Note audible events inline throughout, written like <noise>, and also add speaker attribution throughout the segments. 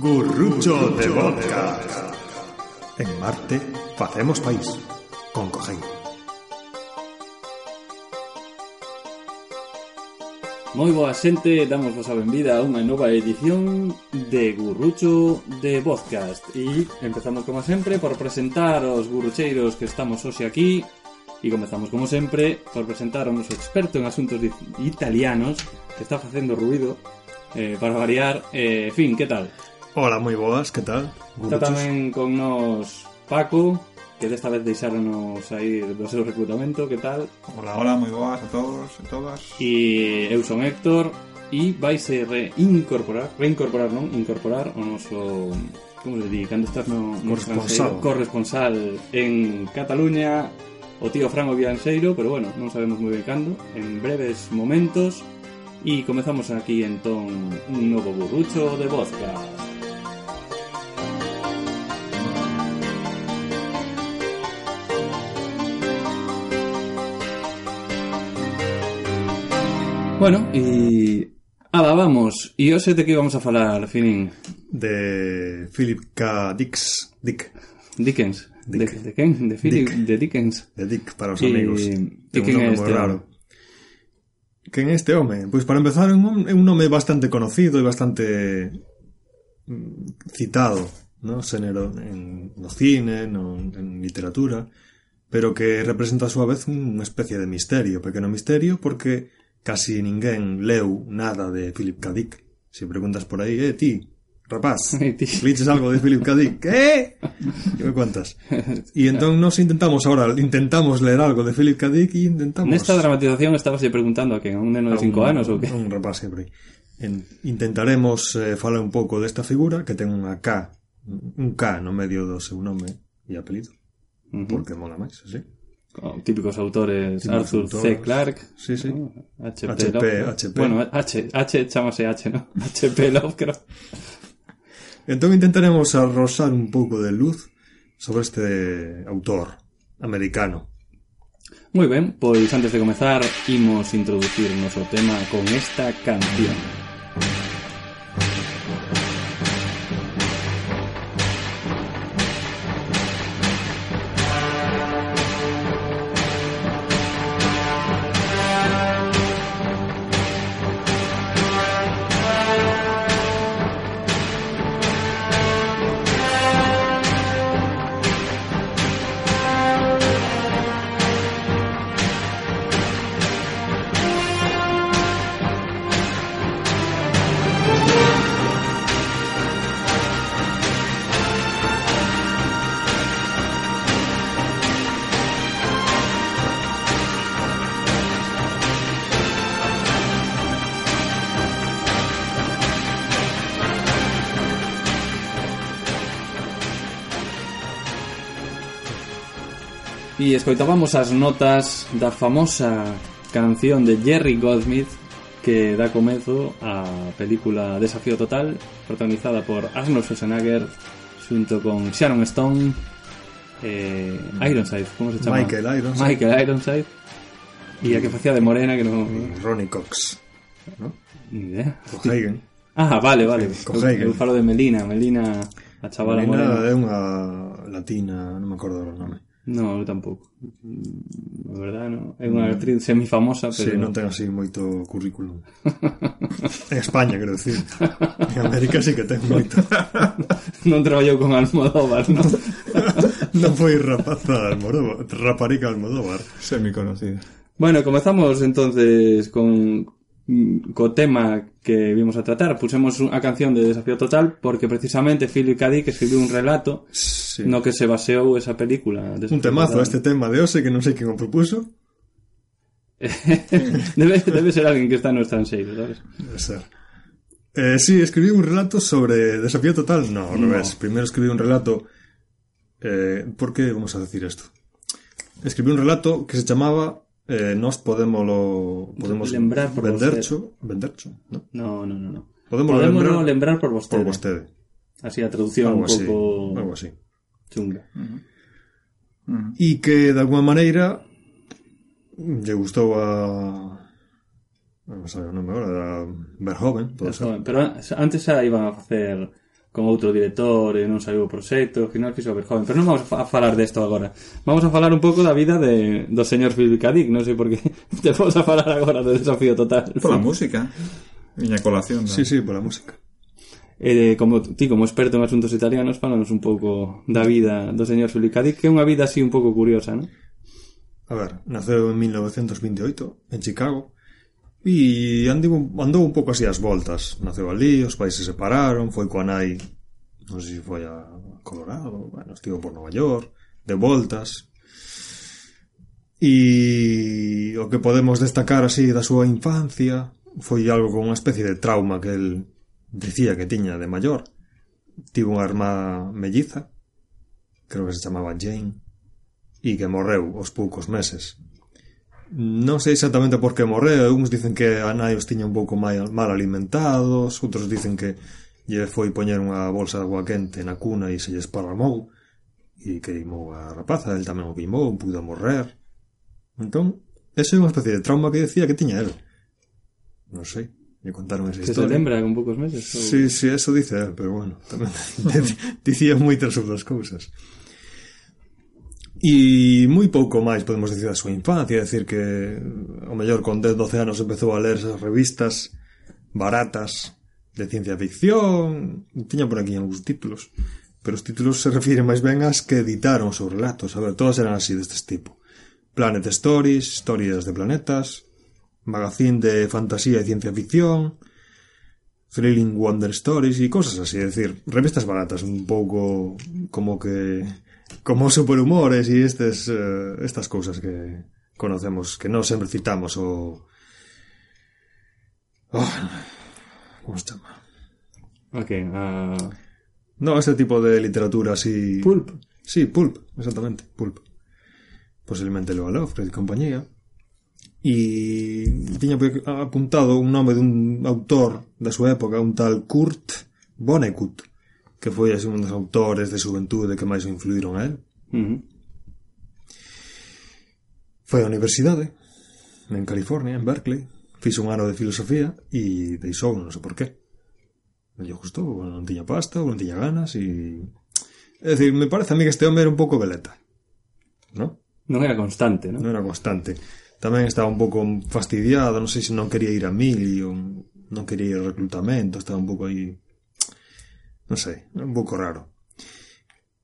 Speaker 1: Gurrucho de vodka. En Marte facemos país. Con Cogen.
Speaker 2: Moi boa xente, damos vos a benvida a unha nova edición de Gurrucho de Podcast E empezamos como sempre por presentar os gurrucheiros que estamos hoxe aquí E comezamos como sempre por presentar a noso experto en asuntos italianos Que está facendo ruido eh, para variar eh, Fin, que tal?
Speaker 1: Hola, moi boas, que tal?
Speaker 2: Está tamén con nos Paco Que desta vez deixáronos sair do seu reclutamento, que tal?
Speaker 3: Hola, hola, moi boas a todos e todas.
Speaker 2: E eu son Héctor e vaise reincorporar, reincorporar non, incorporar o noso como se di, cando estás no, no
Speaker 1: Corresponsal.
Speaker 2: corresponsal en Cataluña o tío Franco Vianseiro, pero bueno, non sabemos moi ben cando, en breves momentos e comezamos aquí entón un novo burrucho de vodka. Bueno, e Ala, vamos. E hoxe de que vamos a falar, Finin?
Speaker 1: De Philip K. Dix. Dick.
Speaker 2: Dickens.
Speaker 1: Dick.
Speaker 2: De, de quen? De Philip,
Speaker 1: Dick.
Speaker 2: de Dickens.
Speaker 1: De Dick para os
Speaker 2: E-
Speaker 1: amigos.
Speaker 2: e
Speaker 1: un
Speaker 2: quen é este
Speaker 1: raro. Quen é este home? Pois para empezar é un, un nome bastante conocido e bastante mm, citado no en, no cine, no, en literatura pero que representa a súa vez unha especie de misterio, pequeno misterio porque casi ninguén leu nada de Philip K. Dick se preguntas por aí, eh, ti, rapaz <laughs>
Speaker 2: Eh,
Speaker 1: liches algo de Philip K. Dick ¿qué? <laughs> que me cuentas? e entón nos intentamos ahora intentamos ler algo de Philip K. Dick e intentamos
Speaker 2: Nesta dramatización estabas preguntando a quen? A un neno de 5
Speaker 1: un-
Speaker 2: anos ou que?
Speaker 1: Un rapaz sempre. En, intentaremos eh, falar un pouco desta figura que ten unha K, un K no medio do seu nome e apelido,
Speaker 2: Ujú.
Speaker 1: porque mola máis, así.
Speaker 2: Oh, típicos autores
Speaker 1: Típicos
Speaker 2: Arthur C. Clarke
Speaker 1: Sí, sí.
Speaker 2: HP, Lovecraft. Bueno, H, H chamase H, ¿no? <laughs> HP Lovecraft
Speaker 1: Entón intentaremos arrosar un pouco de luz sobre este autor americano.
Speaker 2: Moi ben, pois antes de comezar imos introducir o noso tema con esta canción escoitábamos as notas da famosa canción de Jerry Goldsmith que dá comezo á película Desafío Total protagonizada por Arnold Schwarzenegger xunto con Sharon Stone eh, Ironside, como se chama?
Speaker 1: Michael Ironside
Speaker 2: Michael Ironside e a que facía de morena que non...
Speaker 1: Ronnie Cox ¿no?
Speaker 2: Ni idea.
Speaker 1: Cohagen.
Speaker 2: Ah, vale, vale.
Speaker 1: Cohagen.
Speaker 2: Eu falo de Melina, Melina, a chavala
Speaker 1: Melina morena. é unha latina, non me acordo o nome.
Speaker 2: No, eu tampouco. Mm, A verdade, non. É unha actriz semifamosa,
Speaker 1: Sí,
Speaker 2: pero
Speaker 1: non ten así moito currículum. en España, quero decir. En América sí que ten moito. <laughs>
Speaker 2: non traballou con Almodóvar, non? <laughs>
Speaker 1: non foi rapaza Almodóvar, raparica Almodóvar.
Speaker 3: Semi-conocida.
Speaker 2: bueno, comezamos entonces con mm, co tema que vimos a tratar. Pusemos a canción de Desafío Total porque precisamente Philip K. Dick escribiu un relato
Speaker 1: Sí.
Speaker 2: no que se baseou esa película. Desafío
Speaker 1: Un temazo
Speaker 2: Total.
Speaker 1: este tema de hoxe que non sei quen o propuso. <laughs>
Speaker 2: debe, debe ser alguén que está no estranxeiro, sabes?
Speaker 1: Debe ser. Eh, sí, escribí un relato sobre Desafío Total. No, ao
Speaker 2: No.
Speaker 1: revés. Primeiro escribí un relato... Eh, por que vamos a decir isto? Escribí un relato que se chamaba eh, Nos podemos lo, podemos
Speaker 2: Lembrar por
Speaker 1: vendercho, vendercho, ¿no?
Speaker 2: No, no, no, no.
Speaker 1: Podemos
Speaker 2: Podemos
Speaker 1: lembrar,
Speaker 2: lembrar por vostede.
Speaker 1: por vostede.
Speaker 2: Así a traducción
Speaker 1: Algo
Speaker 2: un
Speaker 1: así,
Speaker 2: pouco
Speaker 1: algo así.
Speaker 2: chunga.
Speaker 1: E que de alguma maneira lle gustou a non sei o nome agora, a Verhoeven, pode ser.
Speaker 2: Pero antes xa iban a facer con outro director e non saiu o proxecto, que non quiso ver joven. Pero non vamos a falar desto agora. Vamos a falar un pouco da vida de, do señor Philip K. Dick, non sei por que <laughs> te vamos a falar agora do desafío total.
Speaker 3: Pola música. Miña colación. ¿no?
Speaker 1: Sí, eh. sí, pola música.
Speaker 2: Eh, como ti, como experto en asuntos italianos, falanos un pouco da vida do señor Philip K. Dick, que é unha vida así un pouco curiosa, non?
Speaker 1: A ver, naceu en 1928 en Chicago E andivo, andou un pouco así as voltas. Naceu ali, os pais se separaron, foi coa nai, non sei se foi a Colorado, bueno, estivo por Nova York, de voltas. E o que podemos destacar así da súa infancia foi algo con unha especie de trauma que el dicía que tiña de maior. Tivo unha irmá melliza, creo que se chamaba Jane, e que morreu aos poucos meses Non sei exactamente por que morreu, algúns dicen que a nai os tiña un pouco mal, mal alimentados, outros dicen que lle foi poñer unha bolsa de agua quente na cuna e se lle esparramou e queimou a rapaza, el tamén o queimou, pudo morrer. Entón, ese é unha especie de trauma que decía que tiña el. Non sei, lle contaron esa
Speaker 2: que
Speaker 1: historia.
Speaker 2: Que se lembra con poucos meses? Ou...
Speaker 1: Sí, sí, eso dice, pero bueno, tamén <laughs> dicía moitas outras cousas. E moi pouco máis podemos decir da súa infancia, decir que o mellor con 10, 12 anos empezou a ler esas revistas baratas de ciencia ficción, tiña por aquí algúns títulos, pero os títulos se refiren máis ben ás que editaron os seus relatos, a ver, todas eran así destes tipo. Planet Stories, historias de planetas, magazín de fantasía e ciencia ficción, Thrilling Wonder Stories e cosas así, é decir, revistas baratas, un pouco como que como superhumores e estes eh, estas cousas que conocemos, que non sempre citamos o oh, como se chama?
Speaker 2: Ok, a...
Speaker 1: No, este tipo de literatura así...
Speaker 2: Pulp.
Speaker 1: Sí, pulp, exactamente, pulp. Posiblemente Leo Lovecraft e compañía. E tiña por- apuntado un nome dun autor da súa época, un tal Kurt Vonnegut, que foi así un dos autores de xuventude que máis influíron a él.
Speaker 2: Uh.
Speaker 1: Foi á universidade, en California, en Berkeley, fixo un ano de filosofía e deixou, non sei por qué. Non lle gustou, non tiña pasta, non tiña ganas e... É dicir, me parece a mí que este home era un pouco veleta. Non?
Speaker 2: Non era constante, non?
Speaker 1: Non era constante. Tamén estaba un pouco fastidiado, non sei se non quería ir a mil e non quería ir ao reclutamento, estaba un pouco aí non sei, un pouco raro.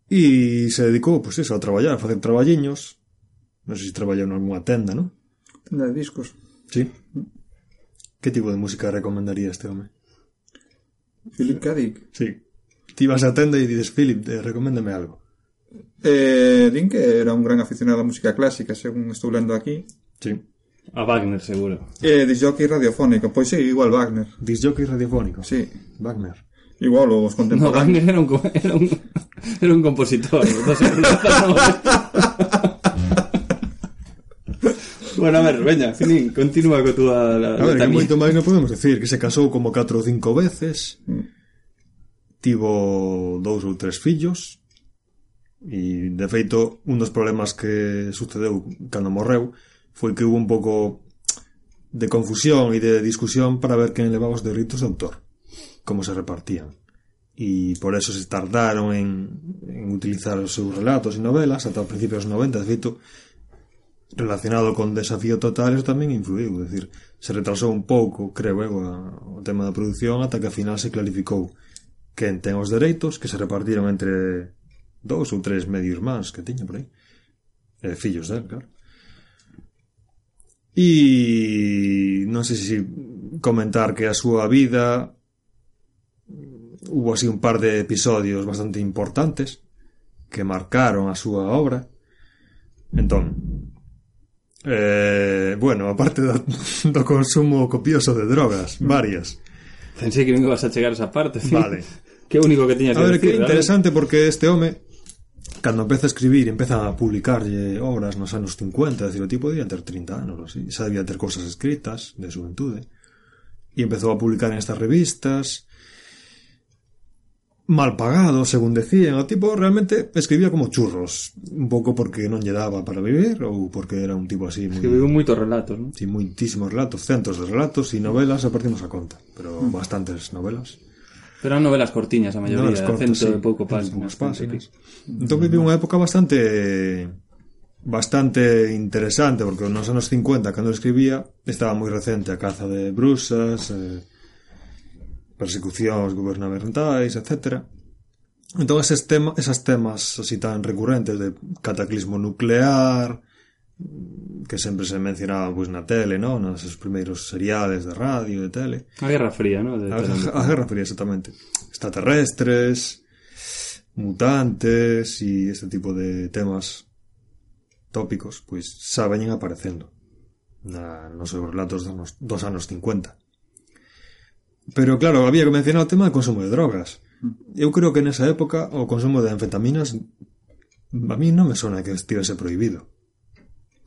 Speaker 1: E se dedicou, pois pues, eso, a traballar, a facer traballiños. Non sei se traballou en algunha tenda, non?
Speaker 3: Tenda de discos.
Speaker 1: Sí. Que tipo de música recomendaría este home?
Speaker 3: Philip K. Dick.
Speaker 1: Sí. Ti vas á tenda e dices, Philip, eh, recoméndame algo.
Speaker 3: Eh, din que era un gran aficionado á música clásica, según estou lendo aquí.
Speaker 1: Sí.
Speaker 2: A Wagner, seguro.
Speaker 3: Eh, disjockey radiofónico. Pois sí, igual Wagner.
Speaker 1: Disjockey radiofónico.
Speaker 3: Sí.
Speaker 1: Wagner.
Speaker 3: Igual, os contemporáneos.
Speaker 2: No, Wagner era un, era un, <laughs> era un compositor. <laughs> Entonces, <laughs> Bueno, a ver, veña, Finín, continúa co túa
Speaker 1: a, a ver, que moito máis non podemos decir Que se casou como 4 ou 5 veces mm. Tivo dous ou tres fillos E, de feito, un dos problemas que sucedeu cando morreu Foi que hubo un pouco de confusión e de discusión para ver quen levaba os derritos de autor como se repartían. E por eso se tardaron en, en utilizar os seus relatos e novelas ata os principios dos 90, de feito, relacionado con desafío total eso tamén influiu, é dicir, se retrasou un pouco, creo eh, eu, o tema da produción ata que ao final se clarificou quen ten os dereitos que se repartiron entre dous ou tres medios máis que tiña por aí e eh, fillos del, claro. E non sei se comentar que a súa vida hubo así un par de episodios bastante importantes que marcaron a súa obra entón Eh, bueno, aparte do, <laughs> do consumo copioso de drogas, varias.
Speaker 2: Pensei que non ibas a chegar a esa parte. Fin. <laughs>
Speaker 1: Vale.
Speaker 2: que único que tiñas
Speaker 1: A ver,
Speaker 2: que
Speaker 1: que
Speaker 2: decir,
Speaker 1: interesante porque este home cando empeza a escribir e empeza a publicarlle obras nos anos 50, é dicir, o tipo debía ter 30 anos, así, xa debía ter cousas escritas de xuventude. E empezou a publicar en estas revistas mal pagado, según decían, o tipo realmente escribía como churros, un pouco porque non lle daba para vivir ou porque era un tipo así moi...
Speaker 2: Escribiu moitos relatos?
Speaker 1: Sí, moitísimos relatos, centos de relatos e novelas, a partimos a conta, pero bastantes novelas.
Speaker 2: Pero eran novelas cortiñas a maioría,
Speaker 1: Novelas cortas,
Speaker 2: cento
Speaker 1: sí.
Speaker 2: e pouco
Speaker 1: Unhas
Speaker 2: páginas.
Speaker 1: páxinas. Entón viví unha época bastante bastante interesante porque nos anos 50 cando escribía estaba moi recente a caza de brusas eh, persecucións gubernamentais, etc. Entón eses tema, esas temas así tan recurrentes de cataclismo nuclear que sempre se mencionaba pois, na tele, ¿no? nos esos primeiros seriales de radio, de tele
Speaker 2: A Guerra Fría, ¿no?
Speaker 1: A, Guerra Fría, exactamente. Extraterrestres, mutantes e este tipo de temas tópicos, pois xa veñen aparecendo na, nos seus relatos dos dos anos 50. Pero claro, había que mencionar o tema do consumo de drogas. Mm. Eu creo que nesa época o consumo de anfetaminas a mí non me sona que estivese prohibido.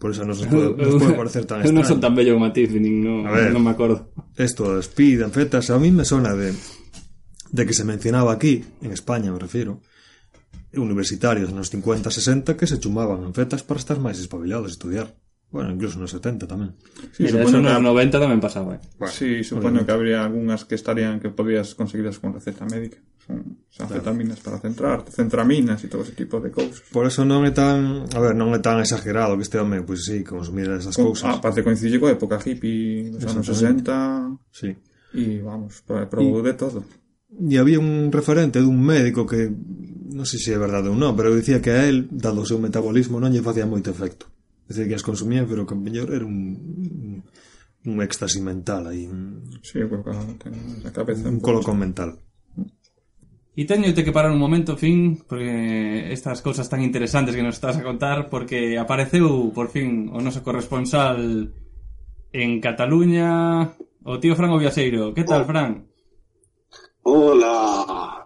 Speaker 1: Por eso nos pode, <laughs> nos pode parecer tan
Speaker 2: extraño. non son tan bello matiz, nin no,
Speaker 1: a ver,
Speaker 2: non me acordo.
Speaker 1: Esto de speed, anfetas, a mí me sona de, de que se mencionaba aquí, en España me refiero, universitarios nos 50, 60 que se chumaban anfetas para estar máis espabilados e estudiar. Bueno, incluso nos 70 tamén.
Speaker 3: Sí,
Speaker 2: Mira, eso
Speaker 3: nos que...
Speaker 2: 90 tamén pasaba. Eh.
Speaker 3: Bueno, sí, supoño que habría algunhas que estarían que podías conseguirlas con receta médica. Son anfetaminas para centrar, centraminas e todo ese tipo de cousas.
Speaker 1: Por eso non é tan, a ver, non é tan exagerado que este home, pois pues, sí, consumir esas
Speaker 3: con,
Speaker 1: cousas.
Speaker 3: Ah, parece coincide coa época hippie dos anos 60.
Speaker 1: Sí.
Speaker 3: E vamos, probou de todo.
Speaker 1: E había un referente dun médico que non sei se é verdade ou non, pero dicía que a él, dado o seu metabolismo, non lle facía moito efecto decir, que as consumía, pero que mellor era un, un, un éxtase mental aí. Un,
Speaker 3: sí, porque ten a cabeza...
Speaker 1: Un colocón mental.
Speaker 2: E teñote que parar un momento, fin, porque estas cousas tan interesantes que nos estás a contar, porque apareceu, por fin, o noso corresponsal en Cataluña, o tío Fran Oviaseiro. Que tal, oh. Fran?
Speaker 4: Hola!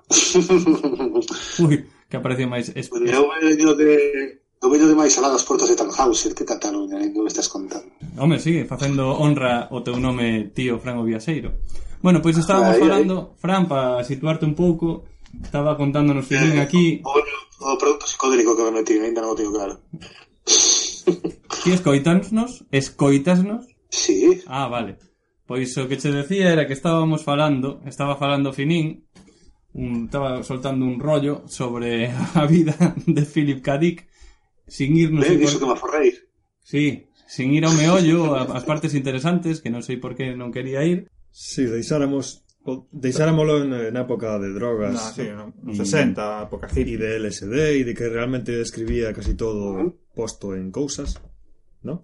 Speaker 2: Ui, que apareceu máis... Es...
Speaker 4: Eu veño de, Do veño de máis alá das portas de Tannhauser, que Cataluña, ainda me estás contando.
Speaker 2: Home, sigue facendo honra o teu nome tío Fran Viaseiro. Bueno, pois estábamos
Speaker 4: aí,
Speaker 2: falando. Fran, para situarte un pouco, estaba contándonos eh, que aquí...
Speaker 4: O, o, o produto psicodélico que me metí, ainda non o teño claro. <laughs>
Speaker 2: Ti escoitasnos? Escoitasnos?
Speaker 4: Sí.
Speaker 2: Ah, vale. Pois o que che decía era que estábamos falando, estaba falando Finín, un, estaba soltando un rollo sobre <laughs> a vida de Philip K. Dick, sin irnos...
Speaker 4: ben,
Speaker 2: por-
Speaker 4: iso que me aforreis.
Speaker 2: Sí, sin ir ao meollo, a- as partes interesantes, que non sei por que non quería ir.
Speaker 1: Si, deixáramos o- deixáramolo en, en época de drogas
Speaker 3: No, sí, no, nos
Speaker 1: y-
Speaker 3: 60, época hippie.
Speaker 1: de LSD e de que realmente escribía casi todo posto en cousas, ¿no?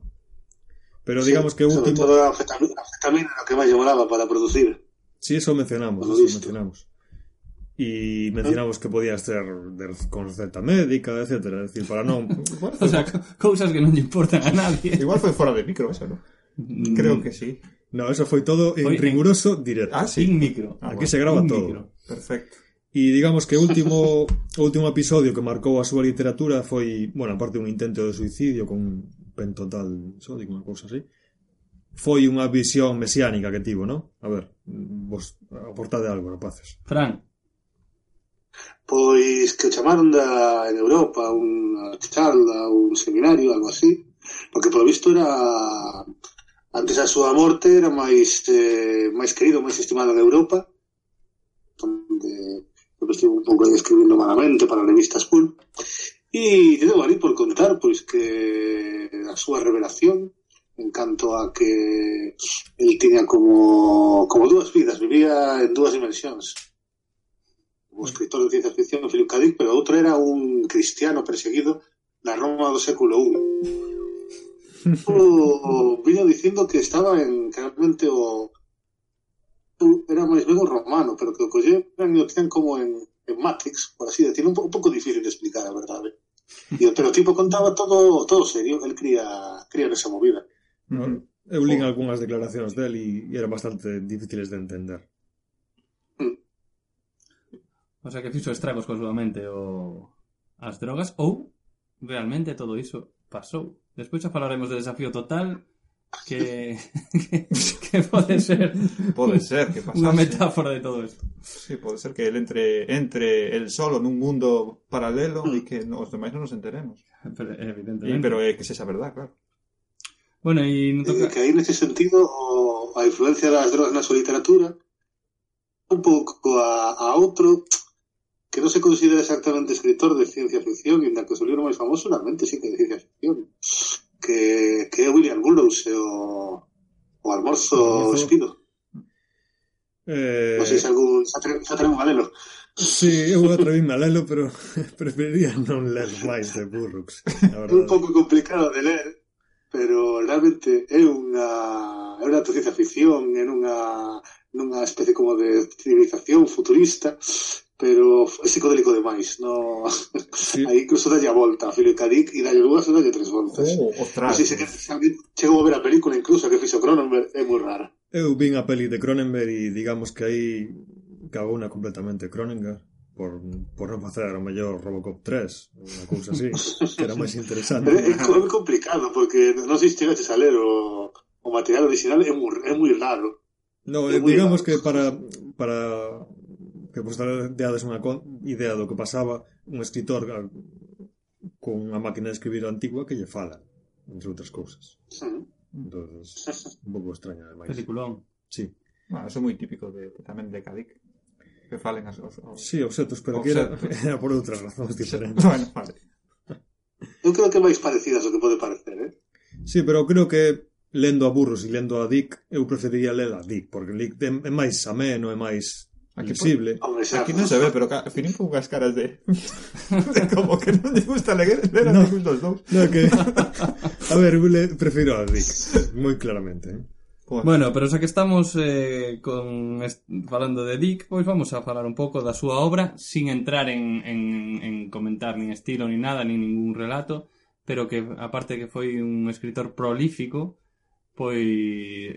Speaker 1: Pero digamos que
Speaker 4: Sobre
Speaker 1: último...
Speaker 4: todo a anfetamina, a anfetamina era o que máis lle molaba para producir.
Speaker 1: Sí, eso mencionamos,
Speaker 4: Por lo
Speaker 1: eso
Speaker 4: visto.
Speaker 1: mencionamos. Y mencionamos que podía ser de- con receta médica, etcétera, es decir, para non... <laughs>
Speaker 3: Igual
Speaker 2: O sea, co- cousas que non lle importan a nadie.
Speaker 3: igual foi fora de micro eso, ¿no? Creo que sí.
Speaker 1: No, eso foi todo en
Speaker 2: en-
Speaker 1: riguroso directo.
Speaker 3: Ah, sí.
Speaker 2: Sin micro.
Speaker 3: Ah,
Speaker 1: Aquí
Speaker 3: bueno.
Speaker 1: se graba
Speaker 2: Sin
Speaker 1: todo.
Speaker 2: micro.
Speaker 3: Perfecto.
Speaker 1: E digamos que último <laughs> último episodio que marcou a súa literatura foi, bueno, aparte un intento de suicidio con un pentotal sódico, unha cousa así. Foi unha visión mesiánica que tivo, ¿no? A ver, vos aportade algo, rapaces.
Speaker 2: Fran,
Speaker 4: Pois que chamaron da en Europa unha charla, un seminario, algo así, porque polo visto era antes da súa morte era máis eh, máis querido, máis estimado en Europa, onde eu estive un pouco escribindo malamente para revistas Cool, E te debo ali por contar pois que a súa revelación en canto a que el tiña como, como dúas vidas, vivía en dúas dimensións un escritor de ciencia ficción, Philip K. Dick, pero outro era un cristiano perseguido na Roma do século I. o, vino dicindo que estaba en realmente o era máis ben o romano, pero que o colleran e o como en, en Matrix, por así decirlo, un, po, un pouco difícil de explicar, a verdade. E ¿eh? o, pero o tipo contaba todo todo serio, el cría, cría nesa movida.
Speaker 3: No,
Speaker 1: eu lin algunhas declaracións del e, e eran bastante difíciles de entender.
Speaker 2: O sea que fixo estragos con solamente o as drogas ou realmente todo iso pasou. Despois xa falaremos de desafío total que que, <laughs> que pode ser
Speaker 3: pode ser que pasase.
Speaker 2: Unha metáfora de todo isto.
Speaker 3: Sí, pode ser que el entre entre el solo nun mundo paralelo e que os demais non nos enteremos.
Speaker 2: Pero, evidentemente.
Speaker 3: Y, pero é que sexa verdad, claro.
Speaker 2: Bueno, e non
Speaker 4: eh,
Speaker 2: toca...
Speaker 4: Que aí nese sentido o, a influencia das drogas na súa literatura un pouco a, a outro que non se considera exactamente escritor de ciencia ficción, inda que o seu libro máis famoso realmente sí que é de ciencia ficción, que, que é William Burroughs e o, o almorzo espido.
Speaker 1: Eh...
Speaker 4: Non sei se algún se atre, se atreve a lelo.
Speaker 1: Sí, eu atrevime a lelo, pero <laughs> preferiría non ler máis de Burroughs.
Speaker 4: É un pouco complicado de ler, pero realmente é unha é unha ciencia ficción, é nunha nunha especie como de civilización futurista pero é psicodélico demais no...
Speaker 1: sí. <laughs>
Speaker 4: aí incluso dalle a volta a Philip K. Dick e dalle dúas e dalle tres voltas
Speaker 3: oh, ostras.
Speaker 4: Non sei se, se chegou a ver a película incluso que fixo Cronenberg é moi rara
Speaker 1: eu vin a peli de Cronenberg e digamos que aí cagou na completamente Cronenberg por, por non facer o mellor Robocop 3 unha cousa así que era máis interesante
Speaker 4: é, é complicado porque non sei se chegaches a ler o, o material original é moi, é moi raro
Speaker 1: No,
Speaker 4: é
Speaker 1: digamos
Speaker 4: raro.
Speaker 1: que para, para que vos deades unha idea do que pasaba un escritor con unha máquina de escribir antigua que lle fala, entre outras cousas. Entonces, un pouco extraña, ademais.
Speaker 2: Peliculón.
Speaker 1: Sí.
Speaker 3: Bueno, eso é moi típico de, tamén de Cadic que falen as os, os...
Speaker 1: Sí, objetos, pero que era, <laughs> era por outras razóns diferentes.
Speaker 3: bueno, vale.
Speaker 4: Eu creo que máis parecidas ao que pode parecer, eh?
Speaker 1: Sí, pero creo que lendo a Burros e lendo a Dick, eu preferiría ler a Dick, porque Dick é máis ameno, é máis
Speaker 3: Aquí
Speaker 1: visible.
Speaker 4: Hombre, xa,
Speaker 3: Aquí non se ve, pero. Filín pon as caras de... <laughs> de como que non lle gusta ler a
Speaker 1: No.
Speaker 3: ningún dos.
Speaker 1: No, que... <laughs> a ver, prefiro a Dick, moi claramente. Eh?
Speaker 2: Bueno, pero xa que estamos eh, con est falando de Dick, pois vamos a falar un pouco da súa obra sin entrar en, en, en comentar nin estilo ni nada, nin ningún relato, pero que aparte que foi un escritor prolífico, pois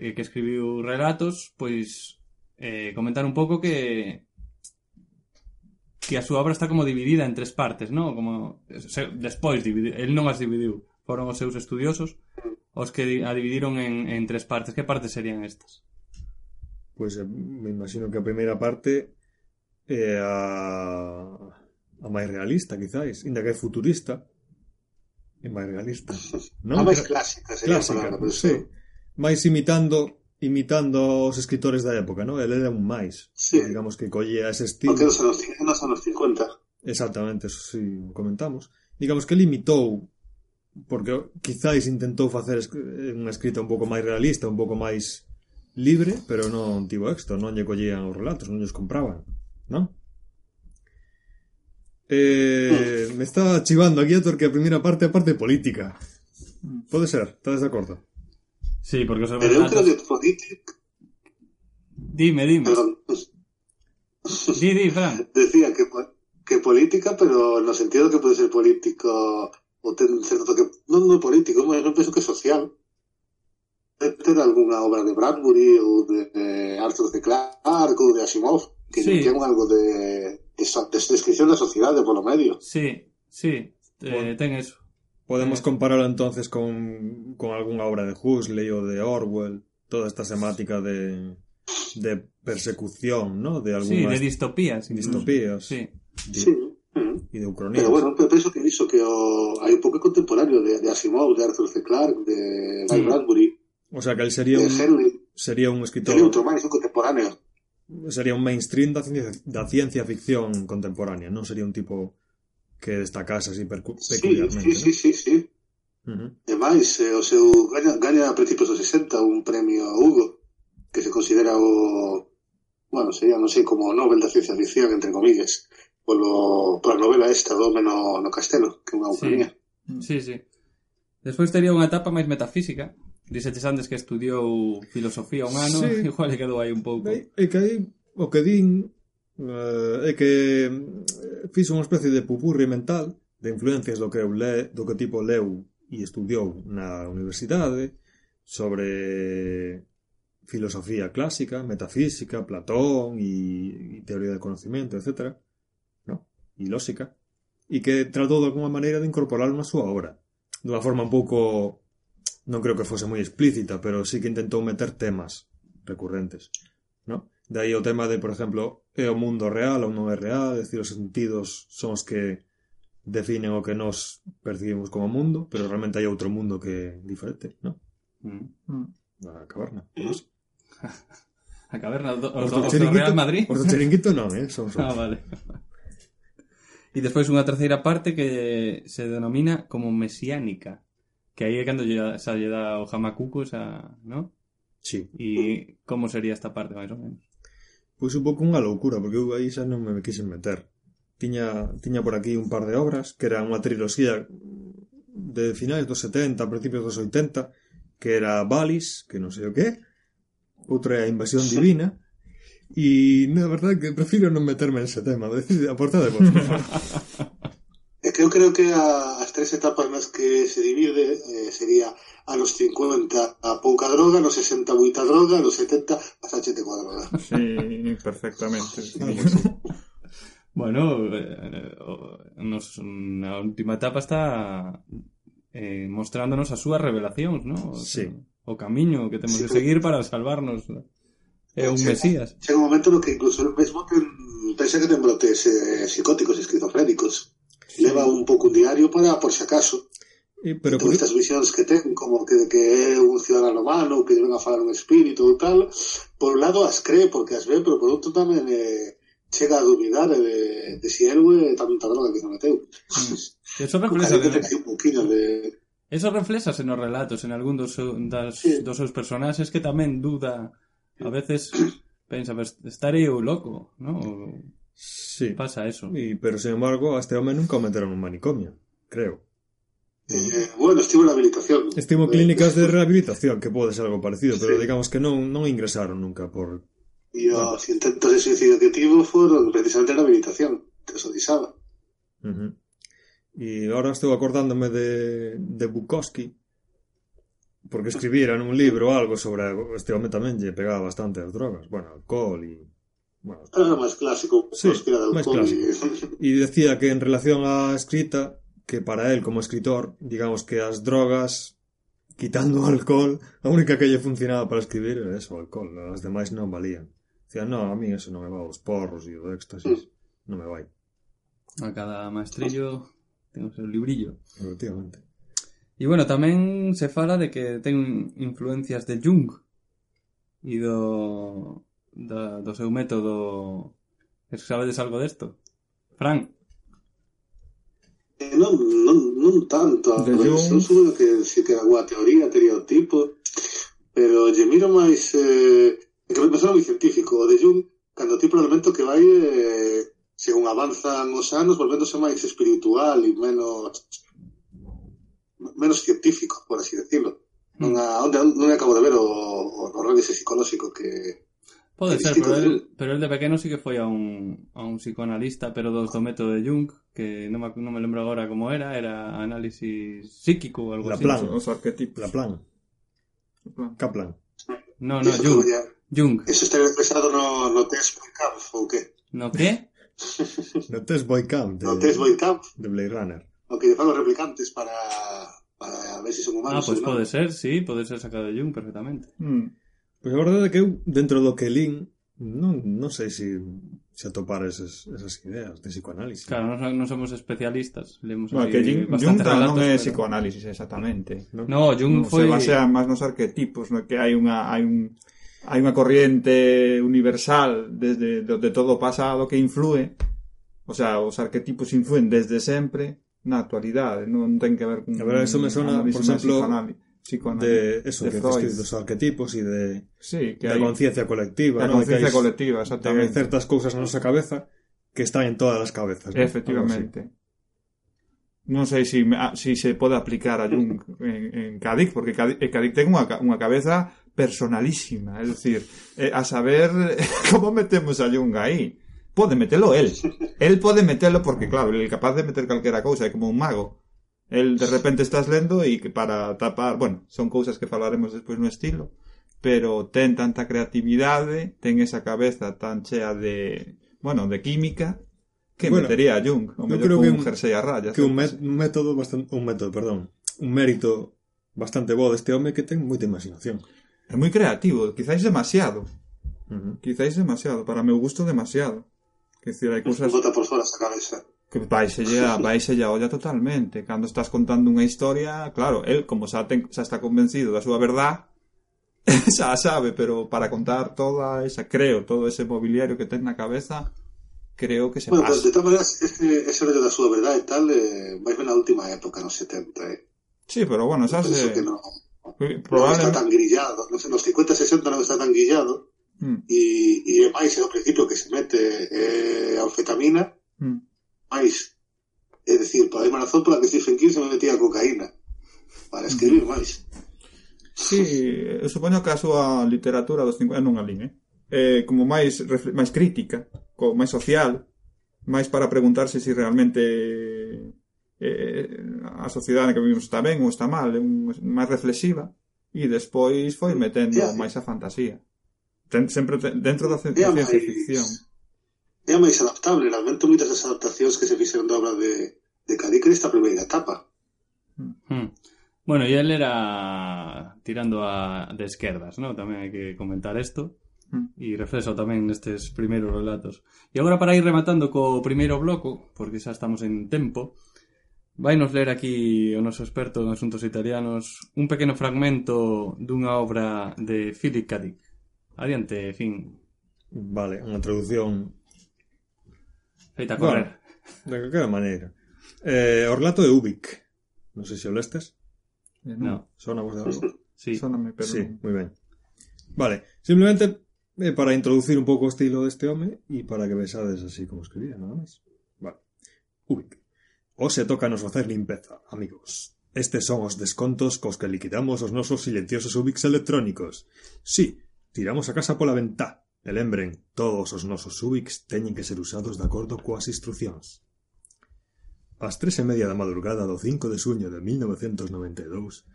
Speaker 2: e que escribiu relatos, pois eh, comentar un pouco que que a súa obra está como dividida en tres partes, ¿no? Como se, despois dividiu, el non as dividiu, foron os seus estudiosos os que a dividiron en, en tres partes. Que partes serían estas?
Speaker 1: Pois pues, eh, me imagino que a primeira parte é a a máis realista, quizáis, inda que é futurista, é máis realista. Non?
Speaker 4: A máis clásica sería
Speaker 1: clásica,
Speaker 4: palabra, pero
Speaker 1: sí. Máis imitando imitando os escritores da época, ¿no? Ele era un máis.
Speaker 4: Sí.
Speaker 1: Digamos que collía ese estilo.
Speaker 4: Porque nos anos, nos anos 50.
Speaker 1: Exactamente, eso sí, comentamos. Digamos que limitou porque quizáis intentou facer unha escrita un pouco máis realista, un pouco máis libre, pero non tivo éxito, non lle collían os relatos, non os compraban, non? Eh, mm. me está chivando aquí, Héctor, que a primeira parte é parte política. Pode ser, estades de acordo?
Speaker 2: Sí, porque son
Speaker 4: Pero
Speaker 2: relatos...
Speaker 4: yo.
Speaker 2: Dime, dime.
Speaker 4: Perdón. <laughs>
Speaker 2: Di, Fran.
Speaker 4: Decía que, que política, pero en el sentido que puede ser político o cierto que no, no político, no pienso que social. puede Tener alguna obra de Bradbury o de, Arthur C. Clarke o de Asimov que
Speaker 2: sí.
Speaker 4: algo de, descripción de la sociedad, de por lo medio.
Speaker 2: Sí, sí, eh,
Speaker 1: bueno.
Speaker 2: ten eso.
Speaker 1: Podemos
Speaker 2: Eh.
Speaker 1: compararlo entonces con, con alguna obra de Huxley o de Orwell, toda esta temática de, de persecución, ¿no? De
Speaker 2: Sí,
Speaker 1: algunas
Speaker 2: de distopías. incluso.
Speaker 1: distopías
Speaker 2: Sí.
Speaker 1: de-
Speaker 4: Sí.
Speaker 1: Y de ucronías.
Speaker 4: Pero bueno, eu penso que iso que o, hai un pouco contemporáneo de, de Asimov, de Arthur C. Clarke, de Guy
Speaker 2: Mm.
Speaker 4: Bradbury,
Speaker 1: O sea que él sería
Speaker 4: de
Speaker 1: un, sería un escritor,
Speaker 4: Tería outro máis, un contemporáneo.
Speaker 1: sería un mainstream ciencia, da ciencia ficción contemporánea, non sería un tipo que destacase así peculiarmente.
Speaker 4: Sí, sí, sí, sí,
Speaker 1: Uh
Speaker 4: E máis, eh, o seu gaña, gaña a principios dos 60 un premio a Hugo, que se considera o bueno, sería, non sei, como Nobel da ciencia ficción, entre comillas, polo, pola novela esta do Meno no Castelo, que é unha
Speaker 2: ucrania.
Speaker 4: Sí,
Speaker 2: sí. sí. Despois tería unha etapa máis metafísica, Dixetes antes que estudiou filosofía un ano,
Speaker 1: sí. <laughs>
Speaker 2: igual quedou aí un pouco.
Speaker 1: E que aí, o que din eh, é que eh, fixo unha especie de pupurri mental de influencias do que eu le, do que tipo leu e estudiou na universidade sobre filosofía clásica, metafísica, Platón e, e teoría do conocimiento, etc. No? E lógica. E que tratou de alguma maneira de incorporarlo na súa obra. De unha forma un pouco... Non creo que fose moi explícita, pero sí que intentou meter temas recurrentes. No? De aí o tema de, por exemplo, é o mundo real ou non é real, é dicir, os sentidos son os que definen o que nos percibimos como mundo, pero realmente hai outro mundo que é diferente, ¿no?
Speaker 2: Mm.
Speaker 1: Na caverna. non sei. <laughs>
Speaker 2: A caverna do,
Speaker 1: Os
Speaker 2: os,
Speaker 1: do
Speaker 2: do, os do
Speaker 1: chiringuito,
Speaker 2: Real Madrid.
Speaker 1: os do chiringuito non, eh? Son, <laughs> son.
Speaker 2: Ah, vale. E despois unha terceira parte que se denomina como mesiánica. Que aí é cando lle, xa lle dá o jamacuco, xa, ¿no?
Speaker 1: Sí.
Speaker 2: E como sería esta parte, máis ou menos?
Speaker 1: Pois un pouco unha loucura, porque eu aí xa non me quixen meter. Tiña, tiña por aquí un par de obras, que era unha triloxía de finais dos 70, principios dos 80, que era Valis, que non sei o que, outra é a Invasión Divina, e na verdade que prefiro non meterme en ese tema, <laughs> aportade vos, por favor. <laughs>
Speaker 4: Eh, que eu creo que a, as tres etapas nas que se divide eh, sería a los 50 a pouca droga, a los 60 moita droga, a los 70 a sachete coa droga.
Speaker 3: Sí, perfectamente. Sí.
Speaker 2: bueno, eh, nos, na última etapa está eh, mostrándonos as súas revelacións, ¿no? O,
Speaker 1: sí.
Speaker 2: o camiño que temos
Speaker 4: sí.
Speaker 2: que seguir para salvarnos. É un
Speaker 4: chega,
Speaker 2: mesías.
Speaker 4: Chega un momento no que incluso el mesmo ten, pensa que ten brotes eh, psicóticos, esquizofrénicos leva un pouco un diario para, por si acaso,
Speaker 1: e, pero por...
Speaker 4: estas visións que ten, como que, que é un cidadano humano, que lle ven a falar un espírito ou tal, por un lado as cree, porque as ve, pero por outro tamén eh, chega a dubidar eh, de, de si é tamén tá droga que cometeu. Mm.
Speaker 2: Eso reflexa...
Speaker 4: De... Que un poquinho de...
Speaker 2: Eso reflexase nos relatos en algún dos, das,
Speaker 4: sí.
Speaker 2: dos seus personaxes que tamén duda a veces <clears throat> pensa, estarei eu loco, non?
Speaker 1: Sí.
Speaker 2: Pasa eso.
Speaker 1: Y, pero sin embargo, a este hombre nunca metieron un manicomio, creo.
Speaker 4: Eh, bueno, estimo rehabilitación.
Speaker 1: Estimo
Speaker 4: eh,
Speaker 1: clínicas de pues, rehabilitación, que puede ser algo parecido, pero digamos que no, no ingresaron nunca por...
Speaker 4: Y los intentos de suicidio que tuvo fueron precisamente rehabilitación, que eso disaba.
Speaker 1: Uh -huh. Y ahora estoy acordándome de, de Bukowski, porque escribieran un libro o algo sobre... Este hombre también le pegaba bastante a las drogas, bueno, alcohol y bueno,
Speaker 4: era máis clásico,
Speaker 1: sí,
Speaker 4: que era
Speaker 1: máis clásico.
Speaker 4: E <laughs>
Speaker 1: decía que en relación á escrita, que para él como escritor, digamos que as drogas quitando o <laughs> alcohol, a única que lle funcionaba para escribir era eso, o alcohol, as demais non valían. Dicía, no, a mí eso non me va, os porros e o éxtasis, mm. non me vai.
Speaker 2: A cada maestrillo ten o seu librillo.
Speaker 1: Efectivamente.
Speaker 2: E bueno, tamén se fala de que ten influencias de Jung e do da, do seu método sabedes algo desto? Fran.
Speaker 4: Eh, Non, non, non tanto. Eu
Speaker 3: Jung...
Speaker 4: supoño que si que alguna teoría tería o tipo pero lle miro máis eh, que me pensaba moi científico. O de Jung cando ti elemento que vai eh, según avanzan os anos volvéndose máis espiritual e menos menos científico, por así decirlo. Mm. Non, a, onde, non acabo de ver o, o, o radice psicolóxico que, É
Speaker 2: ser, pero el, pero el de pequeno sí que foi a un, a un psicoanalista, pero dos do método de Jung, que non me, non me lembro agora como era, era análisis psíquico ou algo
Speaker 1: La
Speaker 2: así.
Speaker 1: plan.
Speaker 3: Os arquetipos.
Speaker 1: La plan, Kaplan.
Speaker 2: No, no, Jung. Jung.
Speaker 4: eso está expresado no, no test Boykamp ou que?
Speaker 2: No que? <laughs>
Speaker 1: No test Boy Camp de,
Speaker 4: No test Boykamp,
Speaker 1: de Blade Runner.
Speaker 4: o que lle fan os replicantes para, para ver se son
Speaker 2: Ah,
Speaker 4: humanos
Speaker 2: pois
Speaker 4: ou non.
Speaker 2: pode ser, sí, pode ser sacado de Jung perfectamente.
Speaker 3: Mm.
Speaker 1: Pois a verdade é que eu, dentro do que lín, non, non sei se se atopar esas, esas ideas de psicoanálisis.
Speaker 2: Claro, non, non somos especialistas. Lemos
Speaker 3: bueno, que Jung, Jung non é
Speaker 2: pero...
Speaker 3: psicoanálisis exactamente.
Speaker 2: No, no Jung
Speaker 3: no,
Speaker 2: foi...
Speaker 3: Se basea máis nos arquetipos, no que hai unha, hai un, hai unha corriente universal desde donde todo pasa pasado que influe. O sea, os arquetipos influen desde sempre na actualidade, non ten que ver con...
Speaker 1: A ver, eso me sona, por exemplo, de eso,
Speaker 3: de
Speaker 1: los arquetipos y de, conciencia colectiva.
Speaker 3: La
Speaker 1: ciertas cosas en nuestra cabeza que están en todas las cabezas.
Speaker 3: Efectivamente. No sé si, si se puede aplicar a Jung en, en porque Cádiz tiene una, una cabeza personalísima. Es decir, eh, a saber <laughs> cómo metemos a Jung ahí. Puede meterlo él. Él puede meterlo porque, claro, él es capaz de meter cualquier cosa, es como un mago. El de repente estás lendo e que para tapar, bueno, son cousas que falaremos despois no estilo, pero ten tanta creatividade, ten esa cabeza tan chea de, bueno, de química que
Speaker 1: bueno,
Speaker 3: metería a Jung, o mellor
Speaker 1: creo que
Speaker 3: un,
Speaker 1: un
Speaker 3: jersey a rayas.
Speaker 1: Que un, un método bastante un método, perdón, un mérito bastante bo deste home que ten moita imaginación.
Speaker 3: É moi creativo, quizáis demasiado.
Speaker 1: Uh -huh.
Speaker 3: Quizáis demasiado, para meu gusto demasiado. Que decir, hai cousas...
Speaker 4: Bota por fora esa cabeza
Speaker 3: que vaiselle a, <laughs> vaiselle a olla totalmente. Cando estás contando unha historia, claro, el como xa, ten, xa está convencido da súa verdad, <laughs> xa sabe, pero para contar toda esa, creo, todo ese mobiliario que ten na cabeza, creo que se
Speaker 4: bueno,
Speaker 3: pasa.
Speaker 4: Bueno, de todas maneras, ese, ese rollo da súa verdade e tal, eh, vai na última época, nos 70, eh?
Speaker 3: Sí, pero bueno, xa se...
Speaker 4: Que no, Probablemente... non está tan grillado, nos, nos 50 60 non está tan grillado,
Speaker 3: mm.
Speaker 4: e, e máis, ao principio que se mete eh, a anfetamina,
Speaker 3: mm
Speaker 4: máis. É dicir, para a razón pola que Stephen King se metía cocaína para escribir mm. máis.
Speaker 3: Sí, eh, supoño que a súa literatura dos 50 ah, non a eh? eh como máis máis crítica, co máis social, máis para preguntarse se si realmente eh, a sociedade que vivimos está ben ou está mal, é máis reflexiva e despois foi metendo
Speaker 4: yeah,
Speaker 3: máis a fantasía. Ten, sempre ten, dentro da ciencia ficción
Speaker 4: é máis adaptable realmente moitas das adaptacións que se fixeron da obra de, de Cadíque nesta primeira etapa
Speaker 2: mm. Bueno, e ele era tirando a de esquerdas, ¿no? tamén hai que comentar isto e hmm. reflexo tamén nestes primeiros relatos. E agora para ir rematando co primeiro bloco, porque xa estamos en tempo, vai nos ler aquí o noso experto en asuntos italianos un pequeno fragmento dunha obra de Philip K. Dick. Adiante, fin.
Speaker 1: Vale, unha traducción
Speaker 2: Feita a correr.
Speaker 1: de calquera maneira. Eh, o relato de Ubik. Non sei se o lestes.
Speaker 3: Eh,
Speaker 2: No,
Speaker 1: Sona vos de algo?
Speaker 2: sí.
Speaker 3: Sóname, pero
Speaker 1: sí, moi ben. Vale, simplemente eh, para introducir un pouco o estilo deste home e para que vexades así como escribía, nada máis. Vale. Ubik. Ose toca nos facer limpeza, amigos. Estes son os descontos cos que liquidamos os nosos silenciosos Ubics electrónicos. Sí, tiramos a casa pola ventá. E lembren, todos os nosos Subics teñen que ser usados de acordo coas instrucións. Ás tres e media da madrugada do 5 de suño de 1992,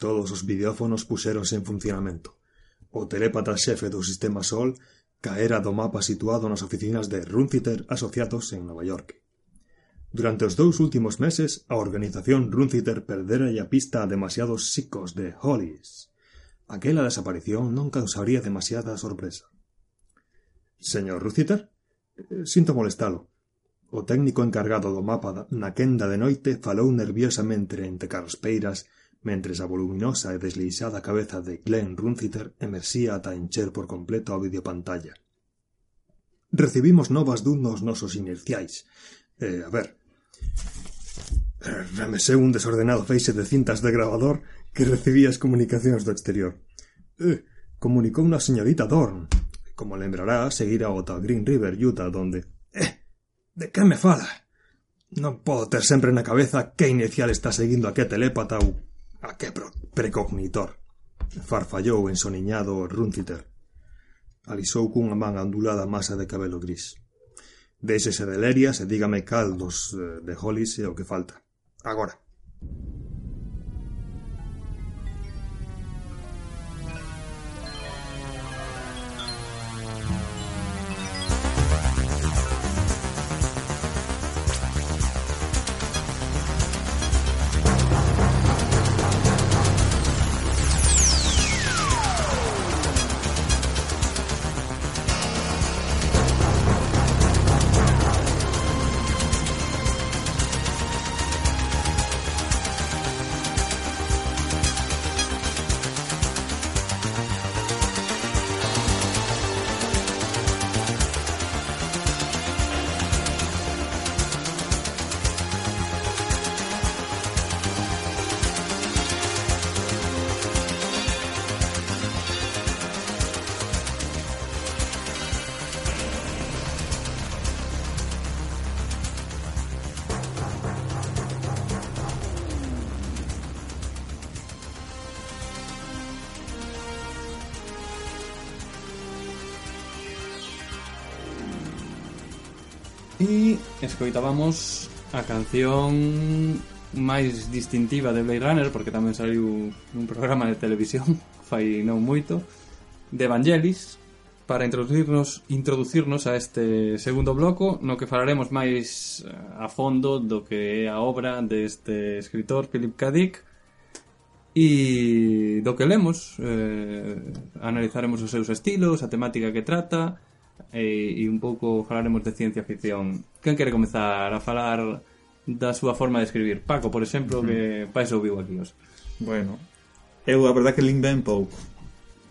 Speaker 1: todos os videófonos puxéronse en funcionamento. O telépata xefe do sistema Sol caera do mapa situado nas oficinas de Runciter Asociados en Nova York. Durante os dous últimos meses, a organización Runciter perdera a pista a demasiados psicos de Hollis. Aquela desaparición non causaría demasiada sorpresa. Señor Ruciter? Eh, sinto molestalo. O técnico encargado do mapa na quenda de noite falou nerviosamente entre carraspeiras mentres a voluminosa e desleixada cabeza de Glenn Runciter emerxía ata encher por completo a videopantalla. Recibimos novas dun dos nosos inerciais. Eh, a ver... Eh, Rameseu un desordenado feixe de cintas de gravador que recibía as comunicacións do exterior. Eh, comunicou unha señorita Dorn Como lembrará, seguir agota Green River, Utah, donde... Eh, de que me fala? Non podo ter sempre na cabeza que inicial está seguindo a que telépata ou a que precognitor. Farfallou ensoniñado Runciter. Alisou cunha man ondulada masa de cabelo gris. Deixese de lerias e dígame caldos eh, de Hollis e o que falta. Agora.
Speaker 2: escoitábamos a canción máis distintiva de Blade Runner porque tamén saiu un programa de televisión <laughs> fai non moito de Evangelis para introducirnos introducirnos a este segundo bloco no que falaremos máis eh, a fondo do que é a obra deste escritor Philip K. Dick e do que lemos eh, analizaremos os seus estilos, a temática que trata Eh, e, e un pouco falaremos de ciencia ficción. Quen quere comezar a falar da súa forma de escribir? Paco, por exemplo, uh -huh. que pais vivo aquí os.
Speaker 3: Bueno, eu a verdad que lin ben pouco.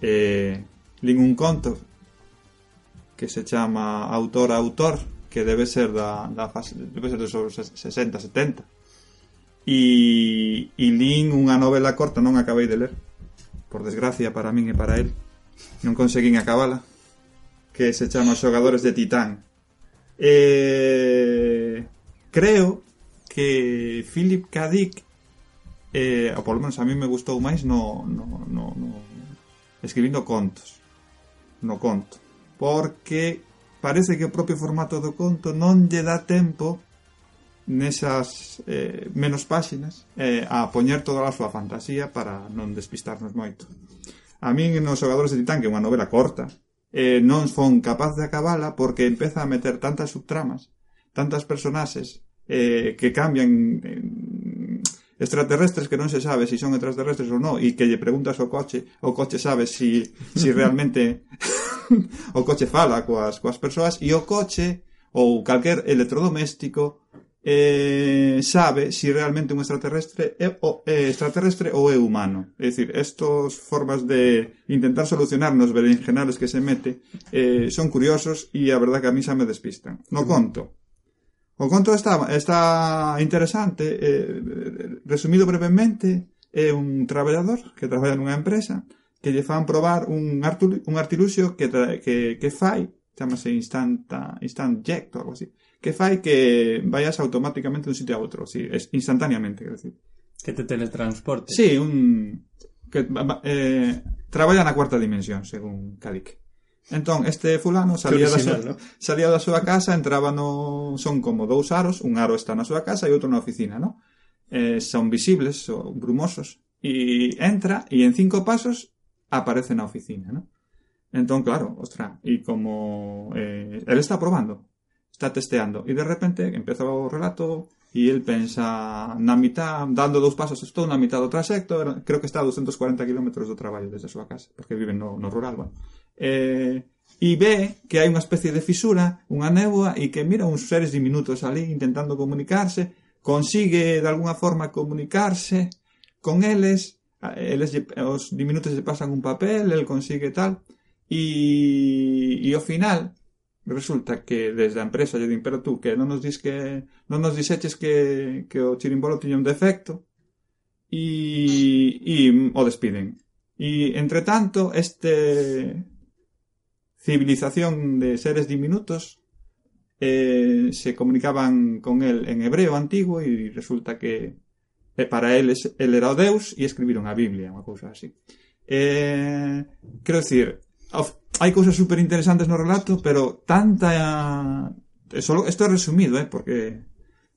Speaker 3: Eh, lin un conto que se chama Autor Autor, que debe ser da, da fase, debe ser dos 60, 70. E, e lin unha novela corta, non acabei de ler. Por desgracia para min e para el. Non conseguín acabala que se chama Xogadores de Titán. Eh, creo que Philip K. Dick, eh, ou polo menos a mí me gustou máis no, no, no, no escribindo contos. No conto. Porque parece que o propio formato do conto non lle dá tempo nesas eh, menos páxinas eh, a poñer toda a súa fantasía para non despistarnos moito. A min nos Xogadores de Titán, que é unha novela corta, eh, non son capaz de acabala porque empeza a meter tantas subtramas, tantas personaxes eh, que cambian eh, extraterrestres que non se sabe se si son extraterrestres ou non e que lle preguntas ao coche, o coche sabe si, si <laughs> realmente <laughs> o coche fala coas, coas persoas e o coche ou calquer electrodoméstico eh, sabe si realmente un extraterrestre é, o, é extraterrestre ou é humano. É dicir, estas formas de intentar solucionar nos berenjenales que se mete eh, son curiosos e a verdad que a mí xa me despistan. No conto. O conto está, está interesante, eh, resumido brevemente, é un traballador que traballa nunha empresa que lle fan probar un, artu, un artiluxio que, tra, que, que fai, chamase Instanta, Instant Jet ou algo así, que fai que vayas automáticamente de un sitio a outro, sí, es instantaneamente, quero decir.
Speaker 2: Que te teletransporte.
Speaker 3: Sí, un que eh, traballa na cuarta dimensión, según Kadik. Entón, este fulano salía, da súa,
Speaker 1: ¿no?
Speaker 3: salía da súa casa, entraba no... Son como dous aros, un aro está na súa casa e outro na oficina, ¿no? Eh, son visibles, son brumosos. E entra e en cinco pasos aparece na oficina, ¿no? Entón, claro, ostra, e como... Eh, él está probando, está testeando e de repente empeza o relato e el pensa na mitad, dando dous pasos estou na mitad do trasecto creo que está a 240 km do traballo desde a súa casa, porque vive no, no rural, bueno. Eh, e ve que hai unha especie de fisura, unha néboa, e que mira uns seres diminutos ali intentando comunicarse, consigue de alguna forma comunicarse con eles, eles os diminutos lle pasan un papel, el consigue tal, e, e ao final resulta que desde a empresa lle din, pero tú que non nos dis que non nos diseches que, que o chirimbolo tiña un defecto e, e o despiden. E, entre tanto, este civilización de seres diminutos eh, se comunicaban con él en hebreo antiguo e resulta que eh, para eles el era o Deus e escribiron a Biblia, unha cousa así. Eh, quero dicir, hai cousas super interesantes no relato, pero tanta eh, solo isto é resumido, eh, porque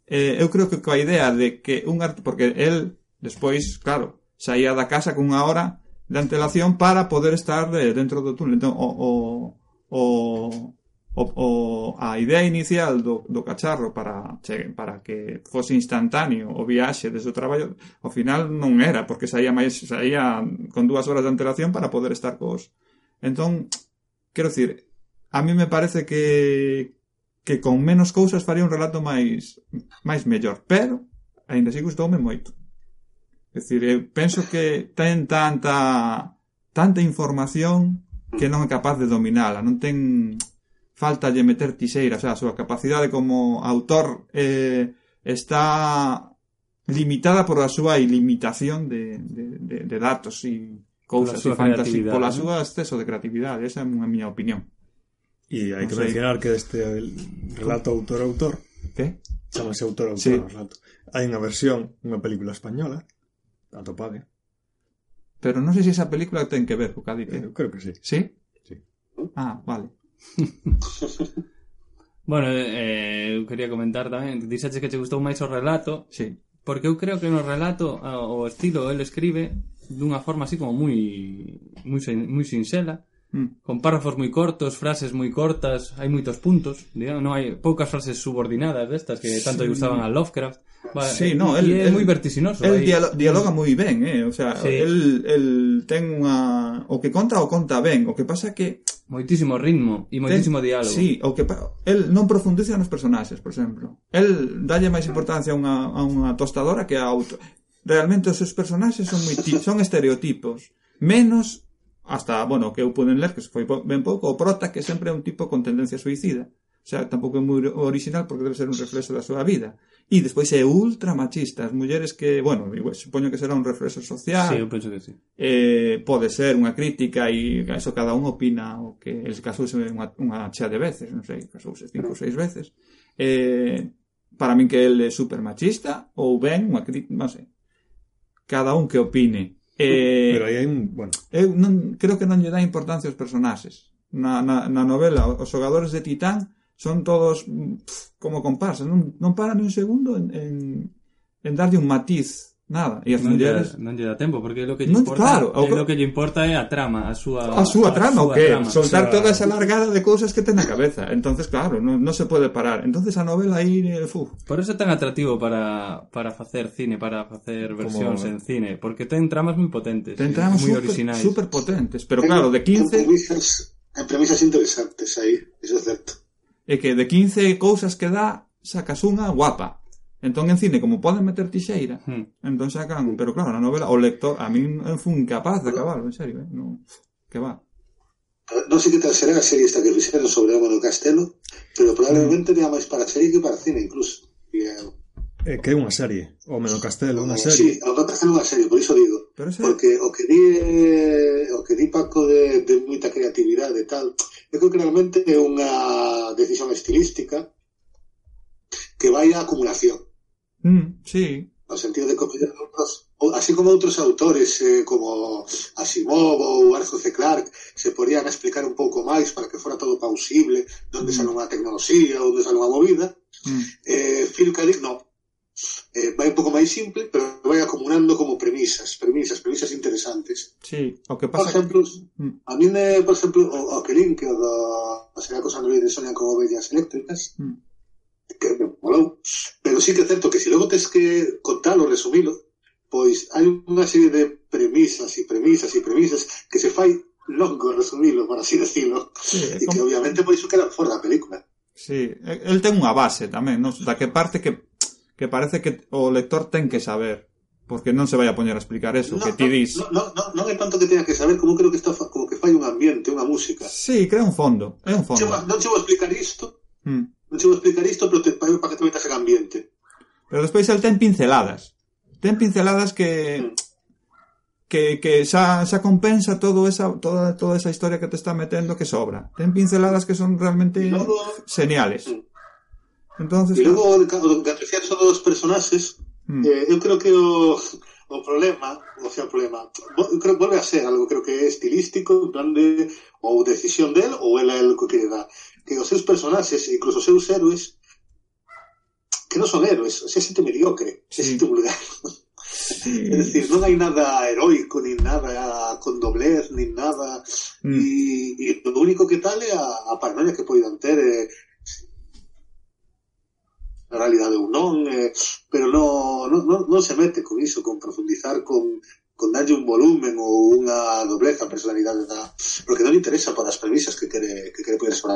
Speaker 3: eh, eu creo que coa idea de que un porque el despois, claro, saía da casa con unha hora de antelación para poder estar eh, dentro do túnel. Entón, o, o, o o, o a idea inicial do, do cacharro para che, para que fose instantáneo o viaxe desde o traballo, ao final non era, porque saía máis saía con dúas horas de antelación para poder estar cos Entón, quero dicir, a mí me parece que que con menos cousas faría un relato máis máis mellor, pero aínda así gustoume moito. É dicir, eu penso que ten tanta tanta información que non é capaz de dominala, non ten falta de meter tixeira, o sea, a súa capacidade como autor eh, está limitada por a súa ilimitación de, de, de, de datos e cousas e fantasy pola súa exceso de creatividade, esa é a miña opinión.
Speaker 1: E hai que
Speaker 3: sei.
Speaker 1: mencionar que este relato autor-autor
Speaker 3: Que?
Speaker 1: Chamase autor-autor
Speaker 3: sí.
Speaker 1: relato. Hai unha versión, unha película española atopade.
Speaker 3: Pero non sei se esa película ten que ver co Cádiz.
Speaker 1: Eh,
Speaker 3: eu
Speaker 1: creo que sí.
Speaker 3: Sí?
Speaker 1: Sí.
Speaker 3: Ah, vale. <laughs>
Speaker 2: bueno, eh, eu quería comentar tamén, dixaxe que te gustou máis o relato.
Speaker 3: Sí.
Speaker 2: Porque eu creo que no relato o estilo el escribe dunha forma así como moi moi moi sinxela,
Speaker 3: mm.
Speaker 2: con párrafos moi cortos, frases moi cortas, hai moitos puntos, digamos, non hai poucas frases subordinadas destas que tanto sí. gustaban a Lovecraft. Va,
Speaker 3: sí, no, el,
Speaker 2: é moi vertiginoso.
Speaker 3: El dialo mm. dialoga moi ben, eh? o sea,
Speaker 2: sí.
Speaker 3: el, el ten unha o que conta o conta ben, o que pasa que
Speaker 2: moitísimo ritmo e moitísimo
Speaker 3: ten,
Speaker 2: diálogo.
Speaker 3: Sí, o que el non profundiza nos personaxes, por exemplo. El dalle máis importancia a unha, a unha tostadora que a auto, realmente os seus personaxes son moi son estereotipos, menos hasta, bueno, que eu poden ler que foi ben pouco, o prota que sempre é un tipo con tendencia suicida. O sea, tampouco é moi original porque debe ser un reflexo da súa vida. E despois é ultra machista. As mulleres que, bueno, igual, supoño que será un reflexo social.
Speaker 2: Sí, eu penso que sí.
Speaker 3: Eh, pode ser unha crítica e eso cada un opina o que el casouse unha, unha chea de veces, non sei, casouse cinco ou seis veces. Eh, para min que el é super machista ou ben unha crítica, non sei, cada un que opine. Eh,
Speaker 1: Pero aí hai un... Bueno.
Speaker 3: Eu non, creo que non lle dá importancia aos personaxes. Na, na, na novela, os xogadores de Titán son todos pff, como comparsas, non, non paran un segundo en, en, en darlle un matiz Nada, e as
Speaker 2: non
Speaker 3: mulleres lle,
Speaker 2: non lle dá tempo porque lo que lle
Speaker 3: non,
Speaker 2: importa,
Speaker 3: claro, o...
Speaker 2: lo que lle importa é a trama, a súa
Speaker 3: a súa trama, a
Speaker 2: súa o
Speaker 3: que
Speaker 2: trama,
Speaker 3: soltar toda esa largada de cousas que ten na cabeza. Entonces, claro, non, non se pode parar. Entonces a novela aí, eh, fu.
Speaker 2: Por eso é tan atractivo para para facer cine, para facer versións
Speaker 1: Como...
Speaker 2: en cine, porque ten tramas moi potentes,
Speaker 3: ten
Speaker 2: eh,
Speaker 3: tramas
Speaker 2: moi originais
Speaker 3: Super potentes, pero claro, de 15
Speaker 4: ten premisas, ten premisas interesantes aí, iso é certo.
Speaker 3: É que de 15 cousas que dá, sacas unha guapa Entón en cine, como poden meter tixeira,
Speaker 2: hmm.
Speaker 3: entón sacan, pero claro, na novela o lector, a min fun capaz de acabar, en serio, eh? no, que va.
Speaker 4: Non sei que tal será a serie esta que fixeron sobre Álvaro Castelo, pero probablemente hmm. dea máis para serie que para cine, incluso. E, eh,
Speaker 1: que é unha serie, o Meno Castelo, unha
Speaker 4: eh,
Speaker 1: serie.
Speaker 4: Sí, o Meno Castelo é unha serie, por iso digo.
Speaker 3: Pero ese...
Speaker 4: Porque o que di, eh, o que di Paco de, de moita creatividade e tal, eu creo que realmente é unha decisión estilística que vai a acumulación
Speaker 3: Mm, sí.
Speaker 4: No sentido de comediar outros, así como outros autores eh, como Asimov ou Arthur C. Clarke se podían explicar un pouco máis para que fora todo pausible, onde
Speaker 3: mm.
Speaker 4: sale unha tecnoloxía, onde sale unha movida.
Speaker 3: Mm.
Speaker 4: Eh, Phil K. Dick, no. Eh, vai un pouco máis simple, pero vai acumulando como premisas, premisas, premisas interesantes.
Speaker 3: Sí, o que pasa...
Speaker 4: Por exemplo,
Speaker 3: mm.
Speaker 4: a mí me, por exemplo, o, o que link o da, será cos androides soñan como bellas eléctricas,
Speaker 3: mm
Speaker 4: que, bueno, pero sí que é certo que se si logo tens que contalo, resumilo, pois hai unha serie de premisas e premisas e premisas que se fai longo resumilo, por así decirlo,
Speaker 3: sí,
Speaker 4: e que obviamente pois iso queda fora da película.
Speaker 3: Sí, el ten unha base tamén, non? da que parte que, que parece que o lector ten que saber porque non se vai a poñer a explicar eso no, que ti dis.
Speaker 4: No, no, no, non é tanto que teña que saber, como creo que está como que fai un ambiente, unha música.
Speaker 3: Sí, crea un fondo, é un fondo.
Speaker 4: Non che vou explicar isto,
Speaker 3: mm
Speaker 4: che vou explicar isto, pero te, para, que te metas en ambiente.
Speaker 3: Pero despois el ten pinceladas. Ten pinceladas que
Speaker 4: Mm.
Speaker 3: que, que xa, xa compensa todo esa, toda, toda esa historia que te está metendo que sobra. Ten pinceladas que son realmente
Speaker 4: logo,
Speaker 3: geniales.
Speaker 4: Mm.
Speaker 3: Entonces,
Speaker 4: e de, de, de apreciar son dos personajes,
Speaker 3: mm,
Speaker 4: Eh, eu creo que o, o problema, o sea, o problema, creo vuelve a ser algo creo que estilístico, en plan de ou decisión del ou ela é o que lle dá. Que os seus personaxes, incluso os seus héroes, que non son héroes, o sea, xente mediocre,
Speaker 3: sí.
Speaker 4: xente vulgar.
Speaker 3: sí,
Speaker 4: É dicir, non hai nada heroico, nin nada con doblez, nin nada...
Speaker 3: mm,
Speaker 4: E, e o único que tal é a, a paranoia que poidan ter eh, na realidade ou non, eh, pero non, non, non, non se mete con iso, con profundizar, con, con darlle un volumen ou unha dobleza a personalidade da... porque non interesa para as premisas que quere, que quere poder sobre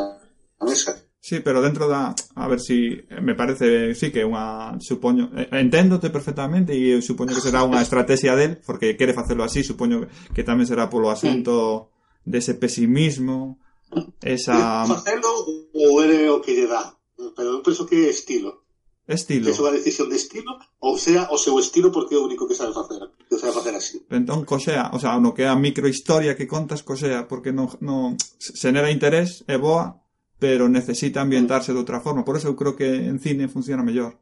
Speaker 4: a mesa.
Speaker 3: Sí, pero dentro da... A ver si... Me parece, sí, que unha... Supoño... Eh, enténdote perfectamente e supoño que será unha estrategia del, porque quere facelo así, supoño que tamén será polo asunto dese pesimismo, esa...
Speaker 4: Facelo ou ere o que lle dá, pero eu penso que é estilo.
Speaker 3: Estilo.
Speaker 4: Que é de estilo, ou sea, o seu estilo porque é o único que sabe facer. Que sabe facer así.
Speaker 3: Entón, cosea, o sea, no que é a microhistoria que contas, cosea, porque non, non xenera interés, é boa, pero necesita ambientarse de outra forma. Por eso eu creo que en cine funciona mellor.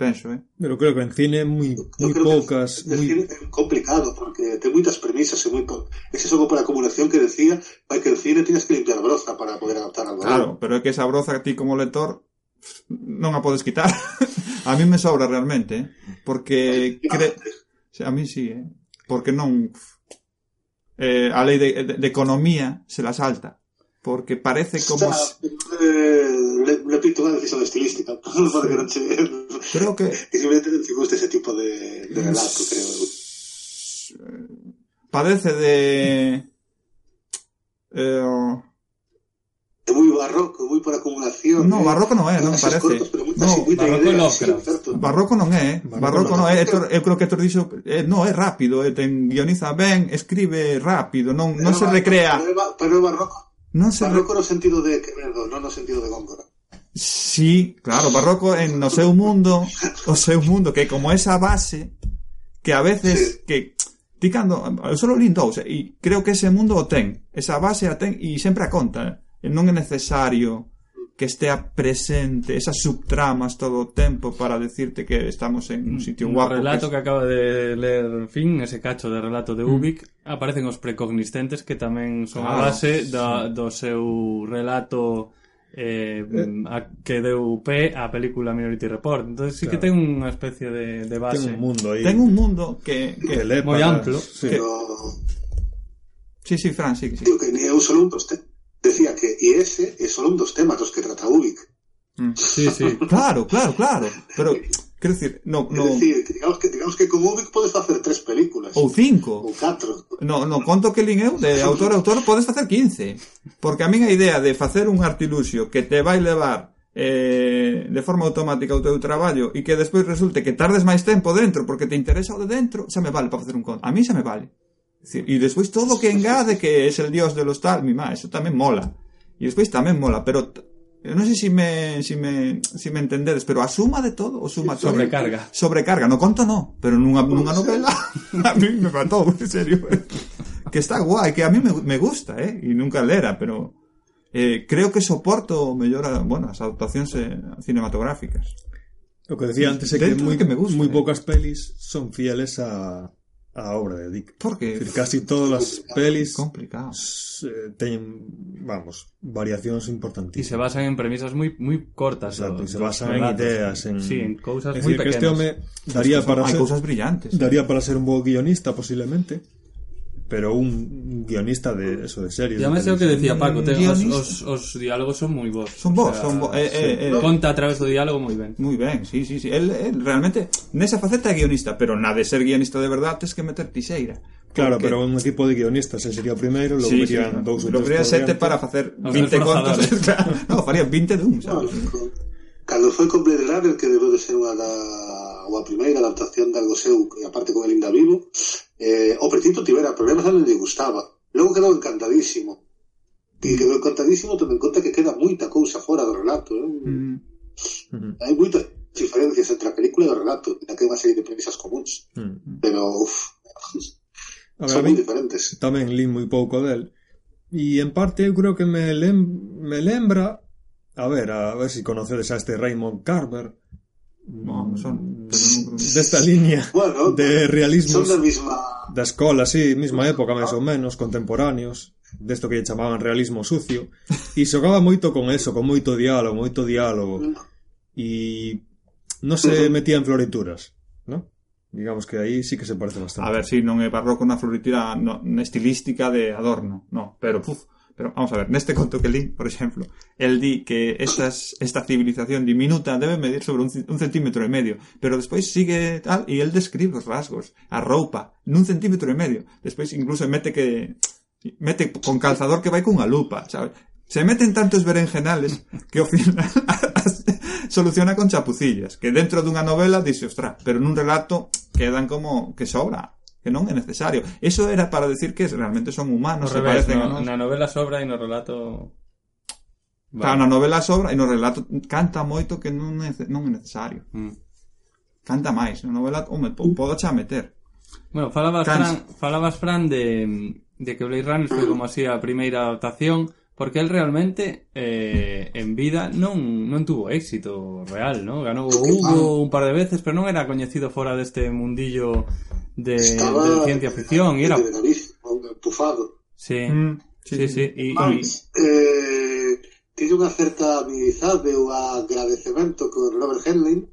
Speaker 3: Penso, eh?
Speaker 1: Pero creo que en cine moi, moi poucas, moi...
Speaker 4: é complicado porque ten moitas premisas e moi po... ese xogo por acumulación que decía vai que el cine tienes que limpiar a broza para poder adaptar algo
Speaker 3: Claro, pero é que esa broza a ti como lector non a podes quitar. <laughs> a mí me sobra realmente, eh? porque cre... a mí sí, eh? porque non eh, a lei de, de, de economía se la salta porque parece como
Speaker 4: o
Speaker 3: sea,
Speaker 4: eh, le, le pinto unha decisión estilística <laughs> porque non che
Speaker 3: creo que
Speaker 4: simplemente non te gusta ese tipo de, de relato creo eh,
Speaker 3: padece de eh,
Speaker 4: muy barroco, moi por acumulación.
Speaker 3: No,
Speaker 4: ¿eh?
Speaker 3: barroco non é, non parece.
Speaker 4: Cortos, pero
Speaker 3: no,
Speaker 2: barroco
Speaker 4: ideas,
Speaker 2: no,
Speaker 4: sí, certo.
Speaker 3: barroco non é,
Speaker 1: barroco,
Speaker 3: barroco non é, Héctor, eu creo que Héctor dixo, eh, no, é rápido, eh, ten guioniza ben, escribe rápido, non non se recrea.
Speaker 4: Pero é barroco.
Speaker 3: Non se
Speaker 4: barroco no sentido de Quevedo, non no sentido de Góngora.
Speaker 3: Sí, claro, barroco en no seu mundo, o seu mundo que como esa base que a veces sí. que ti cando, eu solo lin dous, e creo que ese mundo o ten, esa base a ten e sempre a conta, eh? E non é necesario que estea presente esas subtramas todo o tempo para decirte que estamos en un sitio
Speaker 2: mm,
Speaker 3: guapo.
Speaker 2: O relato
Speaker 3: que, es...
Speaker 2: que acaba de ler Fin, ese cacho de relato de mm. Ubik, mm. aparecen os precogniscentes que tamén son
Speaker 3: claro, a
Speaker 2: base sí. da, do seu relato eh, eh. a, que deu pé a película Minority Report. Entonces sí claro. que ten unha especie de, de base.
Speaker 1: Ten un mundo aí.
Speaker 3: Ten un mundo que, que,
Speaker 1: que
Speaker 2: moi
Speaker 1: para...
Speaker 2: amplo.
Speaker 1: Sí. Que...
Speaker 4: Pero...
Speaker 3: sí, sí, Fran, sí, sí.
Speaker 4: Digo que ni eu solo un. Decía que, y ese é solo un dos temas dos que trata Ubik.
Speaker 3: Mm,
Speaker 2: sí, sí, <laughs>
Speaker 3: claro, claro, claro. Pero, quero dicir, no, no...
Speaker 4: Es decir, que digamos que, digamos que con Ubik podes facer tres películas.
Speaker 3: Ou cinco.
Speaker 4: Ou catro.
Speaker 3: No, no, conto que lin eu, de autor a autor, podes facer 15. Porque a min a idea de facer un artiluxio que te vai levar eh, de forma automática o teu traballo e que despois resulte que tardes máis tempo dentro porque te interesa o de dentro, xa me vale para facer un conto. A mí xa me vale. Decir, e despois todo que engade que es el dios de los tal, mi má, eso tamén mola e despois tamén mola, pero eu non sei se si me, si me, si me entendedes, pero a suma de todo, o suma todo,
Speaker 2: Sobrecarga.
Speaker 3: sobrecarga, no conto no, pero nunha, nunha novela <laughs> <laughs> a mí me matou, en serio. que está guai, que a mí me, me gusta, eh, e nunca lera, pero eh, creo que soporto mellor a, bueno, as adaptacións eh, cinematográficas.
Speaker 1: Lo que decía antes é que
Speaker 3: Dentro
Speaker 1: moi,
Speaker 3: que me gusta,
Speaker 1: moi
Speaker 3: eh.
Speaker 1: poucas pelis son fieles a, a obra de Dick.
Speaker 3: Porque
Speaker 1: Es decir, casi todas as pelis
Speaker 3: complicado.
Speaker 1: eh, teñen, vamos, variacións
Speaker 2: Y
Speaker 1: importantísimas.
Speaker 2: se basan en premisas moi moi cortas.
Speaker 1: Exacto, y se basan en ideas, en...
Speaker 2: Sí, en
Speaker 1: Es decir, que
Speaker 2: pequenas.
Speaker 1: este daría para ser,
Speaker 3: cousas brillantes.
Speaker 1: daría para ser un bo guionista posiblemente, pero un guionista de eso de series. Ya
Speaker 2: me sé o que decía Paco, te, os, os, os, diálogos son moi vos.
Speaker 3: Son vos, o sea, son vos. Eh, eh, eh,
Speaker 2: Conta a través do diálogo moi ben.
Speaker 3: Moi ben, sí, sí, sí. El, el realmente nesa faceta é guionista, pero na de ser guionista de verdad tes que meter tixeira.
Speaker 1: Claro,
Speaker 3: porque...
Speaker 1: pero un equipo de guionistas se sería o primeiro, logo
Speaker 3: sí, metían
Speaker 1: sí, dous ou tres. Logo
Speaker 3: sete para facer 20 contos.
Speaker 2: claro,
Speaker 3: no, faría 20
Speaker 4: dun,
Speaker 3: sabes?
Speaker 4: Cando foi con Blade Runner, que debeu de ser unha da, a primeira adaptación de algo seu, aparte con el Inda Vivo, eh, o Pretito tivera problemas a non lle gustaba. Logo quedou encantadísimo. E quedou encantadísimo tendo en conta que queda moita cousa fora do relato. Eh? Mm-hmm.
Speaker 3: Mm
Speaker 1: -hmm.
Speaker 4: Hai moitas diferencias entre a película e o relato, na que hai unha serie de premisas comuns.
Speaker 1: Mm -hmm.
Speaker 4: Pero, uff, son moi diferentes.
Speaker 1: Tamén li moi pouco del. E en parte eu creo que me, lem me lembra A ver, a ver se si conocedes a este Raymond Carver.
Speaker 3: No, son
Speaker 1: desta liña
Speaker 4: bueno,
Speaker 1: de realismos son
Speaker 4: da misma
Speaker 1: da escola, sí, mesma época máis ou menos, contemporáneos, desto que lle chamaban realismo sucio, e xogaba moito con eso, con moito diálogo, moito diálogo, e non se metía en florituras, ¿no? Digamos que aí sí que se parece bastante.
Speaker 3: A ver, si sí, non é barroco na floritura no, na estilística de Adorno, no, pero puf, Pero vamos a ver, neste conto que li, por exemplo, el di que estas, esta civilización diminuta debe medir sobre un, un centímetro e medio, pero despois sigue tal, e el describe os rasgos, a roupa, nun centímetro e medio. Despois incluso mete que mete con calzador que vai cunha lupa, sabes? Se meten tantos berenjenales que ao final <laughs> soluciona con chapucillas, que dentro dunha novela dice, ostra, pero nun relato quedan como que sobra que non é necesario. Eso era para decir que realmente son humanos,
Speaker 2: revés,
Speaker 3: se parecen
Speaker 2: no, a
Speaker 3: nos.
Speaker 2: Na novela sobra e no relato Vale.
Speaker 3: Claro, na novela sobra e no relato canta moito que non é, non é necesario.
Speaker 2: Mm.
Speaker 3: Canta máis, na novela home, po, mm. podo xa meter.
Speaker 2: Bueno, falabas
Speaker 3: Cans...
Speaker 2: Fran, falabas Fran de, de que Blade Runner foi como así a primeira adaptación Porque él realmente eh, en vida non, non tuvo éxito real, ¿no? Ganou o Hugo un par de veces, pero non era coñecido fora deste mundillo de,
Speaker 4: Estaba
Speaker 2: de ciencia ficción. E era...
Speaker 4: De nariz, empufado.
Speaker 2: Sí,
Speaker 3: mm,
Speaker 2: sí, sí. sí. E,
Speaker 4: Mas,
Speaker 2: y...
Speaker 4: eh, tiñe unha certa amizade ou agradecemento con Robert Henley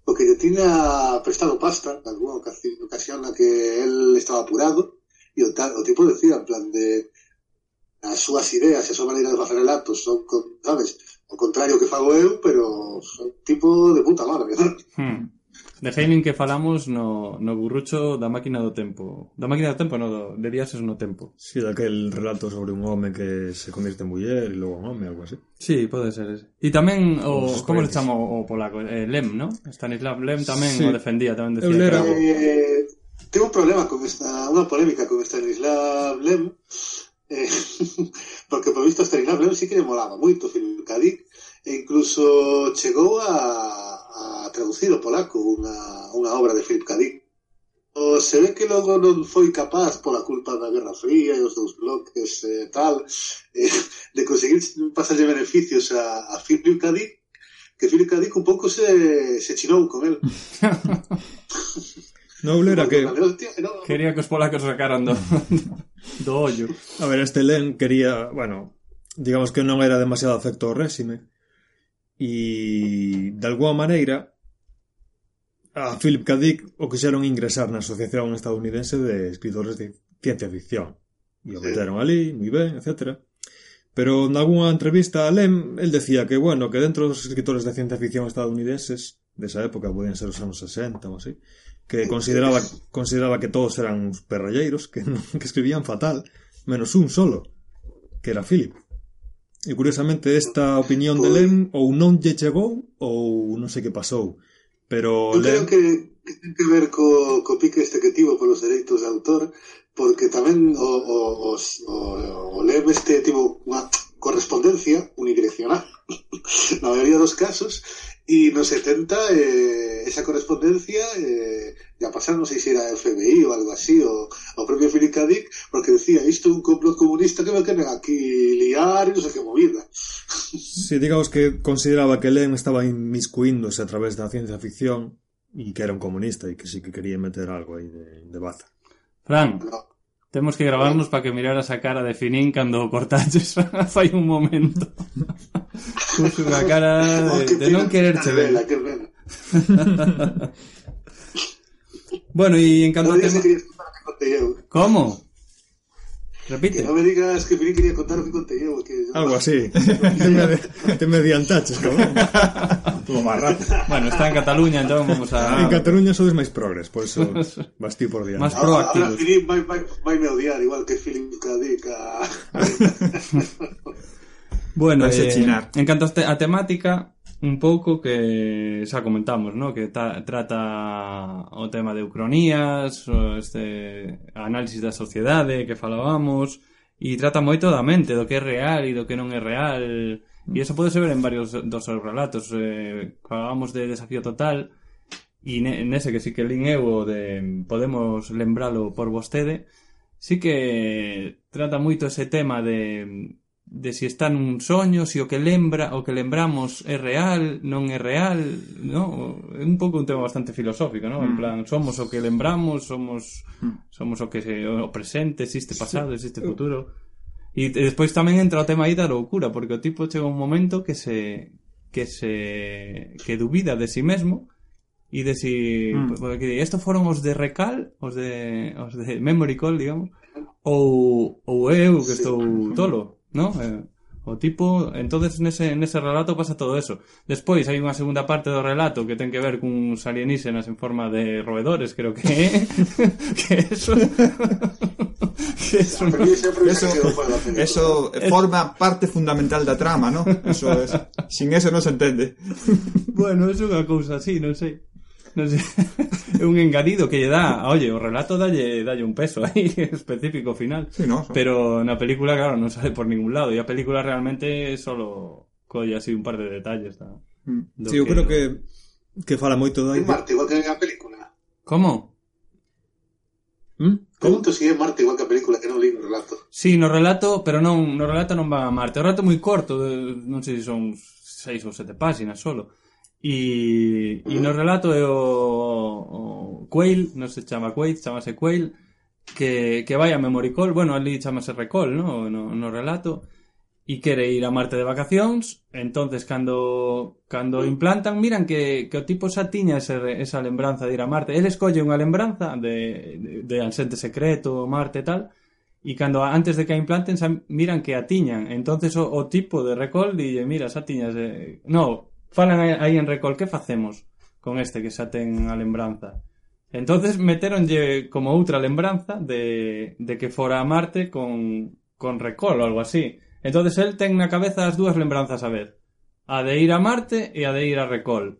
Speaker 4: porque lle tiña prestado pasta en alguna ocasión, ocasión na que él estaba apurado e o, tal, o tipo decía en plan de as súas ideas e a súa maneira de facer relatos son, con, sabes, o contrario que fago eu, pero son tipo de puta madre. <laughs>
Speaker 2: Hmm. De Heinlein que falamos no, no burrucho da máquina do tempo. Da máquina do tempo, no, do, de días es no tempo.
Speaker 1: Sí, daquel relato sobre un home que se convirte en muller e logo un home, algo así.
Speaker 2: Sí, pode ser ese. E tamén o,
Speaker 1: Os
Speaker 2: como le chamo o polaco? Eh, Lem, ¿no? Stanislav Lem tamén
Speaker 1: sí.
Speaker 2: o defendía, tamén decía
Speaker 1: eu era...
Speaker 2: que...
Speaker 4: Eh, tengo un problema con esta, unha polémica con Stanislav Lem, eh, <laughs> porque por visto Stanislas Lem sí que le molaba moito Philip K. Dick e incluso chegou a, a traducir ao polaco unha, unha obra de Philip K. Dick o, se ve que logo non foi capaz pola culpa da Guerra Fría e os dous bloques e eh, tal eh, <laughs> de conseguir pasarlle beneficios a, a Philip K. Dick que Philip K. Dick un pouco se, se chinou con
Speaker 1: el <laughs> Noble era que
Speaker 2: quería que os polacos sacaran do, <laughs> do ollo.
Speaker 1: A ver, este Len quería, bueno, digamos que non era demasiado afecto ao réxime. E de alguma maneira a Philip K. Dick o quixeron ingresar na Asociación Estadounidense de Escritores de Ciencia Ficción. E o meteron ali, moi ben, etcétera. Pero nalgúna entrevista a Lem, el decía que, bueno, que dentro dos escritores de ciencia ficción estadounidenses desa época, podían ser os anos 60 ou así, que consideraba, consideraba que todos eran uns perralleiros, que, que escribían fatal, menos un solo, que era Philip. E curiosamente esta opinión pues, de pois- Lem ou non lle chegou ou non sei que pasou. Pero
Speaker 4: eu
Speaker 1: Lem...
Speaker 4: creo que, que ten que ver co, co pique este que tivo polos dereitos de autor porque tamén o, o, o, o, o Lem este tivo unha correspondencia unidireccional <laughs> na maioría dos casos e nos 70 eh, esa correspondencia eh, ya pasar, non sei se era FBI ou algo así o, o propio Philip K. Dick porque decía isto é un complot comunista que me queren aquí liar e non sei que movida <laughs>
Speaker 1: Si digamos que consideraba que Lem estaba inmiscuíndose a través da ciencia ficción e que era un comunista e que sí que quería meter algo aí de, de baza.
Speaker 2: Fran,
Speaker 4: no.
Speaker 2: temos que gravarnos para que miraras a cara de Finin cando o cortaches <laughs> fai un momento. <laughs> puxo a cara de, de non quererche ver.
Speaker 4: Que pena.
Speaker 2: bueno, e en canto a tema...
Speaker 4: Que contei eu.
Speaker 2: Como? Repite.
Speaker 4: Que non me digas que Filipe quería contar o que contei eu. Que...
Speaker 1: Algo así. <laughs> te me adiantaches, cabrón.
Speaker 3: Todo máis rápido.
Speaker 2: Bueno, está en Cataluña, entón vamos a...
Speaker 1: En Cataluña sodes máis progres, por eso <laughs> vas ti por diante.
Speaker 2: Más
Speaker 4: proactivos. Ahora,
Speaker 2: ahora
Speaker 4: Filipe vai, vai, vai me odiar, igual que Filipe día. <laughs>
Speaker 2: Bueno, eh,
Speaker 3: chinar.
Speaker 2: en canto a temática, un pouco que xa comentamos, ¿no? que ta, trata o tema de ucronías, este análisis da sociedade que falábamos, e trata moito da mente, do que é real e do que non é real, e eso pode ser ver en varios dos seus relatos. Eh, falábamos de desafío total, e nese que sí que lin eu o de podemos lembralo por vostede, sí que trata moito ese tema de de si está nun soño, si o que lembra, o que lembramos é real, non é real, no? É un pouco un tema bastante filosófico, no? En
Speaker 3: mm.
Speaker 2: plan, somos o que lembramos, somos mm. somos o que se, o presente, existe pasado, existe futuro. E despois tamén entra o tema aí da loucura, porque o tipo chega un momento que se que se que dubida de si sí mesmo e de si
Speaker 3: mm.
Speaker 2: estos foron os de Recal, os de os de Memory Call, digamos, ou ou eu que estou tolo. ¿no? Eh, o tipo, entonces nese, nese relato pasa todo eso. Despois hai unha segunda parte do relato que ten que ver cuns alienígenas en forma de roedores, creo que é. <laughs> que eso... <laughs> que eso,
Speaker 4: no,
Speaker 3: eso, eso forma parte fundamental da trama, ¿no? Eso es, sin eso non se entende.
Speaker 2: bueno, é unha cousa así, non sei non sei, é <laughs> un engadido que lle dá, oye, o relato dalle dalle un peso aí <laughs> específico final.
Speaker 3: Sí, no, so.
Speaker 2: Pero na película, claro, non sale por ningún lado, e a película realmente solo colle así un par de detalles da.
Speaker 3: Mm.
Speaker 1: Sí, eu creo que que fala moito da.
Speaker 4: É Marte igual que na película.
Speaker 2: Como?
Speaker 1: ¿Mm?
Speaker 4: Pregunto se si é Marte igual que a película que non li no relato.
Speaker 2: Sí, no relato, pero non no relato non van a Marte. O relato moi corto, non sei se son seis ou sete páxinas solo E, e no relato é o, o Quail, non se chama Quail, chamase Quail, que, que vai a Memoricol, bueno, ali chamase Recall, no, no, no relato, e quere ir a Marte de vacacións, entonces cando, cando implantan, miran que, que o tipo xa tiña ese, esa lembranza de ir a Marte. Ele escolle unha lembranza de, de, de Ansente Secreto, Marte e tal, e cando antes de que a implanten xa miran que a tiñan. entonces o, o tipo de recall dille, mira, xa tiñas... Eh, no, Falan aí en Recol, que facemos con este que xa ten a lembranza? Entonces meteronlle como outra lembranza de, de que fora a Marte con, con Recol ou algo así. Entonces el ten na cabeza as dúas lembranzas a vez. A de ir a Marte e a de ir a Recol.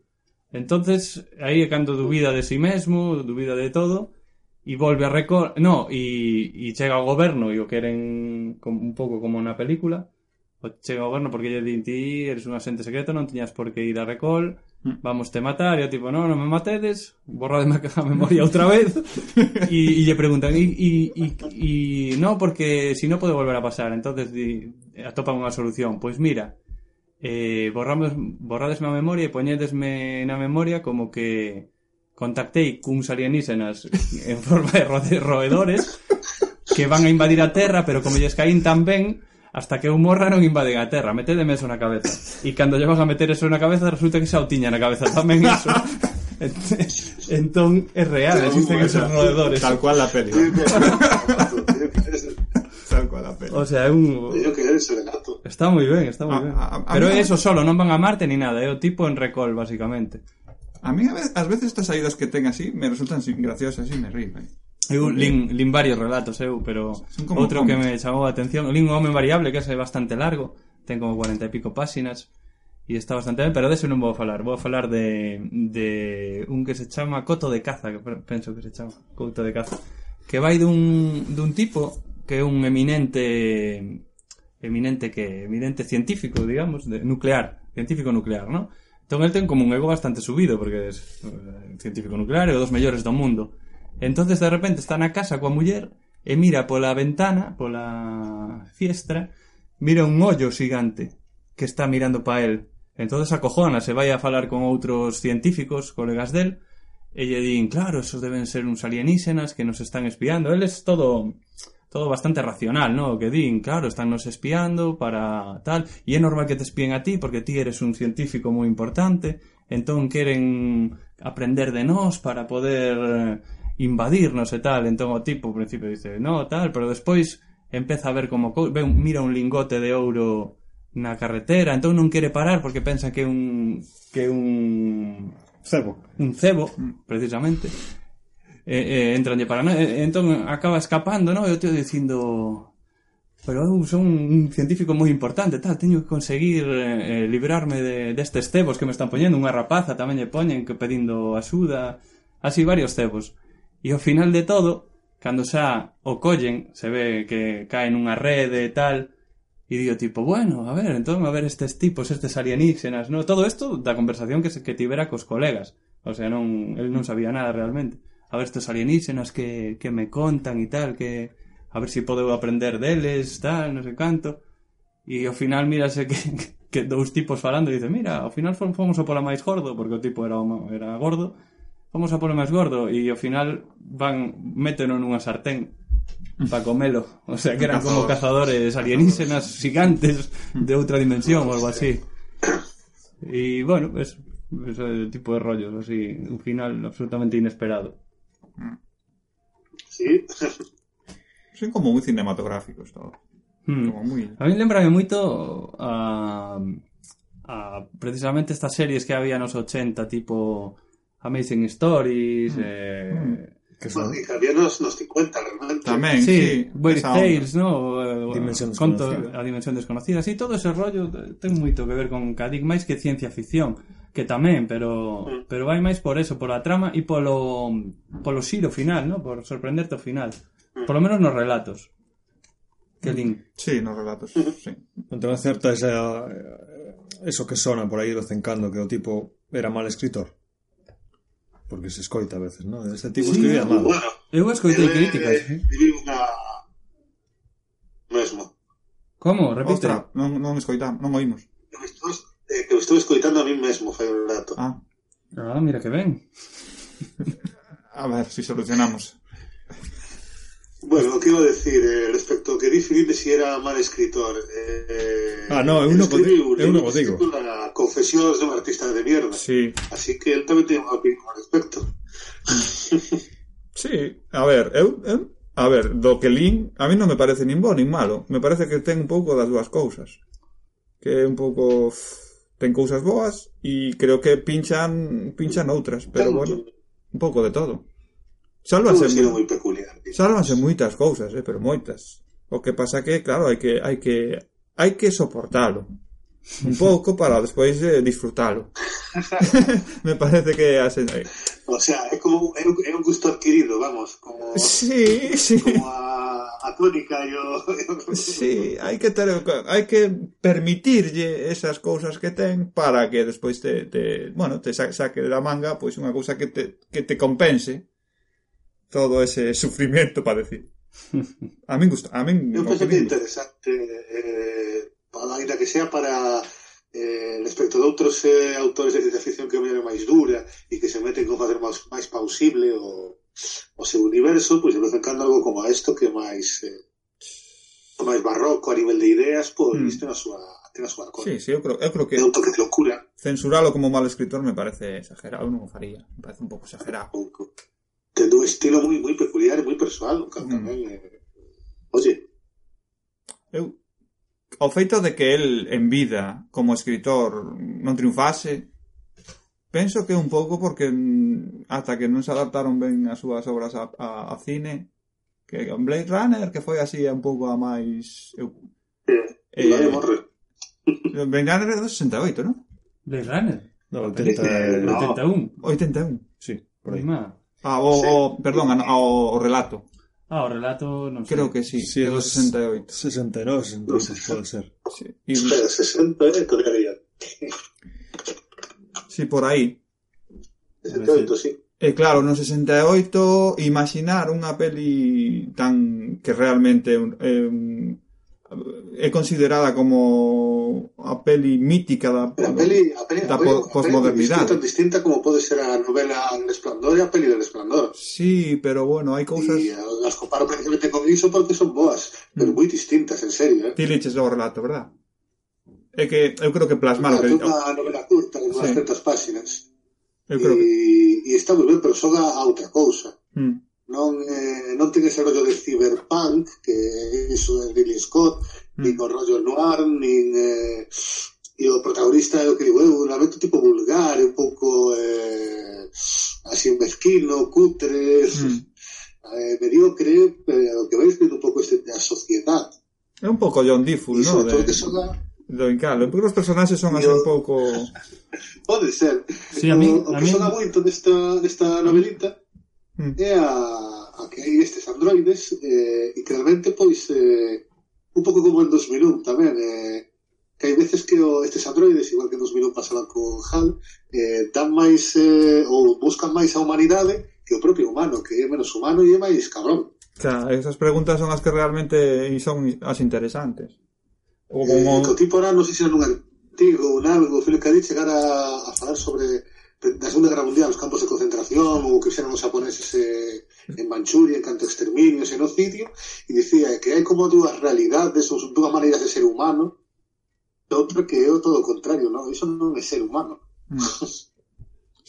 Speaker 2: Entonces aí é cando dubida de si sí mesmo, dubida de todo e volve a Recol, no, e, e chega ao goberno e o queren un pouco como na película chega o goberno porque lle din ti eres un asente secreto, non tiñas por que ir a Recol, mm. vamos te matar, e o tipo, non, non me matedes, borra de a <laughs> memoria outra vez, <laughs> e e lle preguntan, e, e, e, no, porque si no pode volver a pasar, entonces di, atopan unha solución, pois mira, eh, borramos, borradesme a memoria e poñedesme na memoria como que contactei cuns alienígenas <laughs> en forma de roedores que van a invadir a Terra, pero como lles caín tan ben, hasta que eu morra non invaden a Terra, metedeme eso na cabeza. E cando lle vas a meter eso na cabeza, resulta que xa o tiña na cabeza tamén iso. <laughs> entón é real, existen esos roedores.
Speaker 3: Tal cual la peli. <laughs> Tal cual a peli.
Speaker 2: O sea, é un...
Speaker 4: Que gato.
Speaker 2: Está moi ben, está moi ben.
Speaker 3: A, a,
Speaker 2: Pero é eso solo, non van a Marte ni nada, é o tipo en recol, basicamente.
Speaker 3: A mí a veces, as veces estas saídas que ten así me resultan graciosas e me río. Eh?
Speaker 2: Eu lin, lin varios relatos, eu, pero outro que me chamou a atención, lin un home variable que é bastante largo, ten como 40 e pico páxinas, e está bastante ben, pero dese non vou falar, vou falar de, de un que se chama Coto de Caza, que penso que se chama Coto de Caza, que vai dun, dun tipo que é un eminente eminente que eminente científico, digamos, de, nuclear, científico nuclear, ¿no? Entón el ten como un ego bastante subido porque é eh, científico nuclear e o dos mellores do mundo. Entonces de repente está na casa coa muller e mira pola ventana, pola fiestra, mira un ollo xigante que está mirando pa el. Entonces acojona, se vai a falar con outros científicos, colegas del, e lle din, claro, esos deben ser uns alienígenas que nos están espiando. Él es todo todo bastante racional, ¿no? Que din, claro, están nos espiando para tal, e é normal que te espíen a ti porque ti eres un científico moi importante, entón queren aprender de nós para poder invadirnos e tal, entón o tipo ao principio dice, no, tal, pero despois empeza a ver como ve, mira un lingote de ouro na carretera, entón non quere parar porque pensa que un que un
Speaker 1: cebo,
Speaker 2: un cebo precisamente. E, e entranlle para, no? e, entón acaba escapando, no? E o tío dicindo pero eu son un científico moi importante, tal, teño que conseguir eh, eh librarme de, destes cebos que me están poñendo, unha rapaza tamén lle poñen que pedindo axuda, así varios cebos. E ao final de todo, cando xa o collen, se ve que cae nunha rede e tal, e digo tipo, bueno, a ver, entón a ver estes tipos, estes alienígenas, no, todo isto da conversación que se que tivera cos colegas. O sea, non, el non sabía nada realmente. A ver estes alienígenas que, que me contan e tal, que a ver se si podeu aprender deles, tal, non sei canto. E ao final mírase que, que dous tipos falando e dice, mira, ao final fomos o pola máis gordo, porque o tipo era, era gordo, vamos a polo máis gordo e ao final van méteno nunha sartén para comelo. O sea que eran como <laughs> cazadores alienígenas gigantes de outra dimensión ou algo así. E bueno es, ese tipo de rollos así un final absolutamente inesperado.
Speaker 4: Sí.
Speaker 3: Son como moi cinematográficos todo.
Speaker 2: Hmm.
Speaker 3: como muy...
Speaker 2: a mí lembrame moito a, a precisamente estas series que había nos 80 tipo Amazing Stories... Mm. Eh... Mm.
Speaker 1: Que son...
Speaker 4: Pues, había nos 50 realmente.
Speaker 3: Tamén,
Speaker 2: sí.
Speaker 3: sí
Speaker 2: Weird Tales, no? Eh,
Speaker 1: Dimensión
Speaker 2: Conto a Dimensión Desconocida. Sí, todo ese rollo eh, ten moito que ver con Cadic máis que ciencia ficción. Que tamén, pero
Speaker 4: mm.
Speaker 2: pero vai máis por eso, pola trama e polo polo xiro final, no? Por sorprenderte ao final. Mm. Por lo menos nos relatos. Que mm. lin.
Speaker 3: Sí, nos relatos, sí.
Speaker 1: Entón certa esa, eh, eso que sona por aí de vez en cando, que o tipo era mal escritor. Porque se escoita a veces, non? Este tipo sí, escribía mal.
Speaker 4: Bueno,
Speaker 2: eu escoitei
Speaker 4: eh,
Speaker 2: críticas.
Speaker 4: Eh,
Speaker 2: eh.
Speaker 4: Mesmo.
Speaker 2: Como? Repite.
Speaker 3: Ostra, non, non escoitamos, non oímos.
Speaker 4: Eu eh, que estou escoitando a mí mesmo, fai un rato.
Speaker 3: Ah.
Speaker 2: Ah, mira que ben.
Speaker 3: a ver, si solucionamos.
Speaker 4: Bueno, o que iba a decir eh, respecto ao que di Filipe si era mal escritor eh,
Speaker 1: Ah, no, eu non o di-
Speaker 4: escribiu
Speaker 1: eu non o
Speaker 4: libros
Speaker 1: digo.
Speaker 4: titula Confesións dun artista de mierda
Speaker 3: Sí,
Speaker 4: así que él tamén ten unha opinión al respecto
Speaker 3: sí. A ver, eu, eu a ver, do que lin, a mí non me parece nin bo nin malo. Me parece que ten un pouco das dúas cousas. Que é un pouco ten cousas boas e creo que pinchan pinchan outras, pero bueno, un pouco de todo.
Speaker 4: Un estilo moi peculiar.
Speaker 3: Sálvanse moitas cousas, eh, pero moitas. O que pasa que, claro, hai que hai que hai que soportalo un <laughs> pouco para despois eh, disfrutalo. <laughs> Me parece que hacen aí.
Speaker 4: O sea, é como é un, é un gusto adquirido, vamos, como
Speaker 3: Sí, sí.
Speaker 4: Como a, a tónica e o
Speaker 3: Sí, hai que ter hai que permitirlle esas cousas que ten para que despois te, te bueno, te saque da manga pois pues, unha cousa que te que te compense todo ese <laughs> sufrimento para decir. A min gusta. A min,
Speaker 4: eu penso
Speaker 3: que
Speaker 4: é interesante eh, para ainda que sea para eh, respecto de outros eh, autores de ciencia ficción que mellor é máis dura e que se meten con facer máis, máis pausible o, o seu universo, pois pues, acercando algo como a isto que máis eh, máis barroco a nivel de ideas, pois
Speaker 3: mm.
Speaker 4: isto na súa ten a súa cor.
Speaker 3: Sí, sí, eu creo, eu creo que...
Speaker 4: É un toque de locura.
Speaker 3: Censuralo como mal escritor me parece exagerado, non o faría. Me parece un pouco exagerado.
Speaker 4: Un pouco de un estilo moi moi peculiar e moi personal no cal tamén eh, oye
Speaker 3: eu o feito de que el en vida como escritor non triunfase penso que un pouco porque mm, hasta que non se adaptaron ben as súas obras a, a, a cine que en Blade Runner que foi así un pouco a máis eu,
Speaker 4: eh,
Speaker 3: eh, <laughs> Blade Runner é do 68, non?
Speaker 2: Blade Runner?
Speaker 1: No, 80,
Speaker 4: no.
Speaker 2: 81
Speaker 3: 81,
Speaker 1: sí, por aí.
Speaker 2: Má.
Speaker 3: Ah, o,
Speaker 4: Sí.
Speaker 3: o perdón, a- o, o relato
Speaker 2: Ah, o relato non sei.
Speaker 3: creo que sí,
Speaker 1: Sí, dos-
Speaker 3: 68
Speaker 1: 69, 68 pode ser.
Speaker 3: sí.
Speaker 4: Espera, 60, eh, todavía.
Speaker 3: sí, por aí
Speaker 4: 68, sí.
Speaker 3: E claro, no 68 imaginar unha peli tan que realmente é un- é, un- é considerada como a peli mítica da,
Speaker 4: a peli, a peli,
Speaker 3: da po, posmodernidade.
Speaker 4: Tan distinta como pode ser a novela Resplandor e a peli de Resplandor.
Speaker 3: Sí, pero bueno, hai cousas...
Speaker 4: E eh, as comparo precisamente con iso porque son boas,
Speaker 3: mm.
Speaker 4: pero moi distintas, en serio. Eh?
Speaker 3: Ti liches o relato, verdad? É que eu creo que plasmar...
Speaker 4: É
Speaker 3: que...
Speaker 4: unha novela curta, de
Speaker 3: unhas
Speaker 4: sí. certas páxinas.
Speaker 3: Eu creo e, que...
Speaker 4: e está moi ben, pero son a, a outra cousa.
Speaker 3: Mm.
Speaker 4: Non, eh, non ten ese rollo de cyberpunk, que é iso de Ridley Scott,
Speaker 3: Mm.
Speaker 4: nin o rollo noir, nin... Eh, e o protagonista é o que digo, é un lamento tipo vulgar, é un pouco eh, así mezquino, cutre,
Speaker 3: mm.
Speaker 4: eh, mediocre, pero que vai escrito un pouco este da sociedade.
Speaker 3: É un pouco John Difful,
Speaker 4: E
Speaker 3: no? De,
Speaker 4: que son a...
Speaker 3: do Incalo. Porque os personaxes son así un pouco... <laughs>
Speaker 4: Pode ser.
Speaker 2: Sí, a mí-
Speaker 4: o, o
Speaker 2: a
Speaker 4: que
Speaker 2: mí-
Speaker 4: son a moito desta, desta novelita. é a, a que hai estes androides eh, e que realmente pois eh, un pouco como en 2001 tamén eh, que hai veces que o, estes androides igual que en 2001 pasaba con HAL eh, dan máis eh, ou buscan máis a humanidade que o propio humano que é menos humano e é máis cabrón
Speaker 3: Claro, esas preguntas son as que realmente son as interesantes o como...
Speaker 4: eh, que o tipo era, non sei se era un artigo un algo, o Filipe chegar a, a falar sobre da Segunda Guerra Mundial, os campos de concentración o que fixeron os japoneses eh, en Manchuria, en canto a exterminio, xenocidio, e dicía que hai como dúas realidades, ou dúas maneiras de ser humano, e outra que é o todo o contrario, non? Iso non é ser humano.
Speaker 3: Mm. <laughs>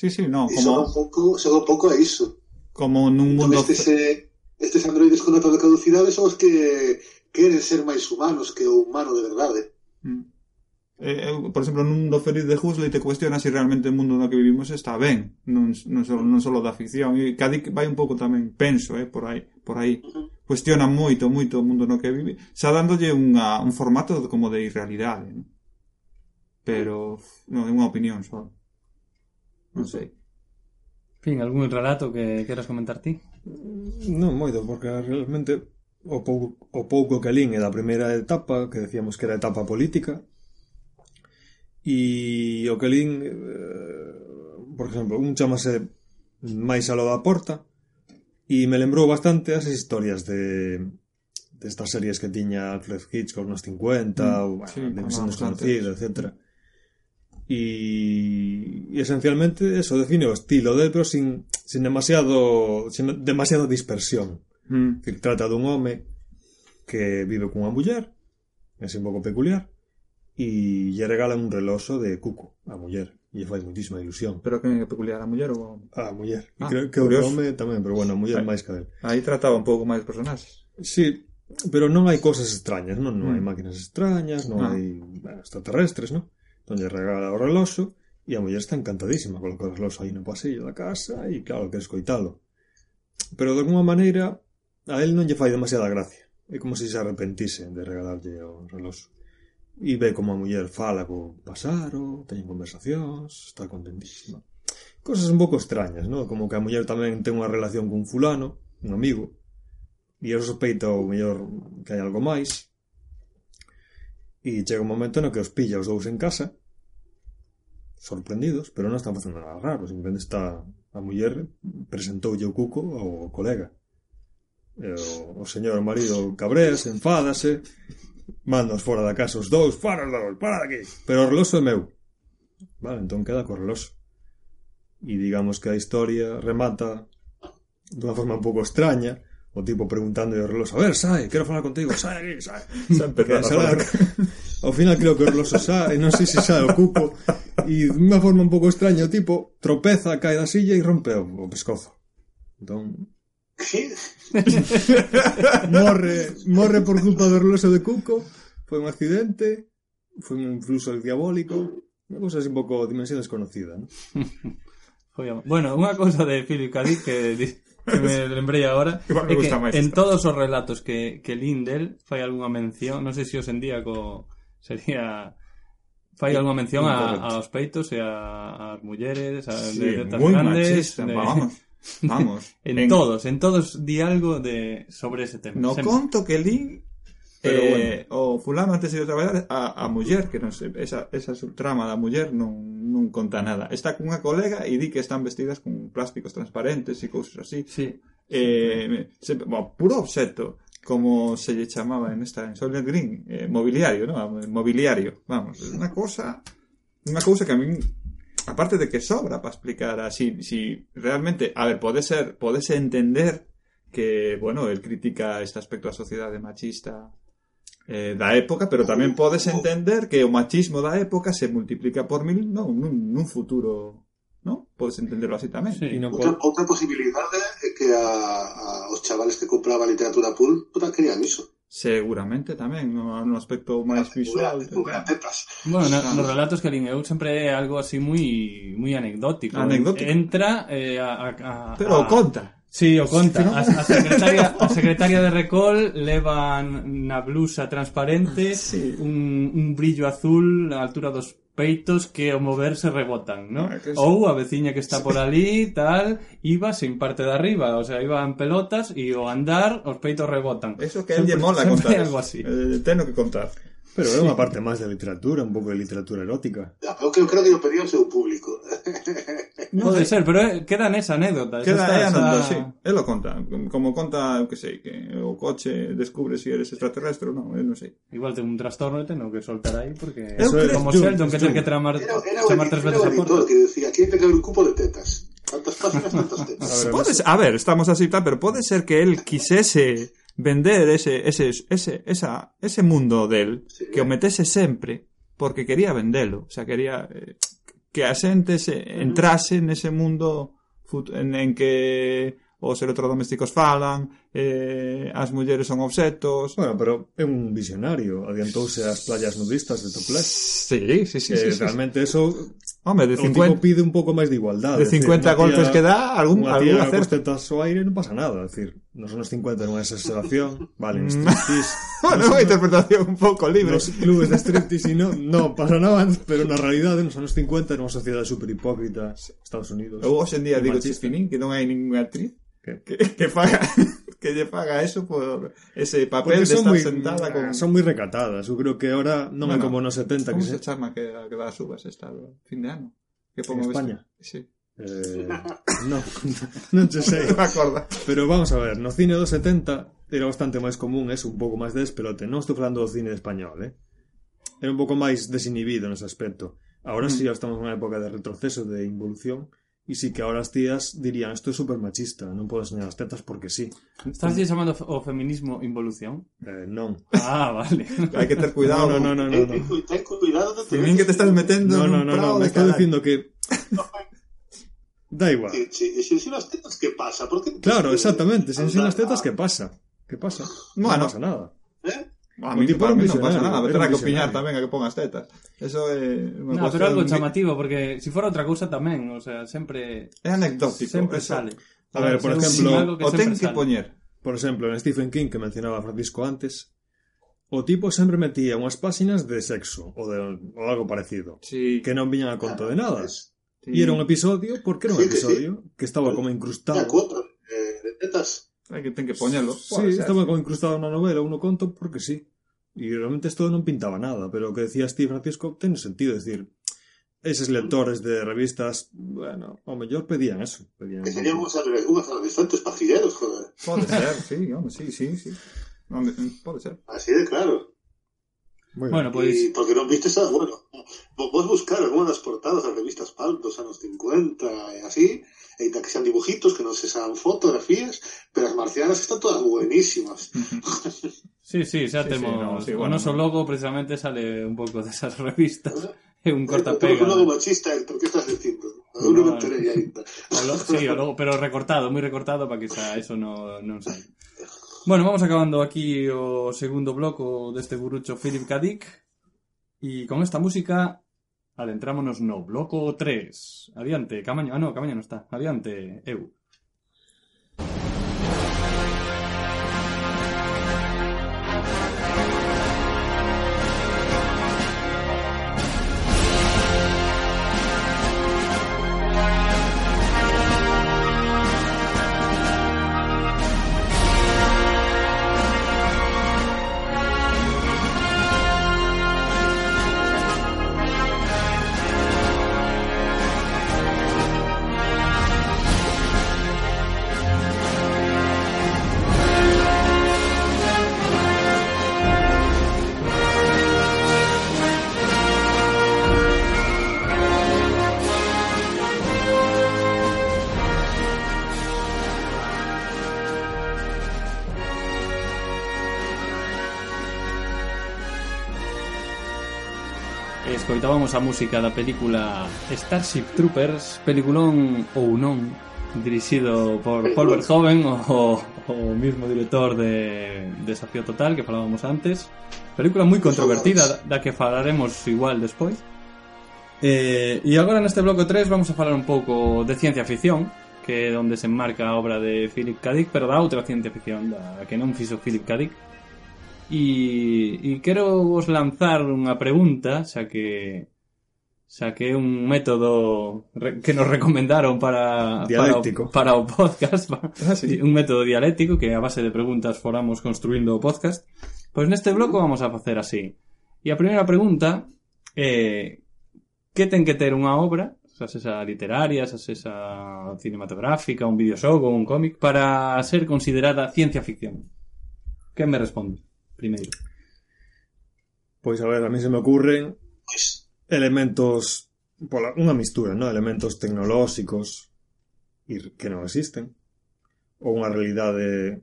Speaker 3: Sí, sí, no,
Speaker 4: E xoga un
Speaker 3: como,
Speaker 4: pouco, xoga un pouco a iso.
Speaker 3: como nun mundo...
Speaker 4: Entón, estes, eh, estes androides con nota de caducidade son os que queren ser máis humanos que o humano de verdade.
Speaker 3: Mm. eh, eu, por exemplo, nun do feliz de Huxley te cuestiona se si realmente o mundo no que vivimos está ben, non, non, só, non só da ficción, e Kadik vai un pouco tamén, penso, eh, por aí, por aí. Cuestiona moito, moito o mundo no que vive, xa dándolle unha, un formato como de irrealidade, non? Pero, non, é unha opinión só. Non sei.
Speaker 2: Fin, algún relato que queras comentar ti?
Speaker 1: Non, moito, porque realmente o pouco, o pouco que lín é da primeira etapa, que decíamos que era etapa política, E o que lín, eh, por exemplo, un chamase máis aló da porta e me lembrou bastante as historias de destas de series que tiña Alfred Hitchcock nos 50
Speaker 3: mm,
Speaker 1: ou bueno,
Speaker 3: sí,
Speaker 1: Dimensión Desconocida, etc. E, e esencialmente eso define o estilo del, pero sin, sin demasiado sin demasiado dispersión.
Speaker 3: Mm.
Speaker 1: Que trata dun home que vive cunha muller, é un pouco peculiar, e lle regala un reloxo de cuco a muller e fai muitísima ilusión.
Speaker 3: Pero que é peculiar a muller ou
Speaker 1: a muller?
Speaker 3: Ah,
Speaker 1: creo que
Speaker 3: curioso.
Speaker 1: o home tamén, pero bueno, a muller máis que a
Speaker 3: Aí trataba un pouco máis personaxes.
Speaker 1: Sí, pero non hai cosas extrañas, non, non
Speaker 3: mm.
Speaker 1: hai máquinas extrañas, non
Speaker 3: ah.
Speaker 1: hai bueno, extraterrestres, non? Entón lle regala o reloxo e a muller está encantadísima con o reloxo aí no pasillo da casa e claro, que escoitalo. Pero de alguma maneira a él non lle fai demasiada gracia. É como se se arrepentise de regalarlle o reloxo e ve como a muller fala co pasaro, teñen conversacións, está contentísima. Cosas un pouco extrañas, non? Como que a muller tamén ten unha relación con fulano, un amigo, e eu sospeito o mellor que hai algo máis, e chega un momento no que os pilla os dous en casa, sorprendidos, pero non están facendo nada raro, simplemente está a muller presentoulle o cuco ao colega. E o, o señor marido cabrea, se enfádase, Mandos fora da casa os dous, fora os dous, para aquí Pero o reloxo é meu. Vale, entón queda co reloxo. E digamos que a historia remata dunha forma un pouco extraña, o tipo preguntando ao reloxo, a ver, sai, quero falar contigo, sai aquí, sai.
Speaker 3: sempre
Speaker 1: que,
Speaker 3: a <laughs>
Speaker 1: Ao final creo que o reloxo sai, non sei se sai o cupo, e dunha forma un pouco extraña o tipo tropeza, cae da silla e rompe o, o pescozo. Entón, morre, morre por culpa do reloxo de Cuco. Foi un accidente, foi un fluxo diabólico, unha cousa así un pouco dimensión desconocida, ¿no? <laughs>
Speaker 2: bueno, unha cousa de Philip K. Dick que, que me <laughs> lembrei agora
Speaker 3: que me gusta máis
Speaker 2: en todos os relatos que, que Lindel fai algunha mención, non sei se os endía co sería fai algunha mención a, aos peitos e a, as mulleres, a,
Speaker 3: sí,
Speaker 2: de, de,
Speaker 3: de,
Speaker 2: de,
Speaker 3: de,
Speaker 2: de,
Speaker 3: de, de, de, Vamos. <laughs>
Speaker 2: en, en, todos, en todos di algo de sobre ese tema.
Speaker 3: No
Speaker 2: Sempre.
Speaker 3: conto que li
Speaker 1: Pero
Speaker 3: eh, bueno, o fulano antes de ir a traballar a, a muller, que non sei, esa, esa subtrama da muller non, non conta nada. Está cunha colega e di que están vestidas con plásticos transparentes e cousas así.
Speaker 2: Sí.
Speaker 3: Eh, sí. se, bueno, puro obxecto como se lle chamaba en esta en Soylent Green, eh, mobiliario, ¿no? Mobiliario, vamos, é unha cousa unha cousa que a min aparte de que sobra para explicar así, si realmente, a ver, pode ser, podese entender que, bueno, el critica este aspecto da sociedade machista eh, da época, pero tamén podes entender que o machismo da época se multiplica por mil non, nun, nun futuro, ¿no? Podes entenderlo así tamén.
Speaker 2: Sí.
Speaker 1: E non
Speaker 4: Outra,
Speaker 1: po-
Speaker 4: outra posibilidade é que a, a, os chavales que compraban literatura pulp puta querían iso.
Speaker 3: Seguramente tamén, no no aspecto máis visual.
Speaker 2: Bueno,
Speaker 3: no,
Speaker 2: nos relatos que lín eu sempre é algo así moi moi anecdótico.
Speaker 3: anecdótico.
Speaker 2: Entra eh, a, a, a
Speaker 3: Pero
Speaker 2: o
Speaker 3: conta.
Speaker 2: Sí, o conta. A, a, secretaria, a secretaria de Recol leva na blusa transparente
Speaker 3: sí.
Speaker 2: un, un brillo azul á altura dos peitos que ao moverse rebotan, ¿no?
Speaker 3: Ah, sí.
Speaker 2: Ou a veciña que está por ali, tal, iba sin parte de arriba, o sea, iba en pelotas e ao andar os peitos rebotan.
Speaker 3: Eso que sempre, a lle mola contar.
Speaker 2: algo así.
Speaker 3: Eh, teno que contar.
Speaker 1: Pero é unha parte máis de literatura, un pouco de literatura erótica.
Speaker 4: O que eu creo que o pedía o seu público. <laughs>
Speaker 2: Non Pode ser, pero eh, é- queda nesa anécdota.
Speaker 3: Queda aí
Speaker 2: esa...
Speaker 3: sí. Él lo conta. Como conta, eu que sei, que o coche descubre se si eres extraterrestre ou non, eu non sei.
Speaker 2: Igual ten un trastorno e ten que soltar aí porque
Speaker 3: Eso é
Speaker 2: como es
Speaker 1: Jung,
Speaker 2: Sheldon que
Speaker 1: es
Speaker 2: ten
Speaker 1: Jung.
Speaker 2: que tramar,
Speaker 4: Era, era, o
Speaker 2: chamar tres
Speaker 4: era
Speaker 2: veces
Speaker 4: o
Speaker 2: a
Speaker 4: editor o que decía, aquí hai que haber un cupo de tetas. Tantas páginas, tantas <laughs> tetas.
Speaker 3: Podes, a ver, estamos así tal, pero pode ser que él quisese vender ese, ese, ese, esa, ese mundo del
Speaker 4: sí,
Speaker 3: que o metese sempre porque quería vendelo, o sea, quería eh, que a xente se entrase nese mundo en, en que os electrodomésticos falan, eh, as mulleres son obxetos...
Speaker 1: Bueno, pero é un visionario, adiantouse ás playas nudistas de Toplés.
Speaker 3: Sí, sí, sí.
Speaker 1: Eh,
Speaker 3: sí, sí
Speaker 1: realmente sí. eso...
Speaker 3: Home, de 50...
Speaker 1: O tipo pide un pouco máis de igualdade.
Speaker 3: De 50 decir, golpes tía, que dá, algún, algún acerto.
Speaker 1: Unha tía aire non pasa nada, decir, nos anos 50 nunha sensación, vale, en striptease. <laughs>
Speaker 3: bueno, é unha interpretación un pouco libre.
Speaker 1: Nos clubes de striptease e non, non pasa nada, pero na realidade nos anos 50 era unha sociedade super hipócrita, Estados Unidos.
Speaker 3: Eu hoxe en día digo chispinín que non hai ninguna actriz
Speaker 1: que,
Speaker 3: que, que faga <laughs> que lle paga eso por ese papel de estar
Speaker 1: muy,
Speaker 3: sentada con...
Speaker 1: Son moi recatadas, eu creo que ahora non
Speaker 3: bueno, é
Speaker 1: como nos 70 que
Speaker 3: se... chama que, que va a subas esta fin de ano? Que pongo en
Speaker 1: España?
Speaker 3: si Sí.
Speaker 1: Eh, <laughs> non, <laughs> non che sei
Speaker 3: non acorda.
Speaker 1: Pero vamos a ver, no cine dos 70 era bastante máis común, é un pouco máis despelote Non estou falando do cine español, eh? Era un pouco máis desinhibido nese aspecto Ahora
Speaker 3: mm.
Speaker 1: sí, estamos nunha época de retroceso, de involución E sí que ahora as tías dirían Isto é super machista, non podo enseñar as tetas porque sí
Speaker 2: Estás ti chamando o feminismo involución?
Speaker 1: Eh, non
Speaker 2: Ah, vale <laughs>
Speaker 3: Hai que ter cuidado
Speaker 1: No, no, no, no,
Speaker 4: no,
Speaker 1: no.
Speaker 4: Ten, ten cuidado
Speaker 3: Ten que te estás metendo
Speaker 1: no, no, no, no, no, no,
Speaker 3: no,
Speaker 1: no, no, Da igual.
Speaker 4: Eh, si, che, se sin as tetas, que pasa? Por que
Speaker 1: claro, exactamente, se sin as tetas, que pasa? Que pasa?
Speaker 3: Bueno,
Speaker 1: no pasa nada.
Speaker 4: Eh?
Speaker 3: A mí,
Speaker 1: tipo,
Speaker 3: para mí non pasa nada,
Speaker 1: pero
Speaker 3: terá que
Speaker 1: opinar
Speaker 3: tamén a que pongas tetas. Eso é... Eh,
Speaker 2: no, pero algo chamativo, porque se si fora outra cousa tamén, o sea, sempre...
Speaker 3: É anecdótico.
Speaker 2: Sempre
Speaker 3: eso.
Speaker 2: sale.
Speaker 1: A ver, por exemplo,
Speaker 3: o ten que poñer.
Speaker 1: Por exemplo, en Stephen King, que mencionaba Francisco antes, o tipo sempre metía unhas páxinas de sexo ou, de, ou algo parecido
Speaker 3: sí.
Speaker 1: que non viñan a conto de ah, nada.
Speaker 4: Es
Speaker 3: sí.
Speaker 1: E era un episodio, porque era un
Speaker 4: Sí, que sí.
Speaker 1: episodio que estaba como incrustado.
Speaker 4: cuatro, eh, de tetas.
Speaker 3: Hai que ten que poñelo.
Speaker 1: Sí, estaba como incrustado na novela, uno conto porque sí. E realmente isto non pintaba nada, pero o que decía Steve Francisco ten sentido, es decir, eses lectores de revistas, bueno, ao mellor pedían eso, pedían
Speaker 4: Que serían unhas adolescentes pacilleros, joder.
Speaker 3: Pode ser, <laughs> sí, home, sí, sí, sí. Hombre, Pode ser.
Speaker 4: Así de claro
Speaker 2: bueno, pues...
Speaker 4: Y porque no viste esa, bueno, vos buscar algunas de las portadas de revistas PAL los años 50 y así, e que sean dibujitos, que no se sean fotografías, pero las marcianas están todas buenísimas. <laughs>
Speaker 2: Sí, sí, ya
Speaker 3: sí, tenemos...
Speaker 2: Sí,
Speaker 3: no, sí, bueno, Onoso
Speaker 2: Lobo precisamente sale un poco de esas <laughs> revistas. ¿verdad? <laughs> un
Speaker 4: eh,
Speaker 2: cortapega.
Speaker 4: Un machista, Héctor, ¿qué estás diciendo? Aún no, no
Speaker 2: me enteré sí, pero recortado, muy recortado para que eso no, no salga. Bueno, vamos acabando aquí o segundo bloco deste burucho Philip K. Dick e con esta música adentrámonos no bloco 3. Adiante, Camaño. Ah, no, Camaño non está. Adiante, eu. escoitamos a música da película Starship Troopers, peliculón ou non, dirixido por Paul Verhoeven, o, o mismo director de Desafío Total que falábamos antes. Película moi controvertida, da que falaremos igual despois. Eh, e agora neste bloco 3 vamos a falar un pouco de ciencia ficción, que é onde se enmarca a obra de Philip K. Dick, pero da outra ciencia ficción da que non fixo Philip K. Dick, E, e quero vos lanzar unha pregunta, xa que xa que é un método que nos recomendaron para
Speaker 1: Dialéctico.
Speaker 2: para <laughs> para o podcast,
Speaker 3: Ah, sí.
Speaker 2: un método dialéctico que a base de preguntas foramos construindo o podcast. Pois neste bloco vamos a facer así. E a primeira pregunta é que ten que ter unha obra, xa sexa literaria, xa sexa cinematográfica, un videoxogo, un cómic, para ser considerada ciencia ficción? Que me responde? Primeiro.
Speaker 1: Pois a ver, a mí se me ocurren
Speaker 4: Pois,
Speaker 1: elementos, una mistura, ¿no? Elementos tecnológicos que no existen, o una realidad de,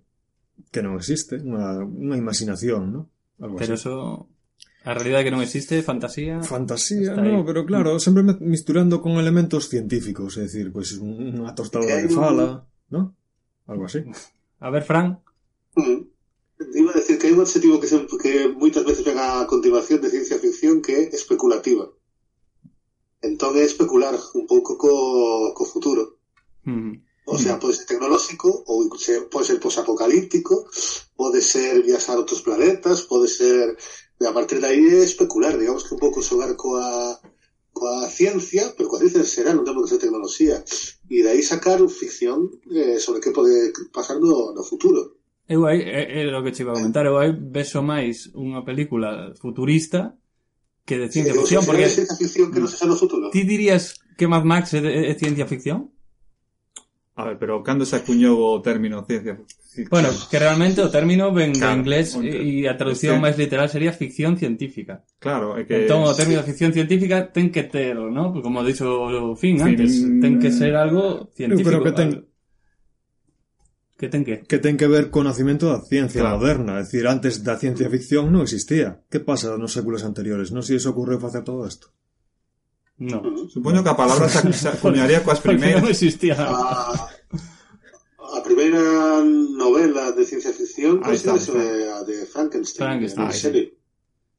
Speaker 1: que no existe, una, una imaginación, ¿no? Algo
Speaker 2: Pero eso, la realidad que no existe, fantasía.
Speaker 1: Fantasía, no, pero claro, mm. siempre misturando con elementos científicos, es decir, pues una tostadora de fala, ¿no? Algo así. Mm.
Speaker 2: A ver, Frank.
Speaker 4: Mm. Iba a decir que hay un adjetivo que, se, que muchas veces venga a continuación de ciencia ficción que es especulativa. Entón é especular un pouco co, co futuro.
Speaker 2: Mm.
Speaker 4: O sea, mm-hmm. pode ser tecnolóxico ou pode ser posapocalíptico, pode ser viaxar a outros planetas, pode ser... E a partir de aí é especular, digamos que un pouco xogar coa, coa ciencia, pero coa ciencia será, non temos que ser tecnoloxía. E de aí sacar ficción eh, sobre que pode pasar no, no futuro.
Speaker 2: Eu aí, é, é, é o que te iba a comentar, eu aí vexo máis unha película futurista que de ciencia ficción, porque
Speaker 4: sería ciencia ficción que se no futuro.
Speaker 2: ti dirías que Mad Max de- é ciencia ficción?
Speaker 3: A ver, pero cando se acuñou o término ciencia ficción?
Speaker 2: Bueno, que realmente o término ven de
Speaker 3: Claro,
Speaker 2: inglés
Speaker 3: o-
Speaker 2: e a traducción
Speaker 3: es que-
Speaker 2: máis literal sería ficción científica.
Speaker 3: Claro, é que...
Speaker 2: Entón, o término ficción científica ten que ter, ¿no? Pues como dixo o Fin
Speaker 3: Fin,
Speaker 2: antes, ten que ser algo científico.
Speaker 1: creo que ten,
Speaker 2: Que ten que?
Speaker 1: que ten que ver co nacimento da ciencia
Speaker 3: Claro.
Speaker 1: moderna, é dicir, antes da ciencia ficción non existía. Que pasa nos séculos anteriores? Non se si ocorreu facer todo isto.
Speaker 2: No.
Speaker 3: Supoño que a palabra se, acuñaría coas
Speaker 2: Porque non
Speaker 3: primeiras...
Speaker 2: existía.
Speaker 4: A, a primeira novela de ciencia ficción considérase a de Frankenstein,
Speaker 2: Frankenstein,
Speaker 4: en
Speaker 3: sí.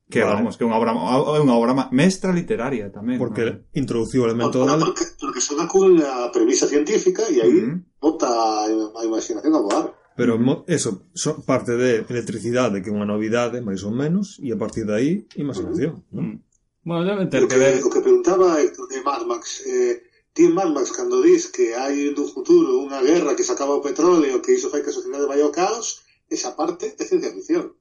Speaker 3: Que
Speaker 1: vale.
Speaker 3: vamos, que é unha obra, unha obra mestra literaria tamén.
Speaker 1: Porque
Speaker 3: ¿no?
Speaker 1: introduciu o elemento... Bueno,
Speaker 4: porque, porque son cunha premisa científica e aí
Speaker 3: uh -huh.
Speaker 4: bota a imaginación a voar.
Speaker 1: Pero eso, son parte de electricidade que é unha novidade, eh, máis ou menos, e a partir de aí, imaginación.
Speaker 2: Uh -huh.
Speaker 1: ¿no?
Speaker 2: Bueno, debe ter
Speaker 4: que,
Speaker 2: que ver...
Speaker 4: O que preguntaba Héctor de Mad Max, eh, ti en Mad Max, cando dis que hai no futuro unha guerra que se acaba o petróleo, que iso fai que a sociedade vai ao caos, esa parte é ciencia ficción.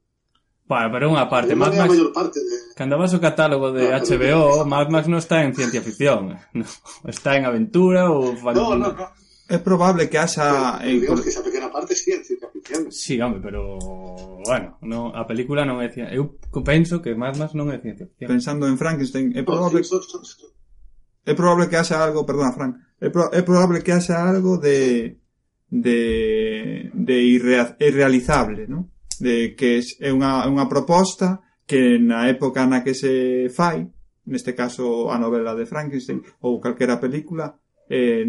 Speaker 2: Bueno, pero unha parte, Mad Max,
Speaker 4: parte de...
Speaker 2: cando vas o catálogo de
Speaker 4: ah,
Speaker 2: HBO, pero... Mad Max non está en ciencia ficción, <laughs> está en aventura ou...
Speaker 4: No, no, no.
Speaker 3: É probable que haxa...
Speaker 4: Pero,
Speaker 3: pero
Speaker 4: digamos que esa pequena parte sí en ciencia ficción.
Speaker 2: Sí, home, pero... Bueno, no, a película non é ciencia... Eu penso que Mad Max non é ciencia ficción.
Speaker 3: Pensando en Frankenstein, é probable...
Speaker 4: Sí, son, son, son.
Speaker 3: É probable que haxa algo... Perdona, Frank. É, pro... é probable que haxa algo de... De... De irre... irrealizable, non? de que é unha, unha proposta que na época na que se fai, neste caso a novela de Frankenstein ou calquera película, eh,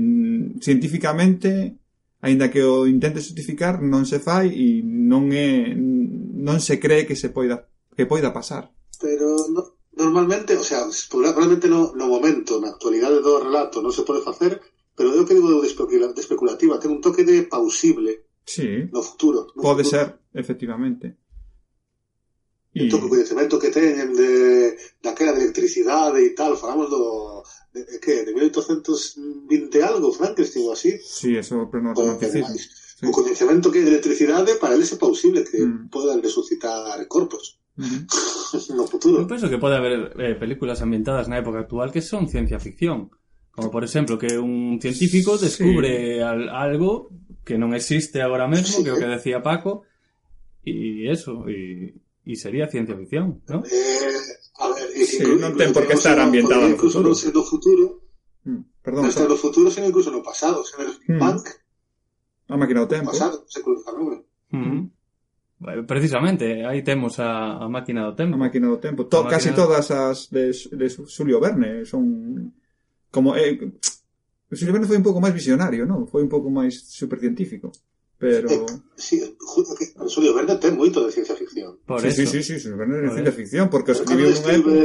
Speaker 3: científicamente, aínda que o intente justificar, non se fai e non é non se cree que se poida que poida pasar.
Speaker 4: Pero no, normalmente, o sea, probablemente no, no momento, na actualidade do relato non se pode facer, pero eu que digo de especulativa, ten un toque de pausible
Speaker 3: sí.
Speaker 4: no futuro. No
Speaker 3: pode
Speaker 4: futuro.
Speaker 3: ser, efectivamente.
Speaker 4: E... Entón, coñecemento que teñen de daquela de electricidade e tal, falamos do de, de que, de 1820 algo, Frankenstein ou así,
Speaker 3: Sí, eso é pleno
Speaker 4: o,
Speaker 3: romanticismo. Sí.
Speaker 4: o coñecemento que de electricidade para eles é pausible que
Speaker 3: Mm.
Speaker 4: podan resucitar corpos
Speaker 3: Ujú. <laughs>
Speaker 4: no futuro.
Speaker 2: Eu penso que pode haber eh, películas ambientadas na época actual que son ciencia ficción. Como por exemplo que un científico
Speaker 3: Sí.
Speaker 2: descubre al, algo que non existe agora mesmo,
Speaker 4: Sí.
Speaker 2: que o que decía Paco, y eso, y, y sería ciencia ficción, ¿no?
Speaker 4: Eh, a ver, y
Speaker 3: sí, no ten por
Speaker 4: qué
Speaker 3: estar ambientado en
Speaker 4: el
Speaker 3: futuro.
Speaker 4: No siendo futuro,
Speaker 3: mm, perdón.
Speaker 4: No en los futuros, sino incluso en los pasados, en el
Speaker 3: mm.
Speaker 4: punk.
Speaker 3: Ha maquinado tiempo.
Speaker 4: Pasado, se cruza el mm-hmm.
Speaker 2: mm. bueno, Precisamente, ahí tenemos a, a Máquina Tempo.
Speaker 3: A Máquina do Tempo. To, casi todas as de, de Julio Verne son como... Eh, <tsk> Julio Verne foi un pouco máis visionario, non? Foi un pouco máis supercientífico. Pero
Speaker 4: Eh, Sí, justo que Julio Verne ten moito de ciencia ficción.
Speaker 2: Por
Speaker 3: sí,
Speaker 2: eso.
Speaker 3: sí, sí, sí, Verne é
Speaker 2: Por
Speaker 3: ciencia
Speaker 2: eso.
Speaker 3: ficción porque escribiu nunha época.
Speaker 4: escribe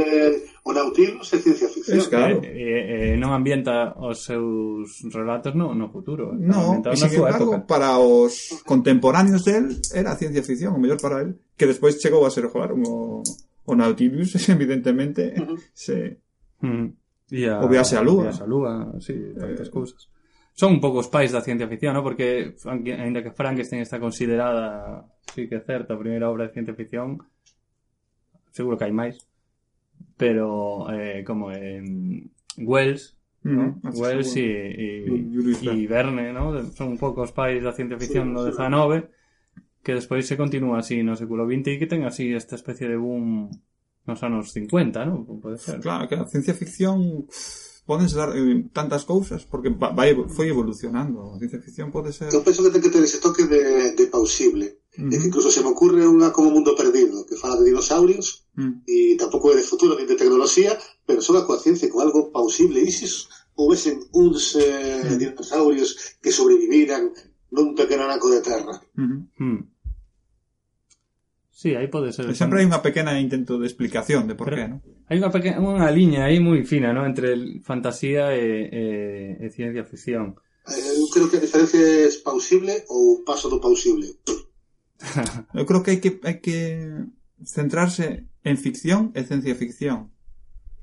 Speaker 4: o Nautilus é ciencia ficción.
Speaker 3: Es claro.
Speaker 2: Eh, eh, eh, non ambienta os seus relatos no, no futuro. eh.
Speaker 3: No, e sin embargo,
Speaker 2: época.
Speaker 3: para os contemporáneos del era ciencia ficción, o mellor para él, que despois chegou a ser jogar o, o Nautilus, <laughs> evidentemente,
Speaker 4: Ujú.
Speaker 3: se,
Speaker 2: Mm. E a,
Speaker 3: O Viaxe á Lúa.
Speaker 2: Á Lúa, sí, tantas
Speaker 3: Eh,
Speaker 2: cousas. Son un pouco os pais da ciencia ficción, ¿no? Porque, aunque- aínda que Frankenstein está considerada, sí que é certa, a primeira obra de ciencia ficción, seguro que hai máis, pero, eh, como en Wells, ¿no?
Speaker 3: Ujú,
Speaker 2: Wells e, e Verne, ¿no? Son un pouco os pais da ciencia ficción no 19 que despois se continúa así no século XX e que ten así esta especie de boom nos anos 50, ¿no? Pode ser.
Speaker 3: Claro, que a ciencia ficción podense dar eh, tantas cousas porque va, vai, foi evolucionando. A ciencia ficción pode ser...
Speaker 4: Eu penso que ten que ter ese toque de, de pausible.
Speaker 3: Ujú.
Speaker 4: E que incluso se me ocurre unha como Mundo Perdido, que fala de dinosaurios,
Speaker 3: Mm.
Speaker 4: e tampouco é de futuro ni de tecnoloxía, pero son a coa ciencia con algo pausible. E se houvesen uns eh,
Speaker 3: Mm.
Speaker 4: dinosaurios que sobreviviran nun pequeno anaco de terra.
Speaker 3: Ujú.
Speaker 2: Hmm. Sí, aí pode ser.
Speaker 3: E sempre hai unha pequena intento de explicación de por qué, non?
Speaker 2: Hai unha pequena unha liña aí moi fina, non? Entre fantasía e, e, e ciencia ficción.
Speaker 4: Eh, Eu creo que a diferencia é pausible ou paso do pausible.
Speaker 3: Eu creo que hai que hai que centrarse en ficción e ciencia ficción.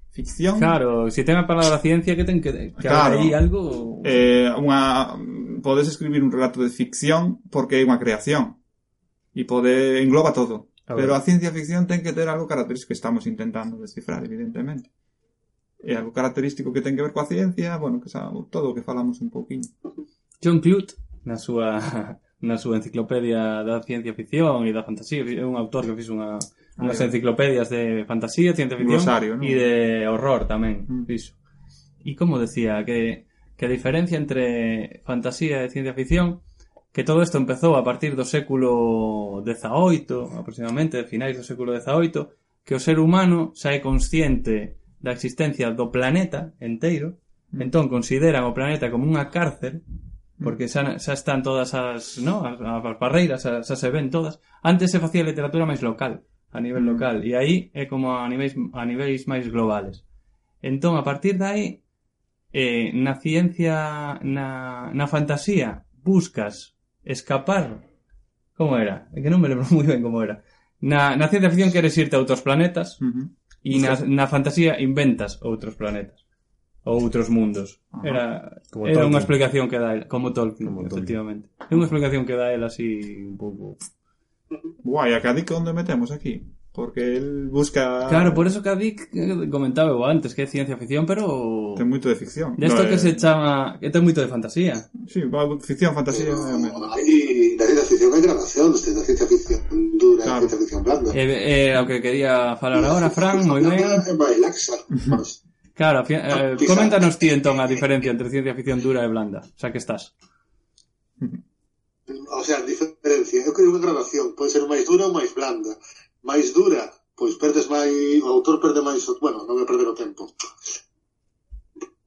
Speaker 3: Ficción.
Speaker 2: Claro, se si ten a palabra ciencia que ten que, que
Speaker 3: claro.
Speaker 2: aí algo
Speaker 3: eh, unha podes escribir un relato de ficción porque é unha creación e pode engloba todo.
Speaker 2: A
Speaker 3: Pero a ciencia ficción ten que ter algo característico que estamos intentando descifrar, evidentemente. E algo característico que ten que ver coa ciencia, bueno, que xa todo o que falamos un pouquiño.
Speaker 2: John Clute, na súa <laughs> na súa enciclopedia da ciencia ficción e da fantasía, é un autor que fixo unha
Speaker 3: ah, unhas
Speaker 2: enciclopedias de fantasía, ciencia ficción
Speaker 3: Glosario, ¿no?
Speaker 2: e de horror tamén,
Speaker 3: mm.
Speaker 2: fixo. E como decía que que a diferencia entre fantasía e ciencia ficción que todo isto empezou a partir do século XVIII, aproximadamente, finais do século XVIII, que o ser humano xa é consciente da existencia do planeta enteiro,
Speaker 3: mm.
Speaker 2: entón consideran o planeta como unha cárcel, porque xa, xa están todas as, no, as, as barreiras, xa, xa se ven todas. Antes se facía literatura máis local, a nivel mm. local, e aí é como a niveis, a niveis máis globales. Entón, a partir de aí, eh, na ciencia, na, na fantasía, buscas escapar como era? É que non me lembro moi ben como era. Na, na ciencia ficción queres irte a outros planetas
Speaker 3: uh -huh.
Speaker 2: e na, na fantasía inventas outros planetas ou outros mundos.
Speaker 3: Ajá.
Speaker 2: Era
Speaker 1: como
Speaker 2: era unha explicación que dá el, como Tolkien,
Speaker 1: como
Speaker 2: efectivamente. É unha explicación que dá el así un pouco.
Speaker 3: Guai, a cadica onde metemos aquí? Porque él busca...
Speaker 2: Claro, por eso que a Dick eh, comentaba eu antes que é ciencia ficción, pero...
Speaker 3: Ten moito de ficción.
Speaker 2: Desto
Speaker 3: no,
Speaker 2: que
Speaker 3: eh...
Speaker 2: se chama... Que ten moito de fantasía.
Speaker 3: Sí, va, ficción, fantasía...
Speaker 4: Pero, Hay, da ciencia ficción hai gradacións, ten ciencia ficción dura
Speaker 3: claro.
Speaker 4: e ciencia ficción blanda.
Speaker 2: Eh, eh, o que quería falar agora, Fran, moi ben.
Speaker 4: É máis laxa.
Speaker 2: Claro, eh, coméntanos ti entón a diferencia entre ciencia ficción dura e blanda, xa que estás.
Speaker 4: O sea, diferencia, eu creo que gradación pode ser máis dura ou máis blanda máis dura, pois perdes máis, o autor perde máis, bueno, non é perder o tempo,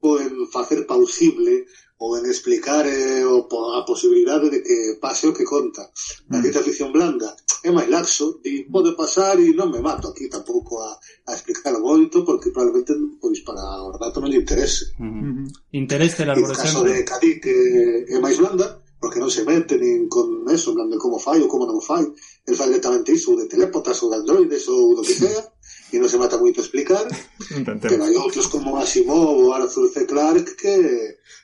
Speaker 4: ou en facer pausible ou en explicar eh, o, a posibilidade de que pase o que conta. Na mm. ciencia ficción blanda é máis laxo, di, pode pasar e non me mato aquí tampouco a, a explicar o moito, porque probablemente pois para o dato non lle interese.
Speaker 2: Uh -huh. Interese,
Speaker 4: la,
Speaker 2: por
Speaker 4: exemplo. caso de Cadí, que é máis blanda, porque non se mete nin con eso, en plan de como fai ou como non fai. El fai directamente iso de telépotas ou de androides ou do que sea, e non se mata moito a explicar.
Speaker 3: Intentemos.
Speaker 4: Pero hai outros como Asimov ou Arthur C. Clarke que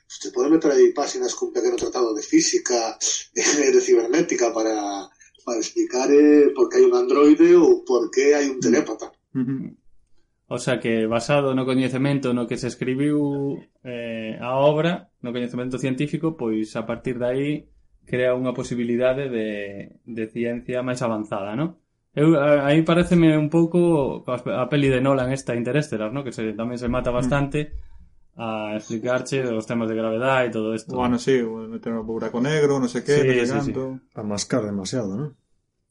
Speaker 4: se pode meter aí páxinas cun pequeno tratado de física, <laughs> de cibernética para, para explicar eh, por que hai un androide ou por que hai un telépata.
Speaker 3: Uh -huh.
Speaker 2: O sea que basado no coñecemento no que se escribiu eh, a obra, no coñecemento científico, pois a partir de aí crea unha posibilidade de, de ciencia máis avanzada, non? Eu, a, aí pareceme un pouco a peli de Nolan esta Interestelar, ¿no? que se, tamén se mata mm. bastante a explicarche os temas de gravedade e todo isto.
Speaker 3: Bueno, sí, meter un buraco negro, non sei sé que,
Speaker 2: sí, sí,
Speaker 3: canto. sí.
Speaker 1: A mascar demasiado, non?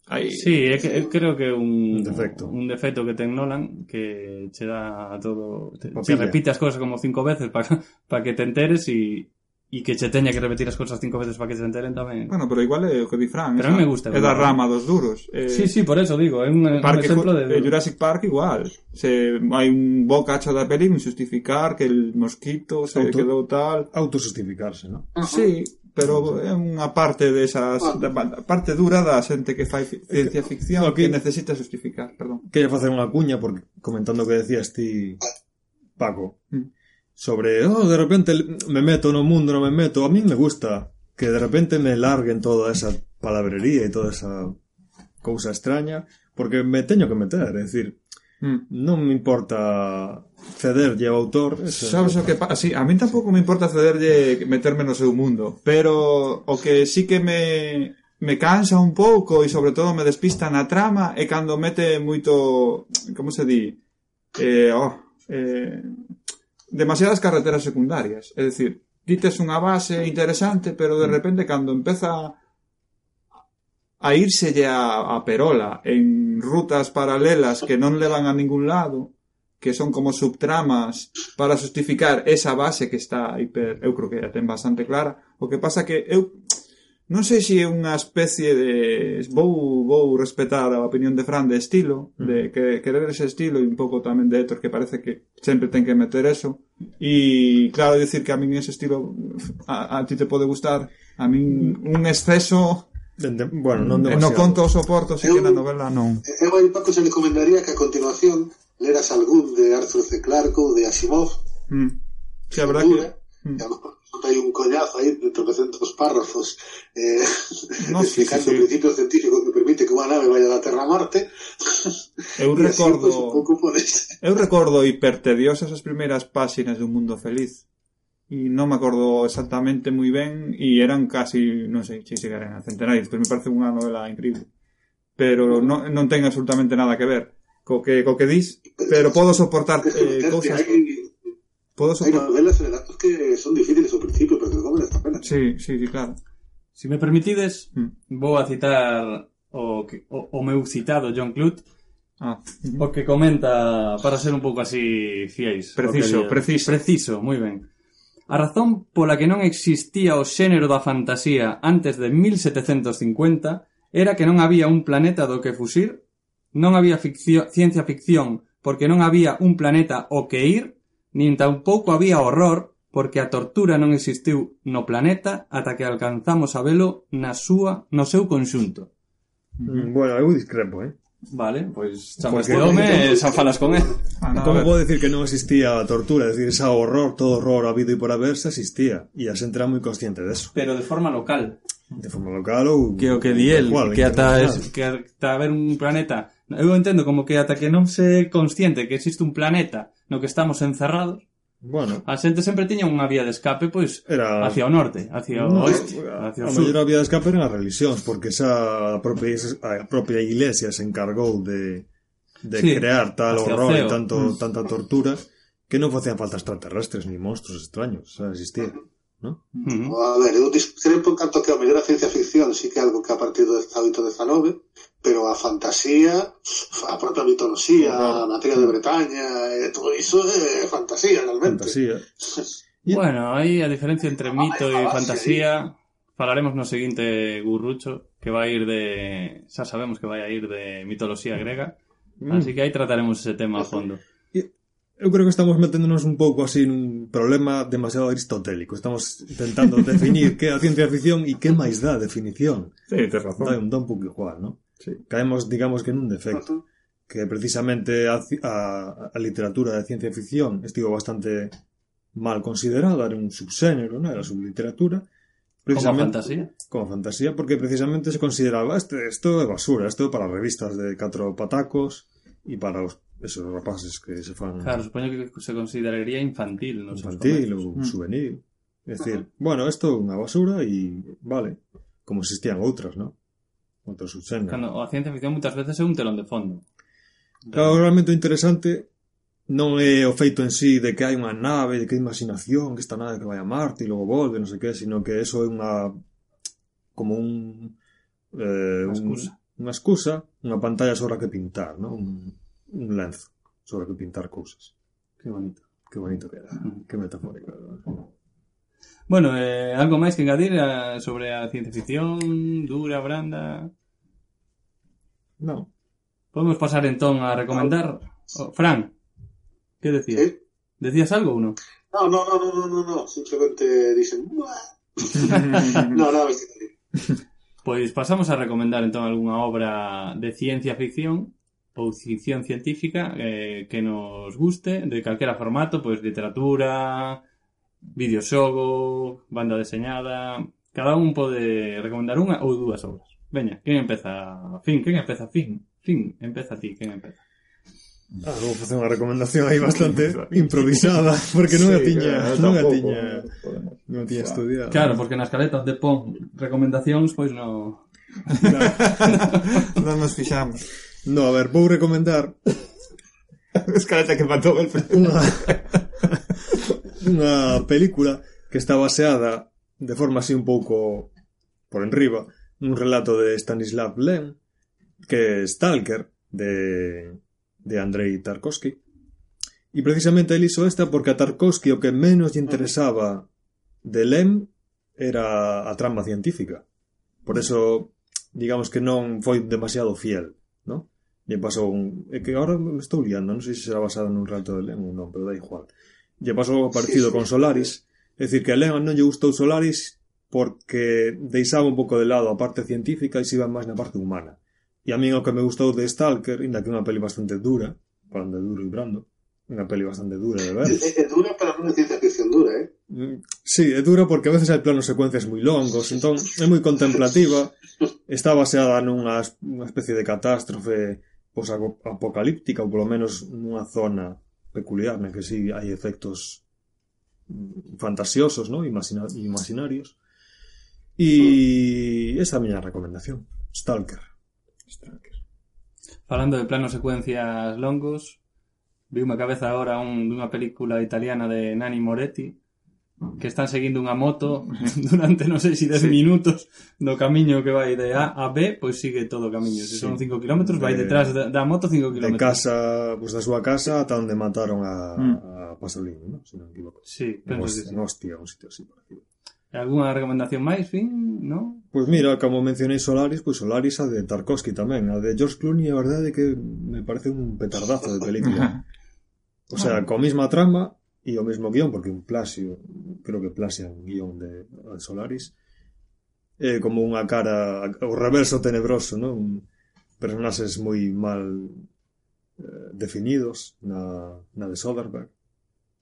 Speaker 3: Aí...
Speaker 2: Sí, é que, eu creo que é un,
Speaker 1: un defecto.
Speaker 2: un defecto que ten Nolan que che dá todo te,
Speaker 1: Papilla.
Speaker 2: se repite as cousas como cinco veces para <laughs> pa que te enteres e e que che teña que repetir as cousas cinco veces para que se enteren tamén.
Speaker 3: Bueno, pero igual é o que di Fran,
Speaker 2: pero
Speaker 3: esa,
Speaker 2: me gusta,
Speaker 3: é da rama dos duros. Eh,
Speaker 2: sí, sí, por eso digo, é un,
Speaker 3: parque, un
Speaker 2: exemplo de...
Speaker 3: Duro. Jurassic Park igual, se hai un bo cacho da peli un justificar que el mosquito se
Speaker 1: Auto,
Speaker 3: quedou tal...
Speaker 1: Autosustificarse, non?
Speaker 3: Sí, pero é unha parte desas ah. de da, parte dura da xente que fai eh, ciencia ficción
Speaker 1: okay.
Speaker 3: que necesita justificar, perdón.
Speaker 1: Quería facer unha cuña porque comentando o que decías ti Paco
Speaker 3: mm.
Speaker 1: sobre, oh, de repente me meto no mundo, non me meto, a mí me gusta que de repente me larguen toda esa palabrería e toda esa cousa extraña porque me teño que meter, é dicir,
Speaker 3: Hmm.
Speaker 1: non me importa cederlle ao autor
Speaker 3: sabes o que pasa, sí, a mí tampouco me importa cederlle meterme no seu mundo pero o que sí que me me cansa un pouco e sobre todo me despista na trama é cando mete moito como se di eh, oh, eh, demasiadas carreteras secundarias. É dicir, dites unha base interesante pero de hmm. repente cando empeza a írselle a, a Perola en rutas paralelas que non levan a ningún lado, que son como subtramas para justificar esa base que está hiper, eu creo que a ten bastante clara. O que pasa que eu non sei se é unha especie de vou vou respetar a opinión de Fran de estilo, mm. de que querer ese estilo e un pouco tamén de Héctor que parece que sempre ten que meter eso. E claro, dicir que a min ese estilo a, a ti te pode gustar, a min un exceso
Speaker 1: Dende, bueno, non
Speaker 3: mm.
Speaker 1: demasiado.
Speaker 3: No conto o soporto, sí que na novela non.
Speaker 4: Eu aí Paco se recomendaría que a continuación leras algún de Arthur C. Clarke ou de Asimov.
Speaker 3: Mm. Sí, a verdade que...
Speaker 4: Mm. hai un collazo aí de tropecentos párrafos eh,
Speaker 3: no,
Speaker 4: explicando
Speaker 3: sí, sí, sí.
Speaker 4: o principio científico que permite que unha nave vaya da Terra a Marte
Speaker 3: eu <laughs>
Speaker 4: recordo así, pues,
Speaker 3: eu recordo hipertediosas as primeiras páxinas dun mundo feliz E non me acordo exactamente moi ben e eran casi, non sei, se chegaran a centenario. Despois me parece unha novela increíble. Pero non, non ten absolutamente nada que ver co que, co que dis, pero podo soportar eh, cousas...
Speaker 4: hai,
Speaker 3: Podo
Speaker 4: hai
Speaker 3: soportar...
Speaker 4: novelas e relatos que son difíciles ao principio, pero que pena.
Speaker 3: Sí, sí, sí, claro.
Speaker 2: Si me permitides,
Speaker 3: Mm.
Speaker 2: vou a citar o, que- o, o meu citado John Clute,
Speaker 3: Ah, ujú.
Speaker 2: o que comenta para ser un pouco así fiéis.
Speaker 3: Preciso, preciso.
Speaker 2: Preciso, moi ben. A razón pola que non existía o xénero da fantasía antes de 1750 era que non había un planeta do que fuxir, non había ficción, ciencia ficción porque non había un planeta ao que ir, nin tampouco había horror porque a tortura non existiu no planeta ata que alcanzamos a velo na súa, no seu conxunto.
Speaker 1: Mm, bueno, eu discrepo, eh?
Speaker 2: Vale, pois chamas
Speaker 1: Porque-
Speaker 2: de home e xa falas con él.
Speaker 3: Ah, no, ver.
Speaker 1: vou decir que non existía tortura? Es decir, esa horror, todo horror habido e por haber, se existía. E a xente era moi consciente deso.
Speaker 2: Pero de forma local.
Speaker 1: De forma local.
Speaker 2: Que o que di el,
Speaker 1: igual,
Speaker 2: que ata, es, que ata haber un planeta... Eu entendo como que ata que non se consciente que existe un planeta no que estamos encerrados,
Speaker 1: Bueno,
Speaker 2: a xente sempre tiña unha vía de escape pois
Speaker 1: era...
Speaker 2: hacia o norte, hacia o
Speaker 1: no,
Speaker 2: oeste, hacia o sur.
Speaker 1: A mellor vía de escape eran as religións, porque esa propia, a propia iglesia se encargou de, de
Speaker 2: sí,
Speaker 1: crear tal horror e tanto,
Speaker 2: mm.
Speaker 1: tanta tortura que non facían falta extraterrestres ni monstruos extraños, xa existía.
Speaker 4: A ver, eu discrepo en canto que a mellor a ciencia ficción sí que é algo que a partir do hábito XIX, pero a fantasía, a propia mitoloxía, a materia de Bretaña, e todo iso é fantasía, realmente.
Speaker 1: Fantasía. <laughs>
Speaker 2: Bueno, aí a diferencia entre mito e
Speaker 4: Ai, falaxe,
Speaker 2: fantasía falaremos no seguinte gurrucho que vai ir de... xa sabemos que vai a ir de mitoloxía grega
Speaker 1: Mm.
Speaker 2: así que aí trataremos ese tema a fondo
Speaker 1: Eu creo que estamos meténdonos un pouco así nun problema demasiado aristotélico. Estamos intentando <laughs> definir que é a ciencia ficción e que máis dá a definición.
Speaker 3: Sí, tens razón.
Speaker 1: Dá un, dá un pouco igual, ¿no?
Speaker 3: Sí.
Speaker 1: Caemos, digamos que nun defecto. que precisamente a, a, a literatura de ciencia ficción estivo bastante mal considerada, era un subxénero, ¿no? era subliteratura.
Speaker 2: como fantasía
Speaker 1: Como fantasía, porque precisamente se consideraba este, esto é basura, esto para revistas de catro patacos e para os, esos rapaces que se fan...
Speaker 2: Claro, supoño que se consideraría infantil. Nos
Speaker 1: infantil ou
Speaker 3: mm.
Speaker 1: juvenil. É dicir, bueno, isto é unha basura e vale, como existían outras, non? Outros subxéneros.
Speaker 2: Cando a ciencia ficción moitas veces é un telón de fondo.
Speaker 1: Claro, realmente o interesante non é o feito en sí de que hai unha nave, de que hai imaginación, que esta nave que vai a Marte e logo volve, non sei que, sino que eso é unha como un eh,
Speaker 2: unha excusa,
Speaker 1: unha, excusa unha pantalla sobre a que pintar, non? Un, un lenzo sobre a que pintar cousas.
Speaker 2: que bonito
Speaker 1: Que bonito que era, que metafórico. ¿no?
Speaker 2: Bueno, eh, algo máis que engadir eh, sobre a ciencia ficción, dura, branda.
Speaker 1: No.
Speaker 2: Podemos pasar entón a recomendar. Oh, Fran, que decías?
Speaker 4: ¿Sí?
Speaker 2: Decías algo ou non?
Speaker 4: No, no, no, no, no, no, no. simplemente dicen... <laughs> No, no, es que...
Speaker 2: Pois pasamos a recomendar entón algunha obra de ciencia ficción ou ficción científica eh, que nos guste, de calquera formato, pois literatura, videoxogo, banda deseñada... Cada un pode recomendar unha ou dúas obras. Veña, quen empeza? Fin, quen empeza? Fin, fin, empeza ti, quen empeza?
Speaker 1: Ah, vou facer unha recomendación aí bastante improvisada, <laughs> porque non sí, a tiña,
Speaker 3: claro,
Speaker 1: non a tiña, non a tiña estudiada.
Speaker 2: Claro, porque nas caletas de pon recomendacións, pois non... <laughs> <laughs>
Speaker 3: non nos fixamos.
Speaker 1: No, a ver, vou recomendar. <laughs>
Speaker 3: Que matou el <laughs>
Speaker 1: unha unha película que está baseada de forma así un pouco por enriba nun relato de Stanislav Lem que é Stalker de, de Andrei Tarkovsky. E precisamente el hizo esta porque a Tarkovsky o que menos lle interesaba de Lem era a trama científica. Por eso digamos que non foi demasiado fiel ¿no? lle pasou un... É que agora me estou liando, non sei se será basado nun relato de Lennon ou non, pero da igual. Lle pasou o partido con Solaris, é dicir, que a Lennon non lle gustou Solaris porque deixaba un pouco de lado a parte científica e se iba máis na parte humana. E a min o que me gustou de Stalker, inda que é unha peli bastante dura, falando de duro e brando, unha peli bastante dura, de ver.
Speaker 4: É, é dura, pero non é ciencia ficción dura, eh?
Speaker 1: Mm, sí, é dura porque a veces hai planos secuencias moi longos, entón é moi contemplativa, está baseada nunha unha especie de catástrofe posapocalíptica, o por lo menos una zona peculiar en la que sí hay efectos mm, fantasiosos, ¿no? Imaginarios. Y e esa es mi recomendación. Stalker. Stalker.
Speaker 2: hablando de planos secuencias longos, vi una cabeza ahora un, de una película italiana de Nani Moretti, que están seguindo unha moto <laughs> durante non sei se si 10 sí. minutos no camiño que vai de A a B, pois sigue todo o camiño. Se son 5 km, vai detrás da, da moto 5 km.
Speaker 1: De casa, pois pues, da súa casa ata onde mataron a,
Speaker 3: mm.
Speaker 1: a Pasolini, non? Se non equivoco.
Speaker 2: Sí, penso que sí.
Speaker 1: En Hostia, un sitio así parecido.
Speaker 2: Alguna recomendación máis, fin, non?
Speaker 1: Pois pues mira, como mencionei Solaris, pois pues Solaris a de Tarkovsky tamén, a de George Clooney, a verdade que me parece un petardazo de película. <laughs> O sea, ah. coa mesma trama, e o mesmo guión, porque un plasio, creo que plasia un guión de Solaris, é como unha cara, o reverso tenebroso, non? Personaxes moi mal eh, definidos na, na de Soderbergh,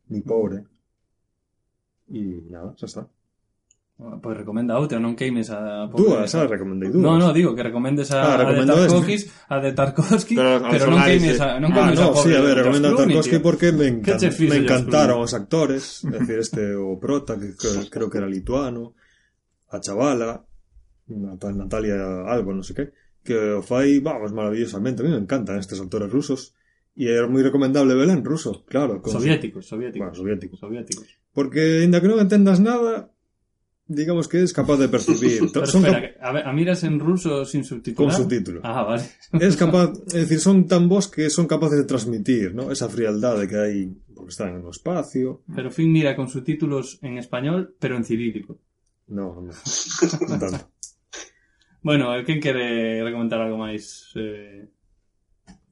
Speaker 1: moi pobre, e nada, xa está.
Speaker 2: Ah, pois recomenda outra, non queimes a...
Speaker 1: Dúas, ah, recomendei dúas.
Speaker 2: Non, non, digo que recomendes a,
Speaker 1: ah,
Speaker 2: a de Tarkovsky, a de Tarkovsky,
Speaker 3: pero,
Speaker 2: pero non queimes a... Non
Speaker 1: ah, no,
Speaker 2: a
Speaker 1: sí, a ah,
Speaker 2: ver,
Speaker 1: recomendo a Tarkovsky
Speaker 2: tío.
Speaker 1: porque me, encan, me encantaron os actores, é dicir, este o prota, que, que creo que era lituano, a chavala, Natalia algo, non sei que, que o fai, vamos, maravillosamente, a mí me encantan estes actores rusos, E era moi recomendable vela en ruso, claro. Con...
Speaker 2: Soviéticos, soviéticos.
Speaker 1: Bueno, soviéticos.
Speaker 2: soviéticos.
Speaker 1: Porque, ainda que non entendas nada, digamos que es capaz de percibir. <laughs>
Speaker 2: Pero
Speaker 1: son
Speaker 2: espera, a, ver, a en ruso sin subtitular?
Speaker 1: con subtítulo.
Speaker 2: Ah, vale.
Speaker 1: Es <laughs> capaz, é dicir, son tan que son capaces de transmitir, ¿no? Esa frialdade que hai porque están en o espacio.
Speaker 2: Pero fin mira con subtítulos en español, pero en cirílico.
Speaker 1: No, no, <laughs> non tanto.
Speaker 2: Bueno, quen quere recomendar algo máis? Eh...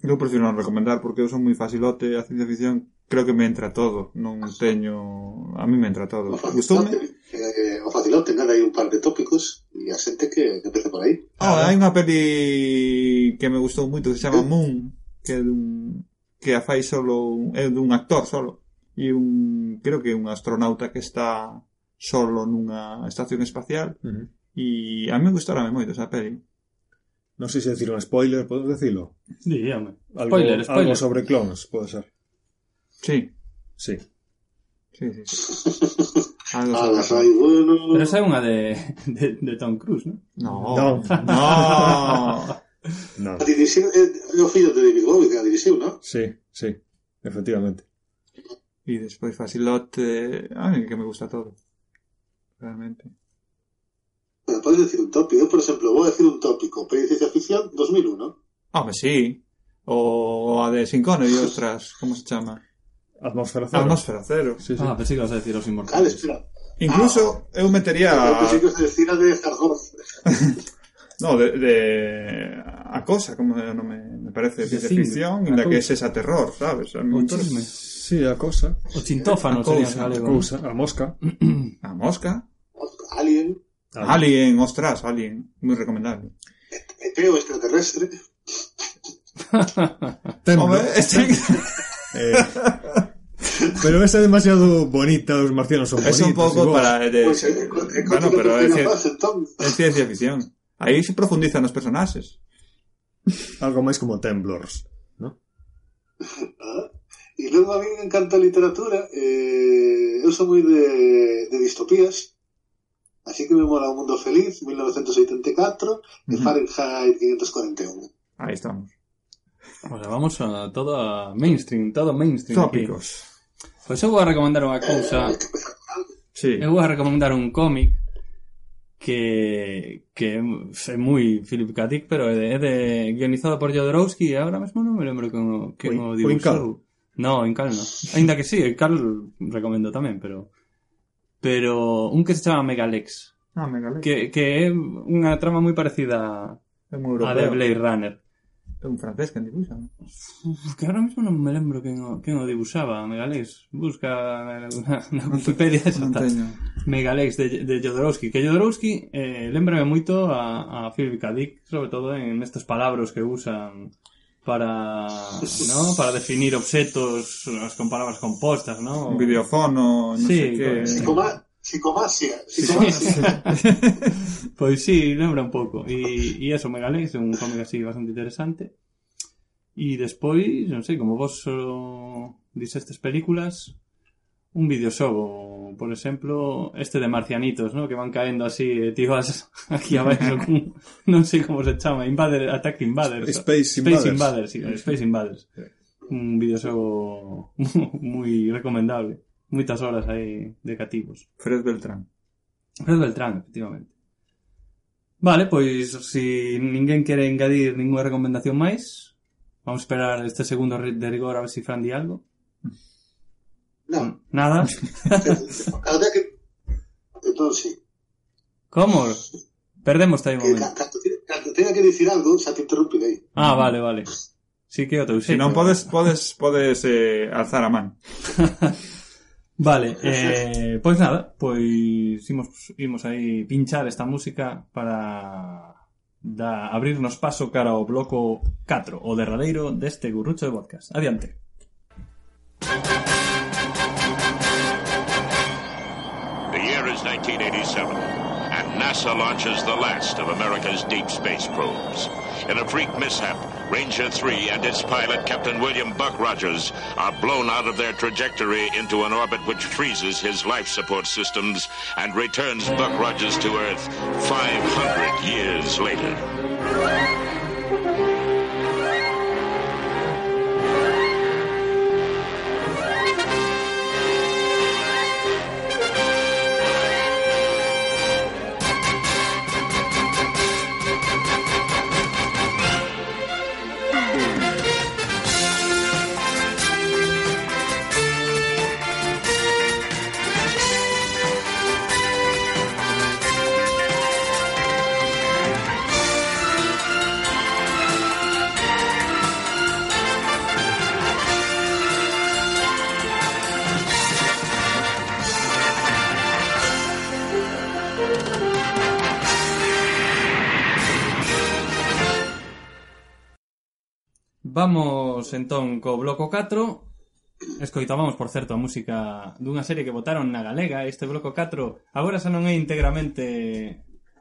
Speaker 3: Eu prefiro non recomendar porque eu son moi facilote a ciencia ficción creo que me entra todo. Non teño... A mí me entra todo. Gustoume?
Speaker 4: Eh, o facilote, nada, hai un par de tópicos e a xente que, que empece por aí.
Speaker 3: Ah, ah hai unha peli que me gustou moito que se chama Moon, que é dun que a fai solo é dun actor solo e un creo que un astronauta que está solo nunha estación espacial
Speaker 1: uh -huh.
Speaker 3: e a mí me gustarame moito esa peli
Speaker 1: Non sei se decir un spoiler, podes decilo?
Speaker 2: Dígame. sí.
Speaker 1: Algo,
Speaker 2: spoiler, spoiler.
Speaker 1: algo sobre clones, pode ser.
Speaker 3: Sí,
Speaker 1: Sí.
Speaker 3: sí, sí. sí. <laughs>
Speaker 4: Ah.
Speaker 2: Pero esa é unha de, de, de Tom Cruise, ¿no?
Speaker 3: No.
Speaker 1: No.
Speaker 3: No.
Speaker 1: No.
Speaker 4: A é o fillo de David Bowie que a dirixiu, non?
Speaker 1: Sí, sí, efectivamente.
Speaker 3: E despois Facilote, a mí que me gusta todo. Realmente.
Speaker 4: Bueno, podes decir un tópico. Eu, por exemplo, vou decir un tópico. De ciencia ficción 2001.
Speaker 3: Home, sí. O a de Sin Connery, <laughs> ostras, como se chama?
Speaker 1: Atmósfera cero.
Speaker 3: Atmósfera cero.
Speaker 1: Sí, sí.
Speaker 2: Ah, pensei que vas a decir os inmortales.
Speaker 4: espera.
Speaker 3: Incluso ah, eu metería...
Speaker 4: Eu pensei que os de Zargor. <laughs>
Speaker 3: no, de, de, a cosa, como no me, me parece
Speaker 2: de
Speaker 3: ciencia ficción, inda que es esa terror, sabes?
Speaker 2: O
Speaker 3: Entonces,
Speaker 2: chisme.
Speaker 1: Sí, a cosa.
Speaker 2: O chintófano
Speaker 3: a cousa,
Speaker 1: a, cousa, a mosca. <clears throat>
Speaker 3: a mosca.
Speaker 4: Alien.
Speaker 3: Alien, ostras, Alien. Muy recomendable.
Speaker 4: Meteo extraterrestre.
Speaker 3: Hombre, este... <laughs>
Speaker 1: eh, Pero es demasiado bonita, los marcianos.
Speaker 3: Es un
Speaker 1: poco
Speaker 3: para... Bueno, pero es, ciencia ficción. Ahí se profundizan los personajes.
Speaker 1: Algo más como Temblors, ¿no?
Speaker 4: Ah, y luego a mí me encanta literatura. Eh, yo soy muy de, de, distopías. Así que me mola Un Mundo Feliz, 1984,
Speaker 3: de.
Speaker 4: Fahrenheit 541.
Speaker 3: Ahí estamos.
Speaker 2: O sea, vamos a todo mainstream, todo mainstream.
Speaker 3: Tópicos.
Speaker 2: Pues yo voy a recomendar
Speaker 4: una cosa.
Speaker 3: Sí.
Speaker 2: Voy a recomendar un cómic que, que es muy Philip K. Pero es de, guionizado por Jodorowsky y ahora mismo no me lembro
Speaker 1: cómo, cómo
Speaker 2: dibujó. No, en no. Ainda que sí, en recomiendo también, pero... Pero un que se llama Megalex.
Speaker 3: Ah, Megalex.
Speaker 2: Que, que es una trama muy parecida a
Speaker 3: The
Speaker 2: Blade Runner.
Speaker 3: un francés que dibuxa.
Speaker 2: Que ahora mismo non me lembro quen o, quen o dibuixaba, Megalés. Busca na, na, na Wikipedia
Speaker 3: xa
Speaker 2: está. Megalés de, de Jodorowsky. Que Jodorowsky eh, lembrame moito a, a Philip K. Dick, sobre todo en estes palabras que usan para, ¿no? para definir obxetos as con palabras compostas, ¿no?
Speaker 3: Un videofono, non
Speaker 2: sí,
Speaker 3: sei que...
Speaker 2: Con...
Speaker 4: Psicoma, psicomasia Psicomasia
Speaker 2: Pois <laughs> sí, lembra un pouco. E, e eso, Megalex é un cómic así bastante interesante. E despois, non sei, como vos solo dixestes películas, un videoxogo, por exemplo, este de marcianitos, ¿no? que van caendo así, e ti vas aquí abaixo con, non sei como se chama, Invader, Attack Invaders.
Speaker 1: Space
Speaker 2: Space
Speaker 1: Invaders.
Speaker 2: Invaders, sí, Space Invaders. Un videoxogo <laughs> moi recomendable. Moitas horas aí de cativos.
Speaker 3: Fred Beltrán.
Speaker 2: Fred Beltrán, efectivamente. Vale, pois si ninguén quere engadir ninguna recomendación máis, vamos a esperar este segundo de rigor a ver si Fran di algo.
Speaker 4: No,
Speaker 2: Nada. <laughs>
Speaker 4: cada día que... Entón, sí.
Speaker 2: Como? Perdemos aí un
Speaker 4: Que,
Speaker 2: momento.
Speaker 4: ca- cando, te- cando tenga que dicir algo, xa te interrumpirei.
Speaker 2: Ah, vale, vale. Sí que o teu
Speaker 3: Si
Speaker 2: xeito.
Speaker 3: non podes, podes, podes eh, alzar a man. <laughs>
Speaker 2: Vale, eh, pois nada, imos, imos aí pinchar esta música para da abrirnos paso cara ao bloco 4, o derradeiro deste gurrucho de podcast. Adiante.
Speaker 5: The year is 1987, and NASA launches the last of America's deep space probes. In a freak mishap, Ranger 3 and its pilot, Captain William Buck Rogers, are blown out of their trajectory into an orbit which freezes his life support systems and returns Buck Rogers to Earth 500 years later.
Speaker 2: Vamos entón co bloco 4 Escoitábamos, por certo, a música dunha serie que votaron na Galega. Este bloco 4 agora xa non é íntegramente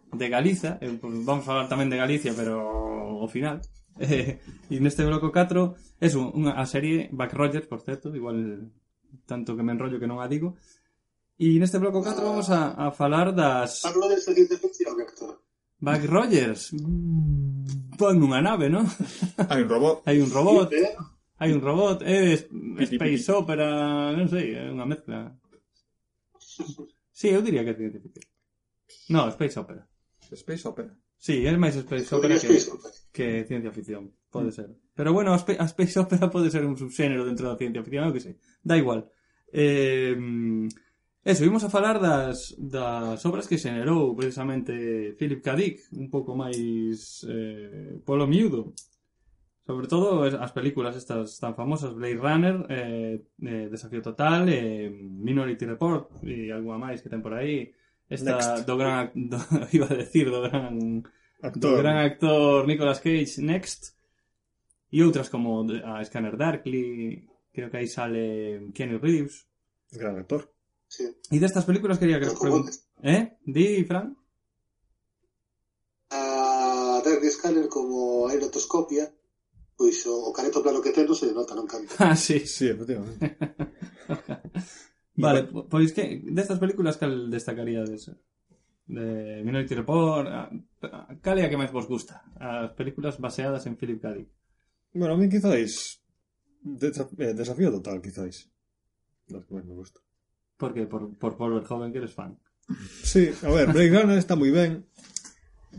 Speaker 2: de Galiza. Eh, vamos falar tamén de Galicia, pero ao final. <laughs> Eh, e neste bloco 4 é unha a serie Back Rogers, por certo Igual tanto que me enrollo que non a digo. E neste bloco 4 vamos a, a falar das...
Speaker 4: Hablo del 700
Speaker 2: Buck Rogers. Pon una nave, ¿no?
Speaker 3: Hay un robot.
Speaker 2: Hay un robot. Hay un robot. Es Space Opera. No sé, una mezcla. Sí, yo diría que é científico. No, Space Opera.
Speaker 3: Space Opera.
Speaker 2: Sí, es más Space Opera que, ciencia ficción, pode ser. Pero bueno, Space Opera puede ser un subxénero dentro de la ciencia ficción, que. Da igual. Eh, Eh, Eso, vimos a falar das, das obras que xenerou precisamente Philip K. Dick, un pouco máis eh, polo miúdo. Sobre todo as películas estas tan famosas, Blade Runner, eh, eh, Desafío Total, eh, Minority Report e algunha máis que ten por aí. Esta
Speaker 1: Next.
Speaker 2: do gran <laughs> do, iba a decir do gran
Speaker 1: actor.
Speaker 2: do gran actor Nicolas Cage Next e outras como eh, a Scanner Darkly, creo que aí sale Keanu Reeves.
Speaker 1: Gran actor.
Speaker 4: Sí.
Speaker 2: e destas películas quería que
Speaker 4: Pero
Speaker 2: preguntar eh? Di, Fran?
Speaker 4: A Derby Scanner como aerotoscopia, pois o, o careto plano que ten non se nota, non cambia. <laughs>
Speaker 2: ah, sí
Speaker 1: Sí, efectivamente. <laughs>
Speaker 2: vale, po- pois que destas películas cal destacaríades de Minority Report a- a- cal é a que máis vos gusta as películas baseadas en Philip K. Dick
Speaker 1: Bueno, a mí quizáis... desa- eh, desafío total, quizáis. Las que máis me gusta.
Speaker 2: Porque por, por volver joven que eres fan
Speaker 1: Sí, a ver, Blade Runner está moi ben,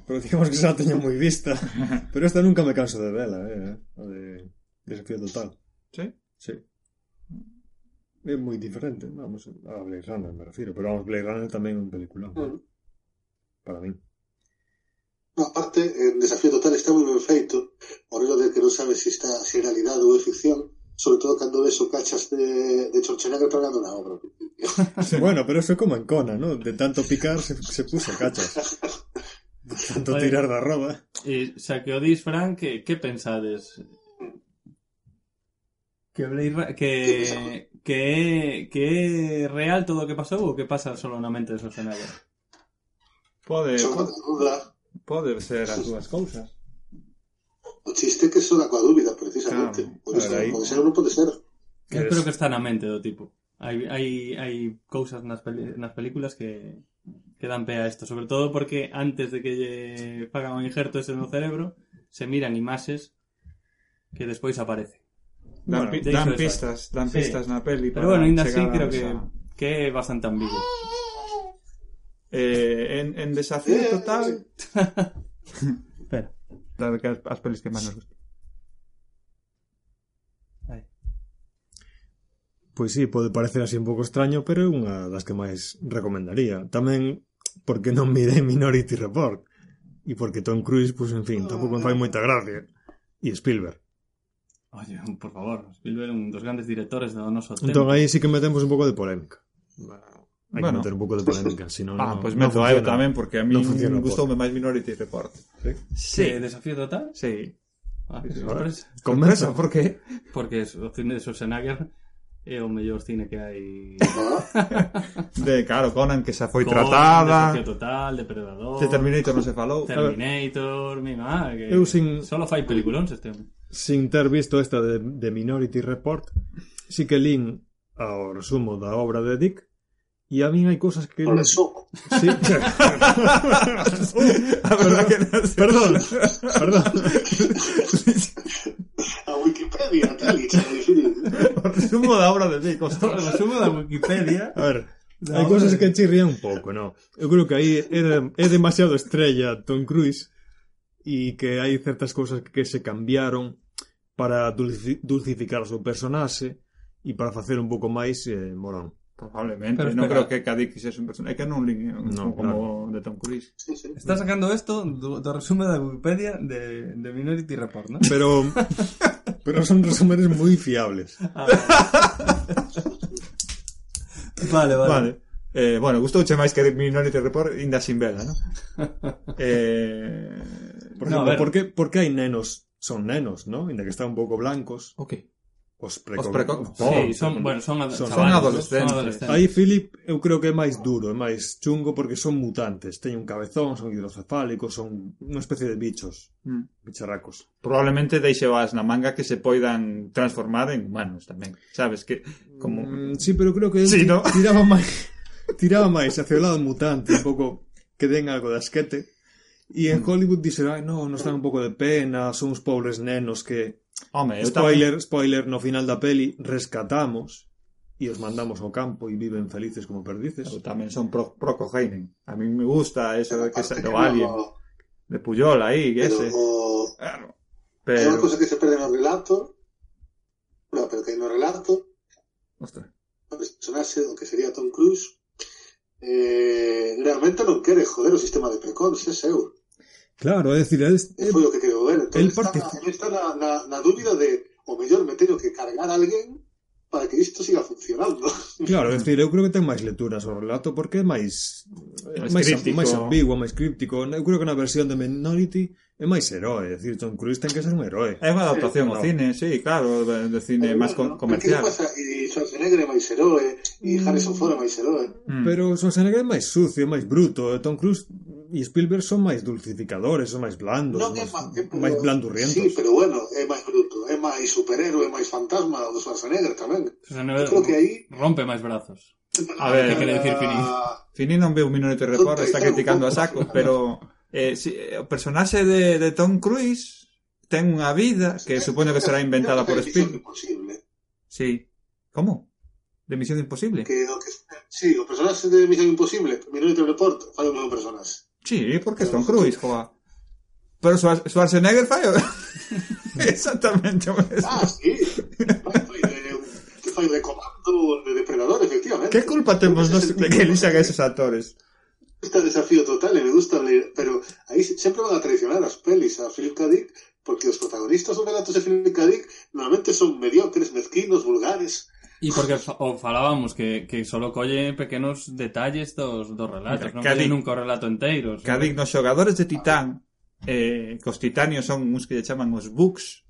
Speaker 1: pero digamos que xa la teño moi vista. Pero esta nunca me canso de vela, eh, de Desafío Total.
Speaker 3: Sí?
Speaker 1: Sí. É moi diferente, vamos, a Blade Runner me refiro, pero vamos, Blade Runner tamén é un peliculón,
Speaker 4: Mm.
Speaker 1: para min.
Speaker 4: No, aparte, en Desafío Total está moi ben feito, o rollo de que non sabes se está se é realidade ou é ficción, sobre todo cando ves o cachas de, de Schwarzenegger pegando na obra. <laughs>
Speaker 1: Bueno, pero eso é como en Cona, ¿no? De tanto picar se, se puso cachas. De tanto tirar da roba.
Speaker 2: E xa que o dis, Fran, que, que pensades? Que Blade que, que, é real todo o que pasou ou que pasa solo na mente de Schwarzenegger?
Speaker 3: Pode, pode,
Speaker 4: coa
Speaker 3: pode ser as dúas cousas.
Speaker 4: o chiste que son coa dúbida, precisamente.
Speaker 3: Claro,
Speaker 4: pode,
Speaker 1: ser, aí...
Speaker 4: pode ser ou non pode ser.
Speaker 2: Eu creo que está na mente do tipo. Hai, hai, hai cousas nas, peli, nas películas que, que dan pé a isto. Sobre todo porque antes de que lle fagan o injerto ese no cerebro, se miran imaxes que despois aparece.
Speaker 3: Dan,
Speaker 1: bueno,
Speaker 3: dan pistas, dan pistas na peli.
Speaker 2: Pero bueno, ainda así creo que,
Speaker 3: esa...
Speaker 2: que é bastante ambiguo.
Speaker 3: Eh, en, en desafío total...
Speaker 2: Espera.
Speaker 3: as pelis que máis nos gustan.
Speaker 1: Pois sí, pode parecer así un pouco extraño, pero é unha das que máis recomendaría. Tamén porque non mirei Minority Report e porque Tom Cruise, pois en fin, tampouco me fai ah. moita gracia. E Spielberg.
Speaker 2: Oye, por favor, Spielberg é un dos grandes directores do noso tempo.
Speaker 1: Entón aí sí que metemos un pouco de polémica. Hai
Speaker 3: bueno.
Speaker 1: que meter un pouco de polémica, <laughs> si non
Speaker 3: Ah, pois
Speaker 1: pues no,
Speaker 3: meto aí tamén porque a mí
Speaker 1: no pois.
Speaker 3: gustoume máis Minority Report.
Speaker 2: Sí, sí. desafío total?
Speaker 3: Sí.
Speaker 2: Ah, sorpresa.
Speaker 1: Sorpresa,
Speaker 3: por que?
Speaker 2: Porque o cine de Schwarzenegger É o mellor cine que hai. <laughs>
Speaker 3: De, claro, Conan que xa foi
Speaker 2: Conan,
Speaker 3: tratada.
Speaker 2: Conan, Total, Depredador.
Speaker 3: De Terminator non se falou.
Speaker 2: Terminator, mi má que
Speaker 1: Eu sin...
Speaker 2: Solo fai peliculóns este homem
Speaker 1: Sin ter visto esta de, de Minority Report Si que lín ao resumo da obra de Dick E a min hai cousas que...
Speaker 4: O resumo.
Speaker 1: Sí.
Speaker 3: a verdad que...
Speaker 1: Perdón, perdón. <laughs> <laughs>
Speaker 4: Wikipedia, tal y.
Speaker 3: O resumo da obra de Dick, Austen.
Speaker 2: Resumo da Wikipedia.
Speaker 1: A ver, hai cosas que chirrían un pouco, non? Eu creo que aí é, de, é demasiado estrella Tom Cruise e que hai certas cousas que se cambiaron para dulci, dulcificar o seu personaxe e para facer un pouco máis eh, morón.
Speaker 3: Probablemente,
Speaker 2: pero no
Speaker 3: creo que Cadí quixese un personaje, é que non lín
Speaker 1: no,
Speaker 3: como claro. de Tom Cruise.
Speaker 4: Sí, sí.
Speaker 2: Está sacando esto, do, do resume da Wikipedia de, de Minority Report, ¿no?
Speaker 1: Pero pero son resúmenes moi fiables.
Speaker 2: Ah, <laughs> vale, vale.
Speaker 3: vale. Eh, bueno, gustouche máis que Minority Report inda sin vela, ¿no? <laughs> eh,
Speaker 1: por exemplo,
Speaker 2: no,
Speaker 1: por que por que hai nenos son nenos, ¿no? Inda que están un pouco blancos.
Speaker 3: Okay.
Speaker 1: Os, preco...
Speaker 3: os precocos.
Speaker 2: Sí, son, bueno, son, ad
Speaker 1: son,
Speaker 2: chavales,
Speaker 3: son adolescentes.
Speaker 2: Son adolescentes.
Speaker 1: Aí Philip eu creo que é máis duro, é máis chungo porque son mutantes, teñen un cabezón, son hidrocefálicos, son unha especie de bichos,
Speaker 3: mm.
Speaker 1: bicharracos.
Speaker 3: Probablemente deixe as na manga que se poidan transformar en humanos tamén, sabes que como
Speaker 1: mm, Sí, pero creo que
Speaker 3: sí, ¿no?
Speaker 1: tiraba máis <laughs> tiraba máis hacia o lado mutante, un pouco que den algo de asquete. E en mm. Hollywood dixeron, no, nos dan un pouco de pena, son uns pobres nenos que
Speaker 3: Home,
Speaker 1: spoiler, spoiler, no final da peli rescatamos e os mandamos ao campo e viven felices como perdices.
Speaker 3: eu tamén son pro, pro Coheinen. A mí me gusta eso de que
Speaker 4: Aparte
Speaker 3: se
Speaker 4: no-
Speaker 3: de Puyol aí, que
Speaker 4: Pero,
Speaker 3: ese.
Speaker 4: o-
Speaker 3: Claro.
Speaker 4: unha
Speaker 3: Pero,
Speaker 4: cosa que se perde no relato, no, pero que no relato,
Speaker 3: ostras.
Speaker 4: o personaxe do que sería Tom Cruise, eh, realmente non quere joder o sistema de precons, é seu.
Speaker 1: Claro, é dicir, el,
Speaker 4: el, foi o que quedou ver. Entón,
Speaker 1: el
Speaker 4: parte...
Speaker 1: está,
Speaker 4: na, está na, na, na dúbida de o mellor me teño que cargar a alguén para que isto siga funcionando.
Speaker 1: Claro, é dicir, eu creo que ten máis lecturas o relato porque é máis
Speaker 3: máis,
Speaker 1: máis,
Speaker 3: críptico.
Speaker 1: máis ambiguo, máis críptico. Eu creo que na versión de Minority é máis herói, é dicir, Tom Cruise ten que ser un herói.
Speaker 3: É unha adaptación ao cine, sí, claro, de cine máis
Speaker 4: bueno,
Speaker 3: comercial.
Speaker 4: Que pasa? E Schwarzenegger é máis herói, e mm. Harrison Ford é máis herói.
Speaker 3: Mm.
Speaker 1: Pero Schwarzenegger é máis sucio, é máis bruto, e Tom Cruise e Spielberg son máis dulcificadores, son máis blandos,
Speaker 4: non, máis, é
Speaker 1: máis,
Speaker 4: máis
Speaker 1: blandurrientos.
Speaker 4: Sí, pero bueno, é máis bruto, é máis superhéroe, é máis fantasma do Schwarzenegger tamén.
Speaker 2: Schwarzenegger
Speaker 4: creo que aí
Speaker 2: rompe máis brazos.
Speaker 3: Ah, a ver,
Speaker 2: que quere decir Fini?
Speaker 3: Ah, Fini non veu Minority Report, está criticando a saco, pero eh, si, eh, o personaxe de, de Tom Cruise ten unha vida que supoño que será inventada por Spielberg. Sí. Como? De Misión Imposible?
Speaker 4: Que, o que, sí, o personaxe de Misión Imposible, Minority Report, fai o mesmo personaxe.
Speaker 3: Sí, porque es Tom Cruise, joa. Pero Schwar- Schwarzenegger fai o... <laughs> Exactamente o mesmo.
Speaker 4: Ah, sí. Fai, fai de comando de depredador, efectivamente.
Speaker 3: Que culpa temos nos de que elixan a esos actores?
Speaker 4: el desafío total y me gusta leer, pero ahí siempre van a traicionar las pelis a Philip K. Dick, porque los protagonistas de relatos de Philip K. Dick normalmente son mediocres, mezquinos, vulgares.
Speaker 2: E porque o falábamos que, que solo colle pequenos detalles dos, dos relatos,
Speaker 3: Mira,
Speaker 2: non colle nunca o relato
Speaker 3: enteiro. Cadic, nos xogadores de Titán, eh, que os titanios son uns que lle chaman os bugs,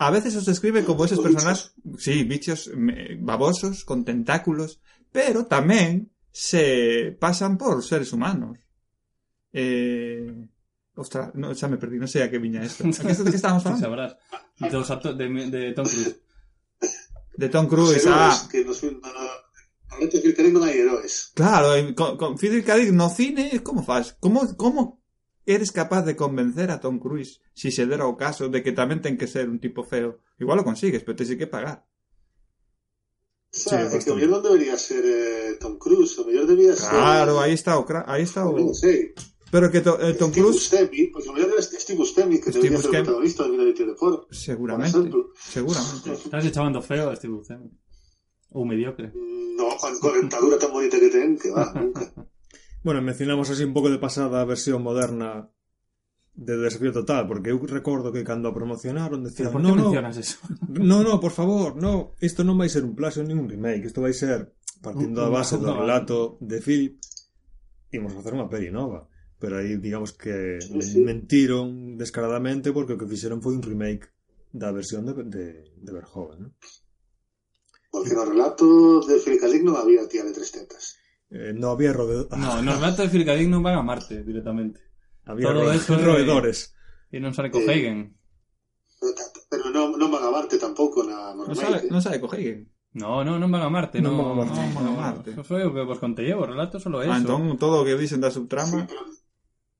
Speaker 3: a veces os describe como
Speaker 4: eses
Speaker 3: personas, sí, bichos me, babosos, con tentáculos, pero tamén se pasan por seres humanos. Eh, Ostras, no, xa me perdí, non sei a que viña isto. A que, que estábamos <laughs> falando?
Speaker 2: Sabrás. Dos actos de, de Tom Cruise.
Speaker 3: De Tom
Speaker 4: Los
Speaker 3: Cruise,
Speaker 4: héroes
Speaker 3: ah,
Speaker 4: que Normalmente en Philip K. Dick non hai heróis.
Speaker 3: Claro, con, con Philip K. Dick no cine, como faz? Como, como eres capaz de convencer a Tom Cruise si se dera o caso de que tamén ten que ser un tipo feo? Igual lo consigues, pero tens que pagar.
Speaker 4: O sea,
Speaker 1: Sí,
Speaker 4: que
Speaker 1: bastante.
Speaker 4: o mellor non debería ser eh, Tom Cruise, o mellor debía ser...
Speaker 3: Claro, aí está o aí está o
Speaker 4: Non sei.
Speaker 3: Pero que to, eh, Tom Cruise.
Speaker 4: Steve Buscemi, pues imagínate Steve Buscemi, que
Speaker 3: Steve
Speaker 4: debería
Speaker 3: Buscemi.
Speaker 4: ser el protagonista de Minority Report.
Speaker 3: Seguramente. Seguramente. <laughs>
Speaker 2: Estás echando feo a Steve Buscemi. O mediocre.
Speaker 4: No, con dentadura tan bonita que tienen, que va, nunca. <laughs>
Speaker 1: Bueno, mencionamos así un pouco de pasada a versión moderna de Desafío Total, porque eu recordo que cando a promocionaron decían,
Speaker 2: por
Speaker 1: no, no,
Speaker 2: eso? <laughs>
Speaker 1: no, no, por favor, no, isto non vai ser un plaxo nin un remake, isto vai ser partindo da base do relato de Philip, imos facer unha peli nova. pero aí digamos que
Speaker 4: sí, sí.
Speaker 1: mentiron descaradamente porque o que fixeron foi un remake da versión de, de, Verhoeven. ¿no?
Speaker 4: Porque no relato de Filicadic había tía de tres tetas.
Speaker 1: No había roedores.
Speaker 2: No, no relato de Filicadic non van a Marte directamente.
Speaker 1: Había roedores.
Speaker 2: E non sale
Speaker 4: Cohegen. Eh, pero no van a Marte tampouco na Marte.
Speaker 3: Non sale, no Cohegen.
Speaker 2: No, no, van a Marte,
Speaker 1: non
Speaker 2: no,
Speaker 1: van a Marte.
Speaker 3: Non van a Marte.
Speaker 2: Eso foi que vos solo eso.
Speaker 3: Todo o que dicen da subtrama...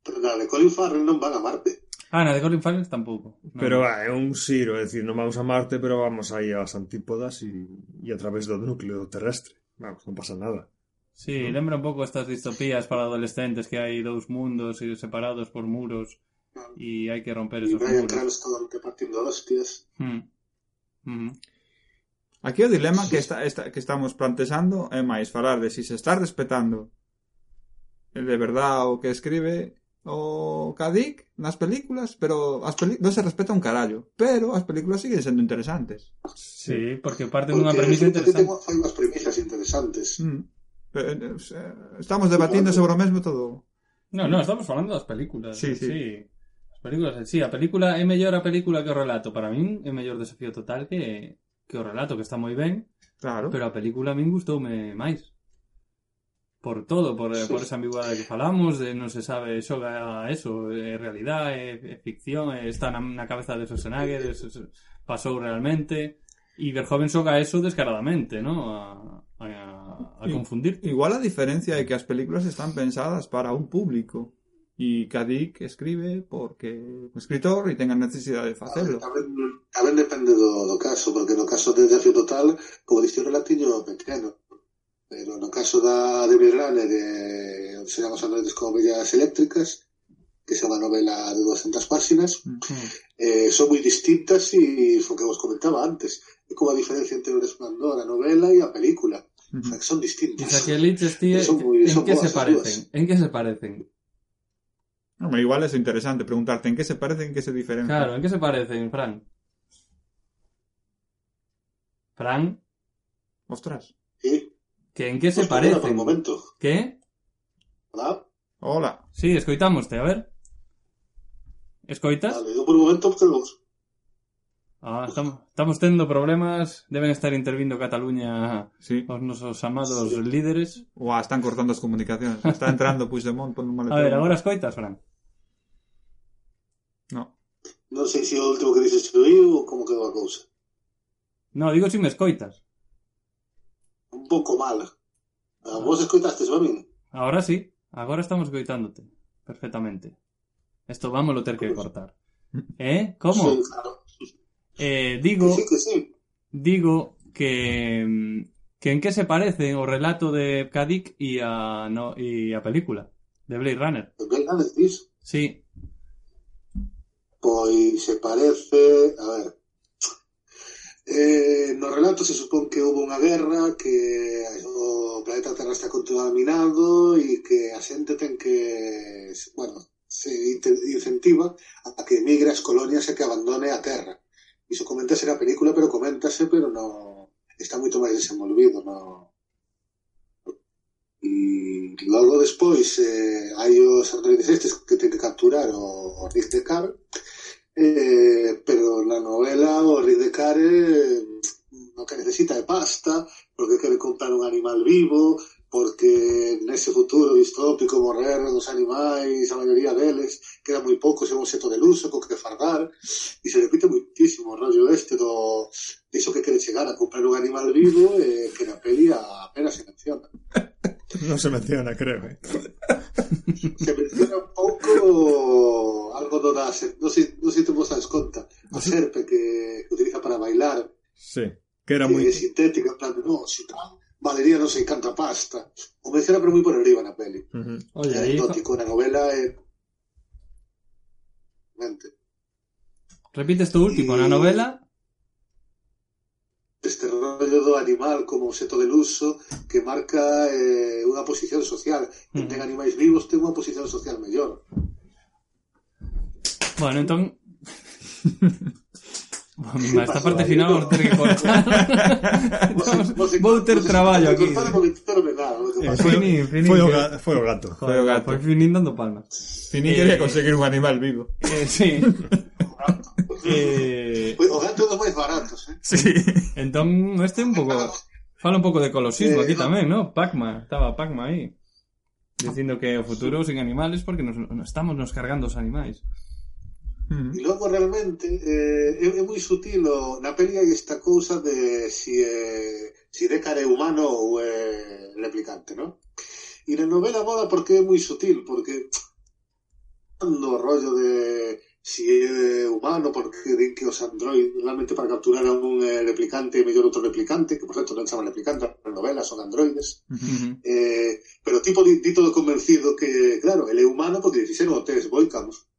Speaker 4: Pero na de Colin Farrell non van a Marte.
Speaker 2: Ah, na de Colin Farrell tampouco. No.
Speaker 1: Pero ah, é un xiro, é dicir, non vamos a Marte, pero vamos aí ás antípodas e, e a través do núcleo terrestre. Vamos, non pasa nada.
Speaker 2: Sí, ¿no? lembra un pouco estas distopías para adolescentes que hai dous mundos separados por muros ah. e hai que romper esos muros.
Speaker 4: E Cranston repartindo hostias.
Speaker 2: Hmm. Mm -hmm.
Speaker 3: Aquí o dilema sí. que, está, está, que estamos plantexando é máis falar de si se está respetando de verdad o que escribe o Cadic nas películas, pero as peli non se respeta un carallo, pero as películas siguen sendo interesantes.
Speaker 2: Sí, porque
Speaker 4: parten
Speaker 2: dunha premisa interesante.
Speaker 4: Tengo, hai unhas premisas interesantes.
Speaker 3: Mm. Eh, estamos debatindo sobre o mesmo todo.
Speaker 2: No, no, estamos falando das películas.
Speaker 3: Sí, sí. sí.
Speaker 2: As películas, sí, a película é mellor a película que o relato. Para min é mellor desafío total que que o relato, que está moi ben.
Speaker 3: Claro.
Speaker 2: Pero a película a min gustoume máis por todo, por, eh, sí. por esa ambigüedade que falamos, eh, de non se sabe xoga eso, é realidade, é, é ficción, é, está na, na cabeza de Schwarzenegger, es, es, pasou realmente, e Verhoeven xoga eso descaradamente, ¿no? A, a, a confundir.
Speaker 3: Igual a diferencia é que as películas están pensadas para un público e Kadik escribe porque o escritor e ten a necesidade de facelo.
Speaker 4: Tamén, tamén depende do, do caso, porque no caso de Desafío Total, como dixo, o relatiño, pequeno pero no caso da de Blade Runner, eh, serán os androides como bellas eléctricas, que é unha novela de 200 páxinas, eh, son moi distintas e foi que vos comentaba antes. É como a diferencia entre o resplandor, a novela e a película. O sea, que son distintas.
Speaker 2: Que tío,
Speaker 4: Son moi-
Speaker 2: ¿en
Speaker 4: son
Speaker 2: qué se
Speaker 4: as
Speaker 2: parecen? ¿En qué se parecen?
Speaker 3: Hombre, igual é interesante preguntarte en que se parece, en que se diferencia.
Speaker 2: Claro, ¿en qué se parecen, Fran? Fran,
Speaker 3: Ostras.
Speaker 2: Que en qué se
Speaker 4: Pues por
Speaker 2: parecen?
Speaker 4: un momento.
Speaker 2: ¿Qué?
Speaker 4: ¿Verdad?
Speaker 3: Hola.
Speaker 2: Sí, escoitámoste, a ver. Escoitas?
Speaker 4: Vale, eu por un momento pero
Speaker 2: Ah, estamos, estamos tendo problemas, deben estar intervindo Cataluña
Speaker 3: Sí.
Speaker 2: os nosos amados líderes.
Speaker 3: Uá, están cortando as comunicacións. Está entrando Puigdemont por un maletón.
Speaker 2: A ver, agora escoitas, Fran.
Speaker 3: No.
Speaker 4: non sei se o último que dices se oíu ou como quedou a cousa.
Speaker 2: No, digo si me escoitas.
Speaker 4: Un pouco mal. Ah, vos escoitastes a min?
Speaker 2: Ahora sí, agora estamos escoitándote. Perfectamente. Esto vamos a ter que cortar. ¿Eh? ¿Cómo?
Speaker 4: Sí, claro.
Speaker 2: Eh,
Speaker 4: Que
Speaker 2: digo...
Speaker 4: sí, que sí.
Speaker 2: digo que, que en qué se parece o relato de Kadik y a, no, y a película de Blade Runner.
Speaker 4: De Blade Runner?
Speaker 2: Sí,
Speaker 4: Pois se parece... A ver... Eh, no relato se supón que houve unha guerra, que o planeta Terra está contaminado e que a xente ten que, bueno, se incentiva a que emigre as colonias e que abandone a Terra. Iso coméntase na película, pero coméntase, pero non está moito máis desenvolvido, no Mm, logo despois eh, hai os androides estes que ten que capturar o, o Rick de Cable eh, pero na novela o rei de Care no que necesita é pasta porque quere comprar un animal vivo porque nese futuro distópico morreron os animais, a maioría deles, queda moi pouco, se un seto de luso, co que fardar, e se repite moitísimo o rollo este do diso que quere chegar a comprar un animal vivo e eh, que na peli apenas se menciona. <laughs>
Speaker 1: Non se menciona, creo. Eh. <laughs>
Speaker 4: se menciona un pouco algo da ser- non sei, non sei se vos das conta a serpe que, que utiliza para bailar
Speaker 1: Sí. Que era
Speaker 4: que
Speaker 1: moi...
Speaker 4: é sintética, en plan no, si tal, valería non sei canta pasta. O menciona pero moi por arriba na peli.
Speaker 2: Oye,
Speaker 4: é
Speaker 2: fa-
Speaker 4: anecdótico na novela é... Mente.
Speaker 2: repite esto último na novela.
Speaker 4: sentido do animal como objeto de luso que marca eh, unha posición social. Quen ten animais vivos ten unha posición social mellor.
Speaker 2: Bueno, entón <laughs> Esta parte final vamos ter que cortar. Vou ter traballo aquí.
Speaker 1: Eh,
Speaker 3: foi
Speaker 1: o, ga, foi o gato.
Speaker 3: Foi o gato.
Speaker 2: Foi Finín dando palmas.
Speaker 3: Finín quería eh, conseguir un animal vivo.
Speaker 2: eh, Sí. Eh...
Speaker 4: eh o gato dos máis baratos eh?
Speaker 3: sí.
Speaker 2: Entón este un pouco Fala un pouco de colosismo
Speaker 4: eh,
Speaker 2: aquí tamén, no? Pacma, estaba Pacma aí Dicindo que o futuro sin animales Porque nos, estamos nos cargando os animais Mm.
Speaker 4: E logo realmente eh, é, é moi sutil o, na peli hai esta cousa de si é, si Décar é humano ou é replicante, non? E na novela mola porque é moi sutil, porque no rollo de si é humano porque din que os androides realmente para capturar a un eh, replicante e mellor outro replicante, que por certo non chaman replicante na novela, son androides
Speaker 2: uh -huh.
Speaker 4: eh, pero tipo di, di todo convencido que, claro, ele é humano porque fixeron o test Boycams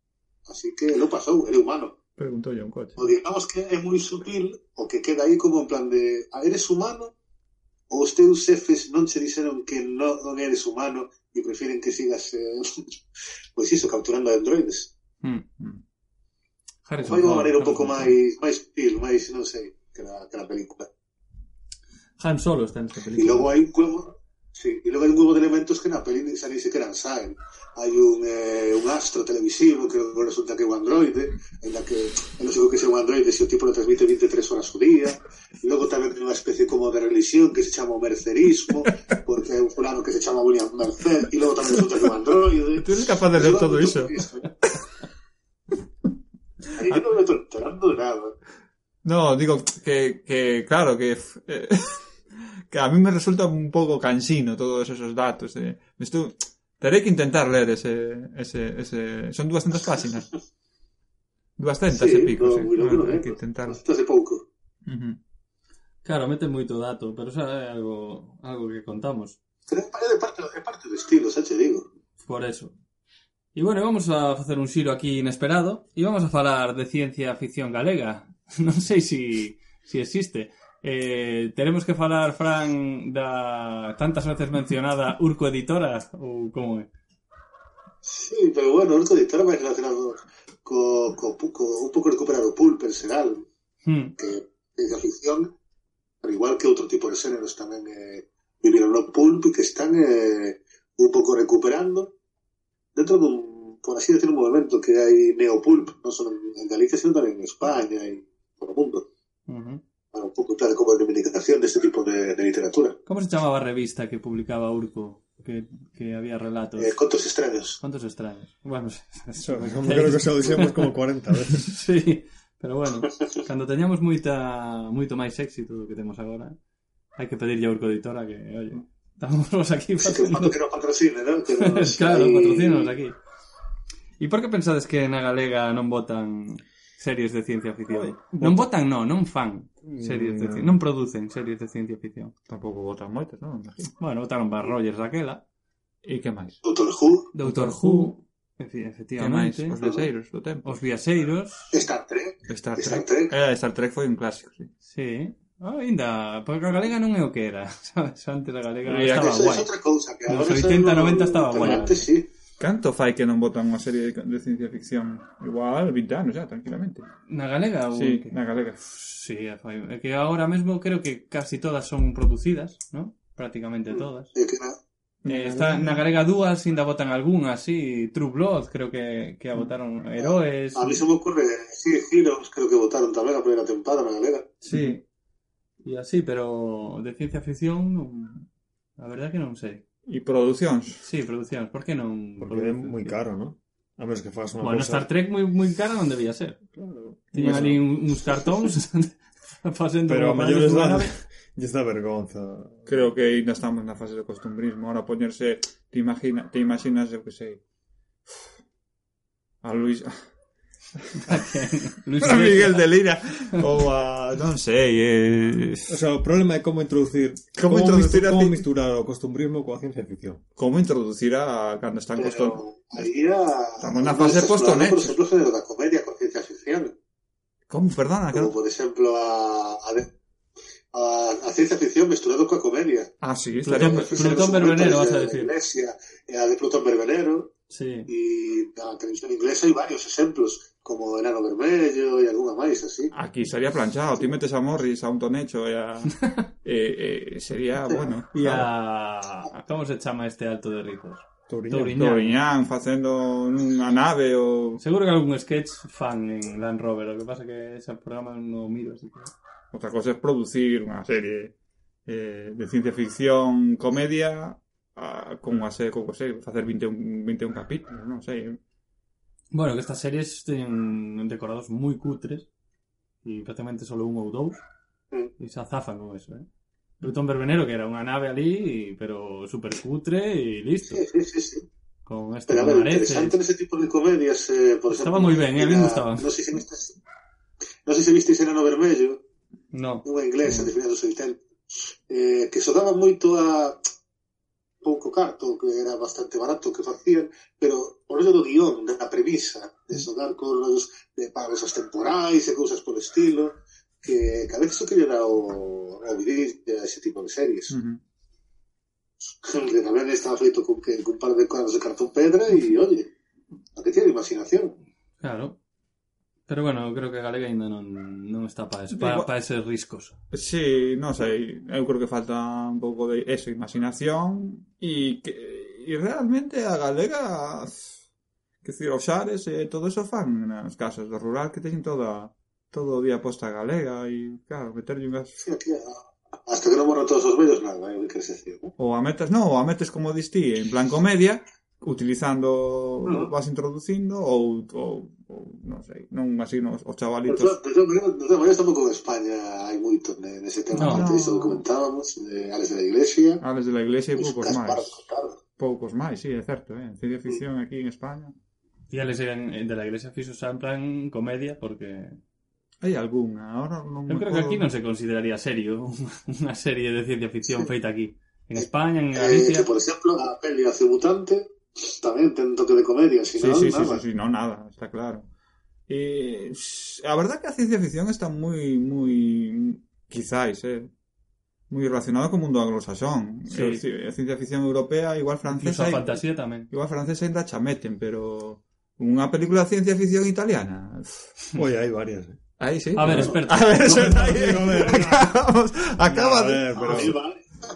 Speaker 4: Así que lo pasou, é humano.
Speaker 3: Preguntou un coche.
Speaker 4: O digamos que é moi sutil o que queda aí como en plan de a eres humano ou os teus xefes non se dixeron que non, non eres humano e prefiren que sigas eh, <laughs> pois iso, capturando androides.
Speaker 2: Mm, mm. Harrison
Speaker 4: Fai unha maneira un pouco máis máis sutil, máis non sei, que na, que na película.
Speaker 2: Han Solo está nesta película.
Speaker 4: E logo hai un Sí, e logo hai un huevo de elementos que na peli ni ni sequera saen. Hai un, eh, un astro televisivo que resulta que é un androide, en la que eu non sei o que é un androide se o tipo lo transmite 23 horas ao día. E logo tamén ten unha especie como de religión que se chama o mercerismo, porque hai un fulano que se chama William Merced, e logo tamén resulta que é un androide.
Speaker 3: Tú eres capaz de leer todo iso.
Speaker 4: Aí eu non me estou enterando de nada.
Speaker 3: No, digo que, que claro, que, eh, que a mí me resulta un pouco cansino todos esos datos. Eh. Estou, terei que intentar ler ese, ese, ese... Son 200 páxinas. 200
Speaker 4: sí,
Speaker 3: e pico,
Speaker 4: no,
Speaker 3: sí. Bueno,
Speaker 4: bueno,
Speaker 3: hai
Speaker 4: ¿eh?
Speaker 3: que intentar.
Speaker 4: Bastante pouco.
Speaker 3: Uh -huh.
Speaker 2: Claro, mete moito dato, pero xa é algo, algo que contamos.
Speaker 4: Pero é parte, é parte do estilo, xa te digo.
Speaker 2: Por eso. E bueno, vamos a facer un xiro aquí inesperado e vamos a falar de ciencia ficción galega. Non sei se si, si existe. Eh, teremos que falar, Fran, da tantas veces mencionada Urco Editora, ou como é?
Speaker 4: Sí, pero bueno, Urco Editora máis relacionado co, co, co, un pouco recuperar o pulp en xeral,
Speaker 2: hmm.
Speaker 4: que é ficción, pero igual que outro tipo de xéneros tamén eh, viviron no pulp e que están eh, un pouco recuperando dentro dun, por así decir, un movimento que hai neopulp, non só en Galicia, sino tamén en España e por o mundo.
Speaker 2: Uh
Speaker 4: -huh a Facultad de Comunicación de este tipo de, de, literatura.
Speaker 2: ¿Cómo se llamaba a revista que publicaba Urco? Que, que había relatos.
Speaker 4: Eh, contos extraños.
Speaker 2: Contos extraños. Bueno, <laughs>
Speaker 1: eso, como creo que xa dixemos como 40 veces. <laughs>
Speaker 2: sí, pero bueno, cando teñamos moita, moito máis éxito do que temos agora, hai que pedirlle a Urco Editora que, oye, estamos aquí facendo...
Speaker 4: Que nos patrocine, ¿no? Que nos... <laughs>
Speaker 2: claro,
Speaker 4: y...
Speaker 2: patrocínanos aquí. E por que pensades que na Galega non votan series de ciencia ficción? Non votan, non, non fan Series de mm, ciencia. Non producen series de ciencia ficción.
Speaker 3: Tampouco votan moitas, non? Imagino.
Speaker 2: Bueno, votaron para Rogers daquela.
Speaker 3: E que máis?
Speaker 4: Doctor Who.
Speaker 2: Doctor Who. Efe-
Speaker 3: Que máis?
Speaker 2: Efectivamente.
Speaker 3: Os viaxeiros do tempo.
Speaker 2: Os viaxeiros.
Speaker 4: Star Trek.
Speaker 3: Star Trek.
Speaker 4: Star
Speaker 3: Trek. Eh, Star Trek foi un clásico, sí.
Speaker 2: Sí. Oh, ah, Ainda, porque a galega non é o que era, <laughs> sabes? Antes a galega
Speaker 3: Mira,
Speaker 2: estaba
Speaker 4: Eso es é outra cousa que
Speaker 2: Nos
Speaker 4: agora
Speaker 2: 80, 90 estaba guai.
Speaker 4: Antes sí.
Speaker 3: Canto fai que non botan unha serie de, de ciencia ficción igual 20 anos xa, tranquilamente.
Speaker 2: Na galega? Ou
Speaker 3: sí,
Speaker 2: que...
Speaker 3: na galega.
Speaker 2: Sí, fai... é que agora mesmo creo que casi todas son producidas, ¿no? Prácticamente mm, todas.
Speaker 4: É que na...
Speaker 2: Eh, está na galega dúas, ainda botan algunhas, así, True Blood, creo que, que a mm. botaron Heroes.
Speaker 4: A mí se me ocurre, sí, Heroes, creo que votaron tamén a primeira temporada na galega.
Speaker 2: Sí, e así, pero de ciencia ficción, mm, a verdad que non sei.
Speaker 3: E producións.
Speaker 2: Sí, produccións, por que non?
Speaker 1: Porque é moi caro, ¿no? A menos que fagas unha
Speaker 2: Bueno,
Speaker 1: cosa...
Speaker 2: Star Trek moi, moi cara non debía ser.
Speaker 1: Claro.
Speaker 2: Tiñan ali un- uns cartóns facendo <laughs>
Speaker 1: Pero a mellor
Speaker 2: nave.
Speaker 1: lle está vergonza.
Speaker 3: Creo que ainda estamos na fase de costumbrismo. Ahora poñerse, te, imagina, te imaginas, eu que sei, a Luis, <laughs> <laughs>
Speaker 2: Luis
Speaker 3: a Miguel de Lira o a, no sé. Eh,
Speaker 1: o sea, el problema es cómo introducir, cómo,
Speaker 3: cómo
Speaker 1: introducir
Speaker 3: cómo
Speaker 1: misturar o costumbrismo con ciencia ficción.
Speaker 3: Cómo introducir a cuando están
Speaker 4: coston.
Speaker 3: Estamos en una
Speaker 4: fase
Speaker 3: postonera.
Speaker 4: Por ejemplo, de la comedia con ciencia ficción.
Speaker 3: ¿Cómo? Perdona.
Speaker 4: Como por ejemplo a, a a, a, ciencia ficción mezclado con comedia.
Speaker 3: Ah, sí,
Speaker 2: Plutón, Plutón Berbenero, vas a decir.
Speaker 4: La iglesia, eh, de Plutón Berbenero.
Speaker 2: Sí.
Speaker 4: Y la televisión inglesa hay varios ejemplos. como Enano Vermello e algunha máis así.
Speaker 3: Aquí sería planchado, ti metes a Morris a un tonecho e a... <laughs> eh, eh, sería, bueno...
Speaker 2: E a... Como se chama este alto de ricos?
Speaker 1: Touriñán.
Speaker 2: Touriñán
Speaker 3: facendo unha nave ou...
Speaker 2: Seguro que algún sketch fan en Land Rover, o que pasa que ese programa non miro, así que...
Speaker 3: Outra cosa é producir unha serie eh, de ciencia ficción, comedia, a, con, a, serie, con, a, facer 21, 21 capítulos, non sei...
Speaker 2: Bueno, que estas series teñen decorados moi cutres e prácticamente solo un ou dous
Speaker 4: mm.
Speaker 2: e se azafan con eso, eh? Plutón Verbenero, que era unha nave ali, pero super cutre e listo.
Speaker 4: Sí, sí, sí.
Speaker 2: Con este
Speaker 4: pero, a ver, interesante ese tipo de comedias, eh, por
Speaker 2: Estaba moi ben, eh, a mí gustaban.
Speaker 4: Non sei se visteis, non sei se en Enano Vermello.
Speaker 2: No.
Speaker 4: Unha inglesa, no. de finales dos 80. Eh, que sodaba moito a pouco carto, que era bastante barato o que facían, pero por rollo do guión, da premisa, de mm. sonar colos de pagos temporais e cousas por estilo, que, que a veces o que era o, o vivir ese tipo de series.
Speaker 3: Uh <laughs> -huh.
Speaker 4: que tamén estaba feito con, que, con un par de cuadros de cartón pedra e, oye, a que tiene imaginación.
Speaker 2: Claro. Pero bueno, creo que a Galega ainda non, non está para, eso, para, para eses riscos.
Speaker 3: Sí, non sei, eu creo que falta un pouco de eso, imaginación e que e realmente a Galega que decir, os xares e eh, todo eso fan nas casas do rural que teñen toda todo o día posta galega e claro, meterlle unhas
Speaker 4: hasta que non morran todos os vellos nada, ¿eh? é o que se decía.
Speaker 3: Ou a metes, non, ou a metes como distí, en plan comedia, utilizando
Speaker 4: mm. no.
Speaker 3: vas introducindo ou, ou, ou non sei, non así non, os chavalitos.
Speaker 4: Pero, pero, pero, pero, pero tampouco en España hai moito ne, nese tema,
Speaker 2: no,
Speaker 4: antes no. comentábamos, de Ales de la Iglesia.
Speaker 3: Ales de la Iglesia e poucos máis. Poucos máis, sí, é certo, eh, en ciencia mm. ficción aquí en España.
Speaker 2: E Ales de la Iglesia fixo xa en plan comedia porque
Speaker 3: Hai algunha, ahora non
Speaker 2: Eu creo que aquí non se consideraría serio <laughs> unha serie de ciencia ficción sí. feita aquí. En España, en
Speaker 4: eh,
Speaker 2: Galicia...
Speaker 4: Eh, que, por exemplo, a peli Hace Mutante también tiene un toque de comedia, si
Speaker 3: sí,
Speaker 4: no,
Speaker 3: sí,
Speaker 4: nada.
Speaker 3: Sí, sí, no, nada, está claro. Y la verdad que la ciencia ficción está muy, muy, quizás, eh, muy relacionado con el mundo anglosajón.
Speaker 2: Sí.
Speaker 3: La ciencia ficción europea, igual francesa. Incluso
Speaker 2: fantasía y, también.
Speaker 3: Igual francesa y la chameten, pero una película de ciencia ficción italiana. <laughs>
Speaker 1: Oye, hay varias. ¿eh?
Speaker 3: Ahí sí.
Speaker 2: A ver, experto.
Speaker 3: A ver, acaba de...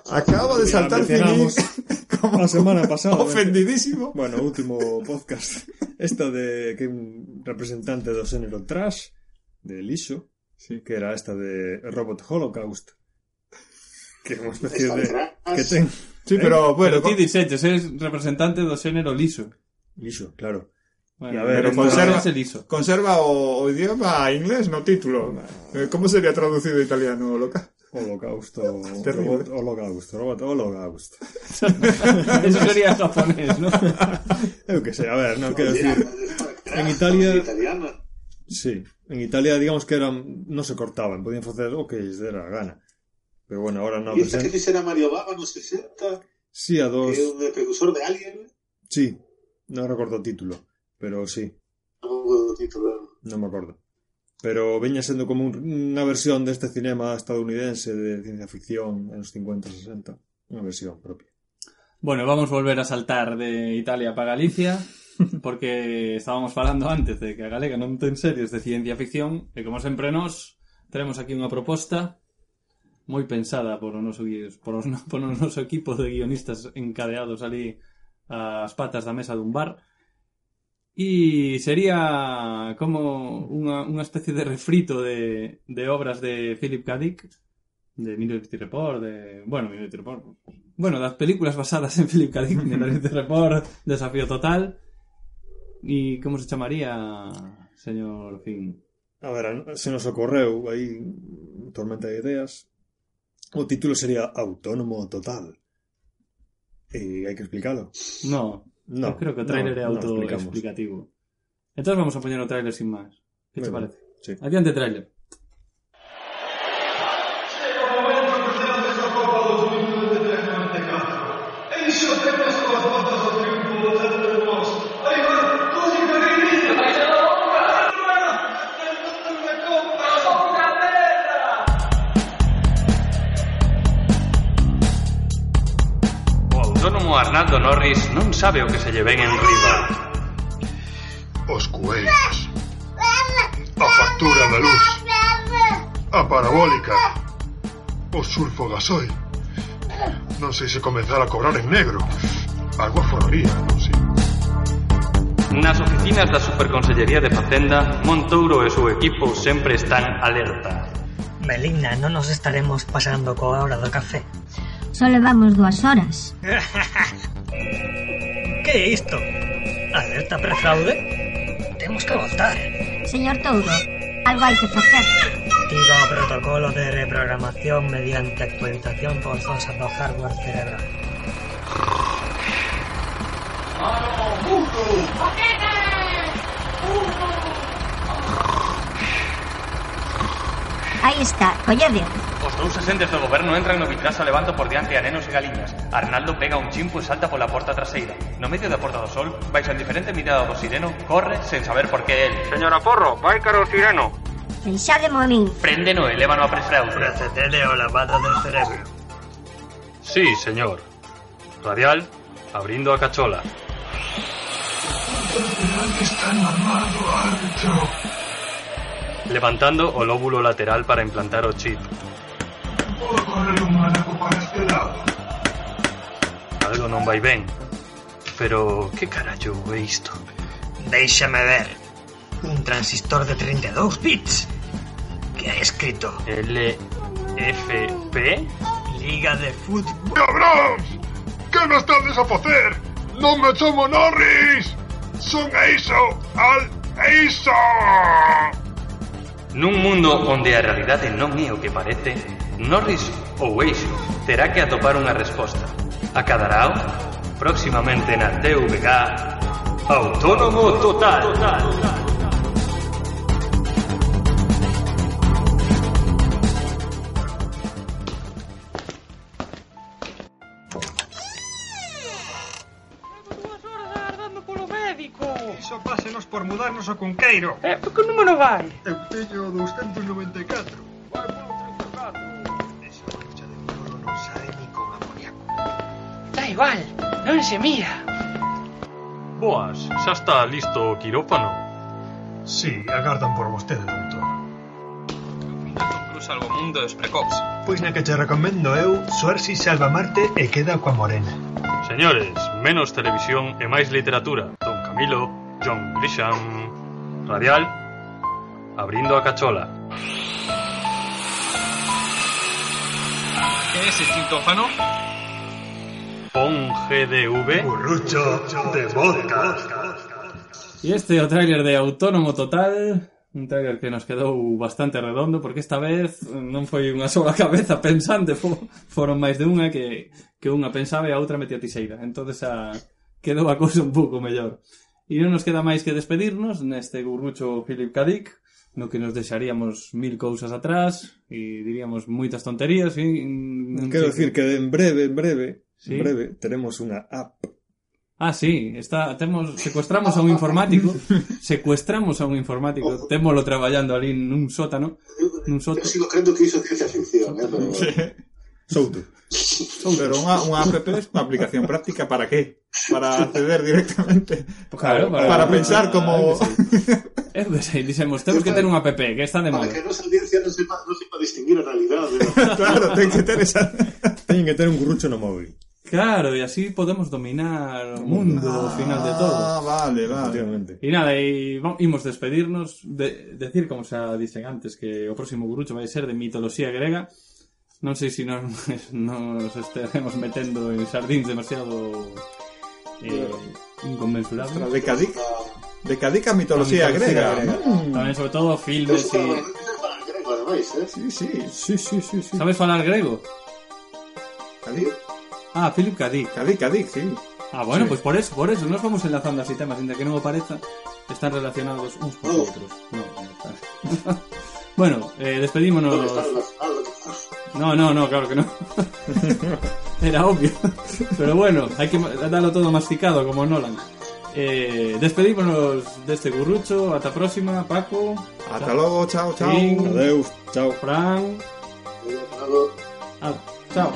Speaker 4: Ah,
Speaker 3: acaba de saltar Filipe como
Speaker 1: la semana <laughs> pasada.
Speaker 3: ofendidísimo.
Speaker 1: Bueno, último podcast. Esta de que un representante do xénero trash de Lixo,
Speaker 3: Sí.
Speaker 1: que era esta de Robot Holocaust. Que é unha especie de que ten
Speaker 3: Sí, pero bueno,
Speaker 2: Pero ti dixeches, eres representante do xénero liso.
Speaker 1: Lixo, claro.
Speaker 2: Bueno,
Speaker 1: Y a ver,
Speaker 2: pero
Speaker 3: conserva-
Speaker 2: ese liso.
Speaker 3: conserva o, o idioma inglés no título. Eh, ¿Cómo sería traducido italiano loca?
Speaker 1: Holocausto. Robot holocausto. Robot holocaust.
Speaker 2: Eso sería japonés, ¿no? <laughs>
Speaker 1: Yo qué sé, a ver, no
Speaker 4: quiero
Speaker 1: decir.
Speaker 4: En
Speaker 1: Italia. Sí, en Italia digamos que eran, no se cortaban, podían hacer lo que les diera la gana. Pero bueno, ahora no.
Speaker 4: ¿Y pues esta que era Mario Baba no 60?
Speaker 1: Sí, a dos.
Speaker 4: ¿Es un precursor de Alien?
Speaker 1: Sí, no recuerdo el título, pero sí.
Speaker 4: No me acuerdo el título.
Speaker 1: No me acuerdo. pero veña sendo como un, unha versión deste cinema estadounidense de ciencia ficción nos 50 e 60, unha versión propia.
Speaker 2: Bueno, vamos volver a saltar de Italia para Galicia, <laughs> porque estábamos falando antes de que a Galega non ten series de ciencia ficción, e como sempre nos, tenemos aquí unha proposta moi pensada por o noso, por o, <laughs> por o noso equipo de guionistas encadeados ali ás patas da mesa dun bar, E sería como unha, unha especie de refrito de, de obras de Philip K. Dick, de Minority Report, de... Bueno, Minority Report... Bueno, das películas basadas en Philip K. Dick, Minority Report, <laughs> Desafío Total... E como se chamaría, señor Finn?
Speaker 1: A ver, se nos ocorreu aí tormenta de ideas. O título sería Autónomo Total. Eh, e hai que explicalo.
Speaker 2: No,
Speaker 1: No.
Speaker 2: Yo creo que el tráiler
Speaker 1: no,
Speaker 2: autoexplicativo. Entonces vamos a poner un tráiler sin más.
Speaker 1: ¿Qué
Speaker 2: te parece?
Speaker 1: Sí.
Speaker 2: Adiante
Speaker 6: tráiler. Fernando Norris non sabe o que se lle ven en riba.
Speaker 7: Os cuellos. A factura da luz. A parabólica. O sulfo gasoil. Non sei se comenzar a cobrar en negro. Algo aforraría, non sei.
Speaker 6: Nas oficinas da Superconsellería de Facenda, Montouro e o seu equipo sempre están alerta.
Speaker 8: Melina, non nos estaremos pasando coa hora do café.
Speaker 9: Só levamos dúas horas. <laughs>
Speaker 8: Que é isto? Alerta prefraude? Temos que votar.
Speaker 9: Señor Touro, algo hai que facer.
Speaker 8: Activa o protocolo de reprogramación mediante actualización forzosa do hardware cerebral.
Speaker 9: Aí está, collede.
Speaker 6: Os dous axentes do goberno entran no vitrazo levando levanto por diante a nenos e galiñas. Arnaldo pega un chimpo e salta pola porta traseira. No medio da porta do sol, baixo a indiferente mirada do sireno, corre sen saber por que el. Señora Porro, vai cara o sireno.
Speaker 9: Deixademo a min.
Speaker 6: Prendeno e lévano a presfraude.
Speaker 8: Procedede ao lavado do cerebro.
Speaker 6: Sí, señor. Radial, abrindo a cachola. Levantando o lóbulo lateral para implantar o chip, Algo non vai ben. Pero que carallo é isto?
Speaker 8: Déixame ver. Un transistor de 32 bits. Que ha escrito?
Speaker 6: LFP?
Speaker 8: Liga de Fútbol.
Speaker 7: Cabrón! Que me estades a facer? Non me chamo Norris! Son Eiso! Al Eiso!
Speaker 6: Nun mundo onde a realidade non é o que parece, Norris ou Eixo terá que atopar unha resposta. Acadarao? Próximamente na TVG Autónomo Total. total.
Speaker 8: Iso pásenos por mudarnos ao cunqueiro.
Speaker 10: Eh, que número vai?
Speaker 7: Eu teño 294.
Speaker 10: igual, non se mira.
Speaker 6: Boas, xa está listo o quirófano.
Speaker 7: Sí, agardan por vostede, doutor.
Speaker 10: Camiñando cruz algo mundo dos precox.
Speaker 7: Pois na que te recomendo eu, Suersi salva Marte e queda coa morena.
Speaker 6: Señores, menos televisión e máis literatura. Don Camilo, John Grisham, Radial, abrindo a cachola.
Speaker 10: Que é ese cintófano?
Speaker 6: Pon GDV.
Speaker 7: Burrucho de vodka.
Speaker 2: E este é o tráiler de Autónomo Total un trailer que nos quedou bastante redondo porque esta vez non foi unha sola cabeza pensante fo, foron máis de unha que, que unha pensaba e a outra metía tiseira entonces ah, a, quedou a cousa un pouco mellor e non nos queda máis que despedirnos neste gurrucho Philip Kadik no que nos deixaríamos mil cousas atrás e diríamos moitas tonterías e, non
Speaker 1: mm,
Speaker 2: quero
Speaker 1: decir que en breve, en breve
Speaker 2: sí.
Speaker 1: En breve teremos unha app.
Speaker 2: Ah, sí, está, temos, secuestramos a un informático, <laughs> secuestramos a un informático, Ojo. témolo traballando ali nun sótano, nun sótano.
Speaker 4: Eu sigo crendo que iso é ciencia ficción, eh, pero...
Speaker 1: Souto.
Speaker 3: Pero unha, unha app é unha aplicación práctica para qué? Para acceder directamente.
Speaker 2: Claro,
Speaker 3: para,
Speaker 2: para
Speaker 3: pensar como...
Speaker 2: Eu que sei, dixemos, temos que ter unha app que está de moda.
Speaker 4: Para que a audiencia non sepa, non sepa distinguir a realidade. <laughs>
Speaker 3: claro, ten que ter esa...
Speaker 1: Teñen que ter un currucho no móvil.
Speaker 2: Claro, y así podemos dominar o mundo ah, ao final de todo.
Speaker 3: Ah, vale, vale.
Speaker 2: E nada, e imos despedirnos, de, decir, como xa dicho antes, que o próximo gurucho vai ser de mitoloxía grega. Non sei se si nos, <laughs> nos estaremos metendo en sardins demasiado eh, inconmensurables.
Speaker 3: De cadica, de cadica mitoloxía, mitología grega. grega. ¿eh? Mm.
Speaker 2: Tamén, sobre todo, filmes e...
Speaker 3: Sí, sí,
Speaker 1: sí, sí, sí, sí.
Speaker 2: Sabes falar grego?
Speaker 3: Cadica?
Speaker 2: Ah, Philip K. Dick.
Speaker 3: Cadic, sí.
Speaker 2: Ah, bueno,
Speaker 3: Sí.
Speaker 2: pues por eso, por eso, nos vamos enlazando así temas, sin que non o pareza, están relacionados uns con
Speaker 4: Oh.
Speaker 2: outros. No, <laughs> bueno, eh, despedímonos.
Speaker 4: ¿Dónde está la-
Speaker 2: No, no, no, claro que no. <laughs> Era obvio. Pero bueno, hay que darlo todo masticado como Nolan. Eh, despedímonos de este gurrucho. Hasta próxima, Paco.
Speaker 3: Hasta luego, chao, chao.
Speaker 1: Adeus, chao.
Speaker 2: Fran. Ah, chao.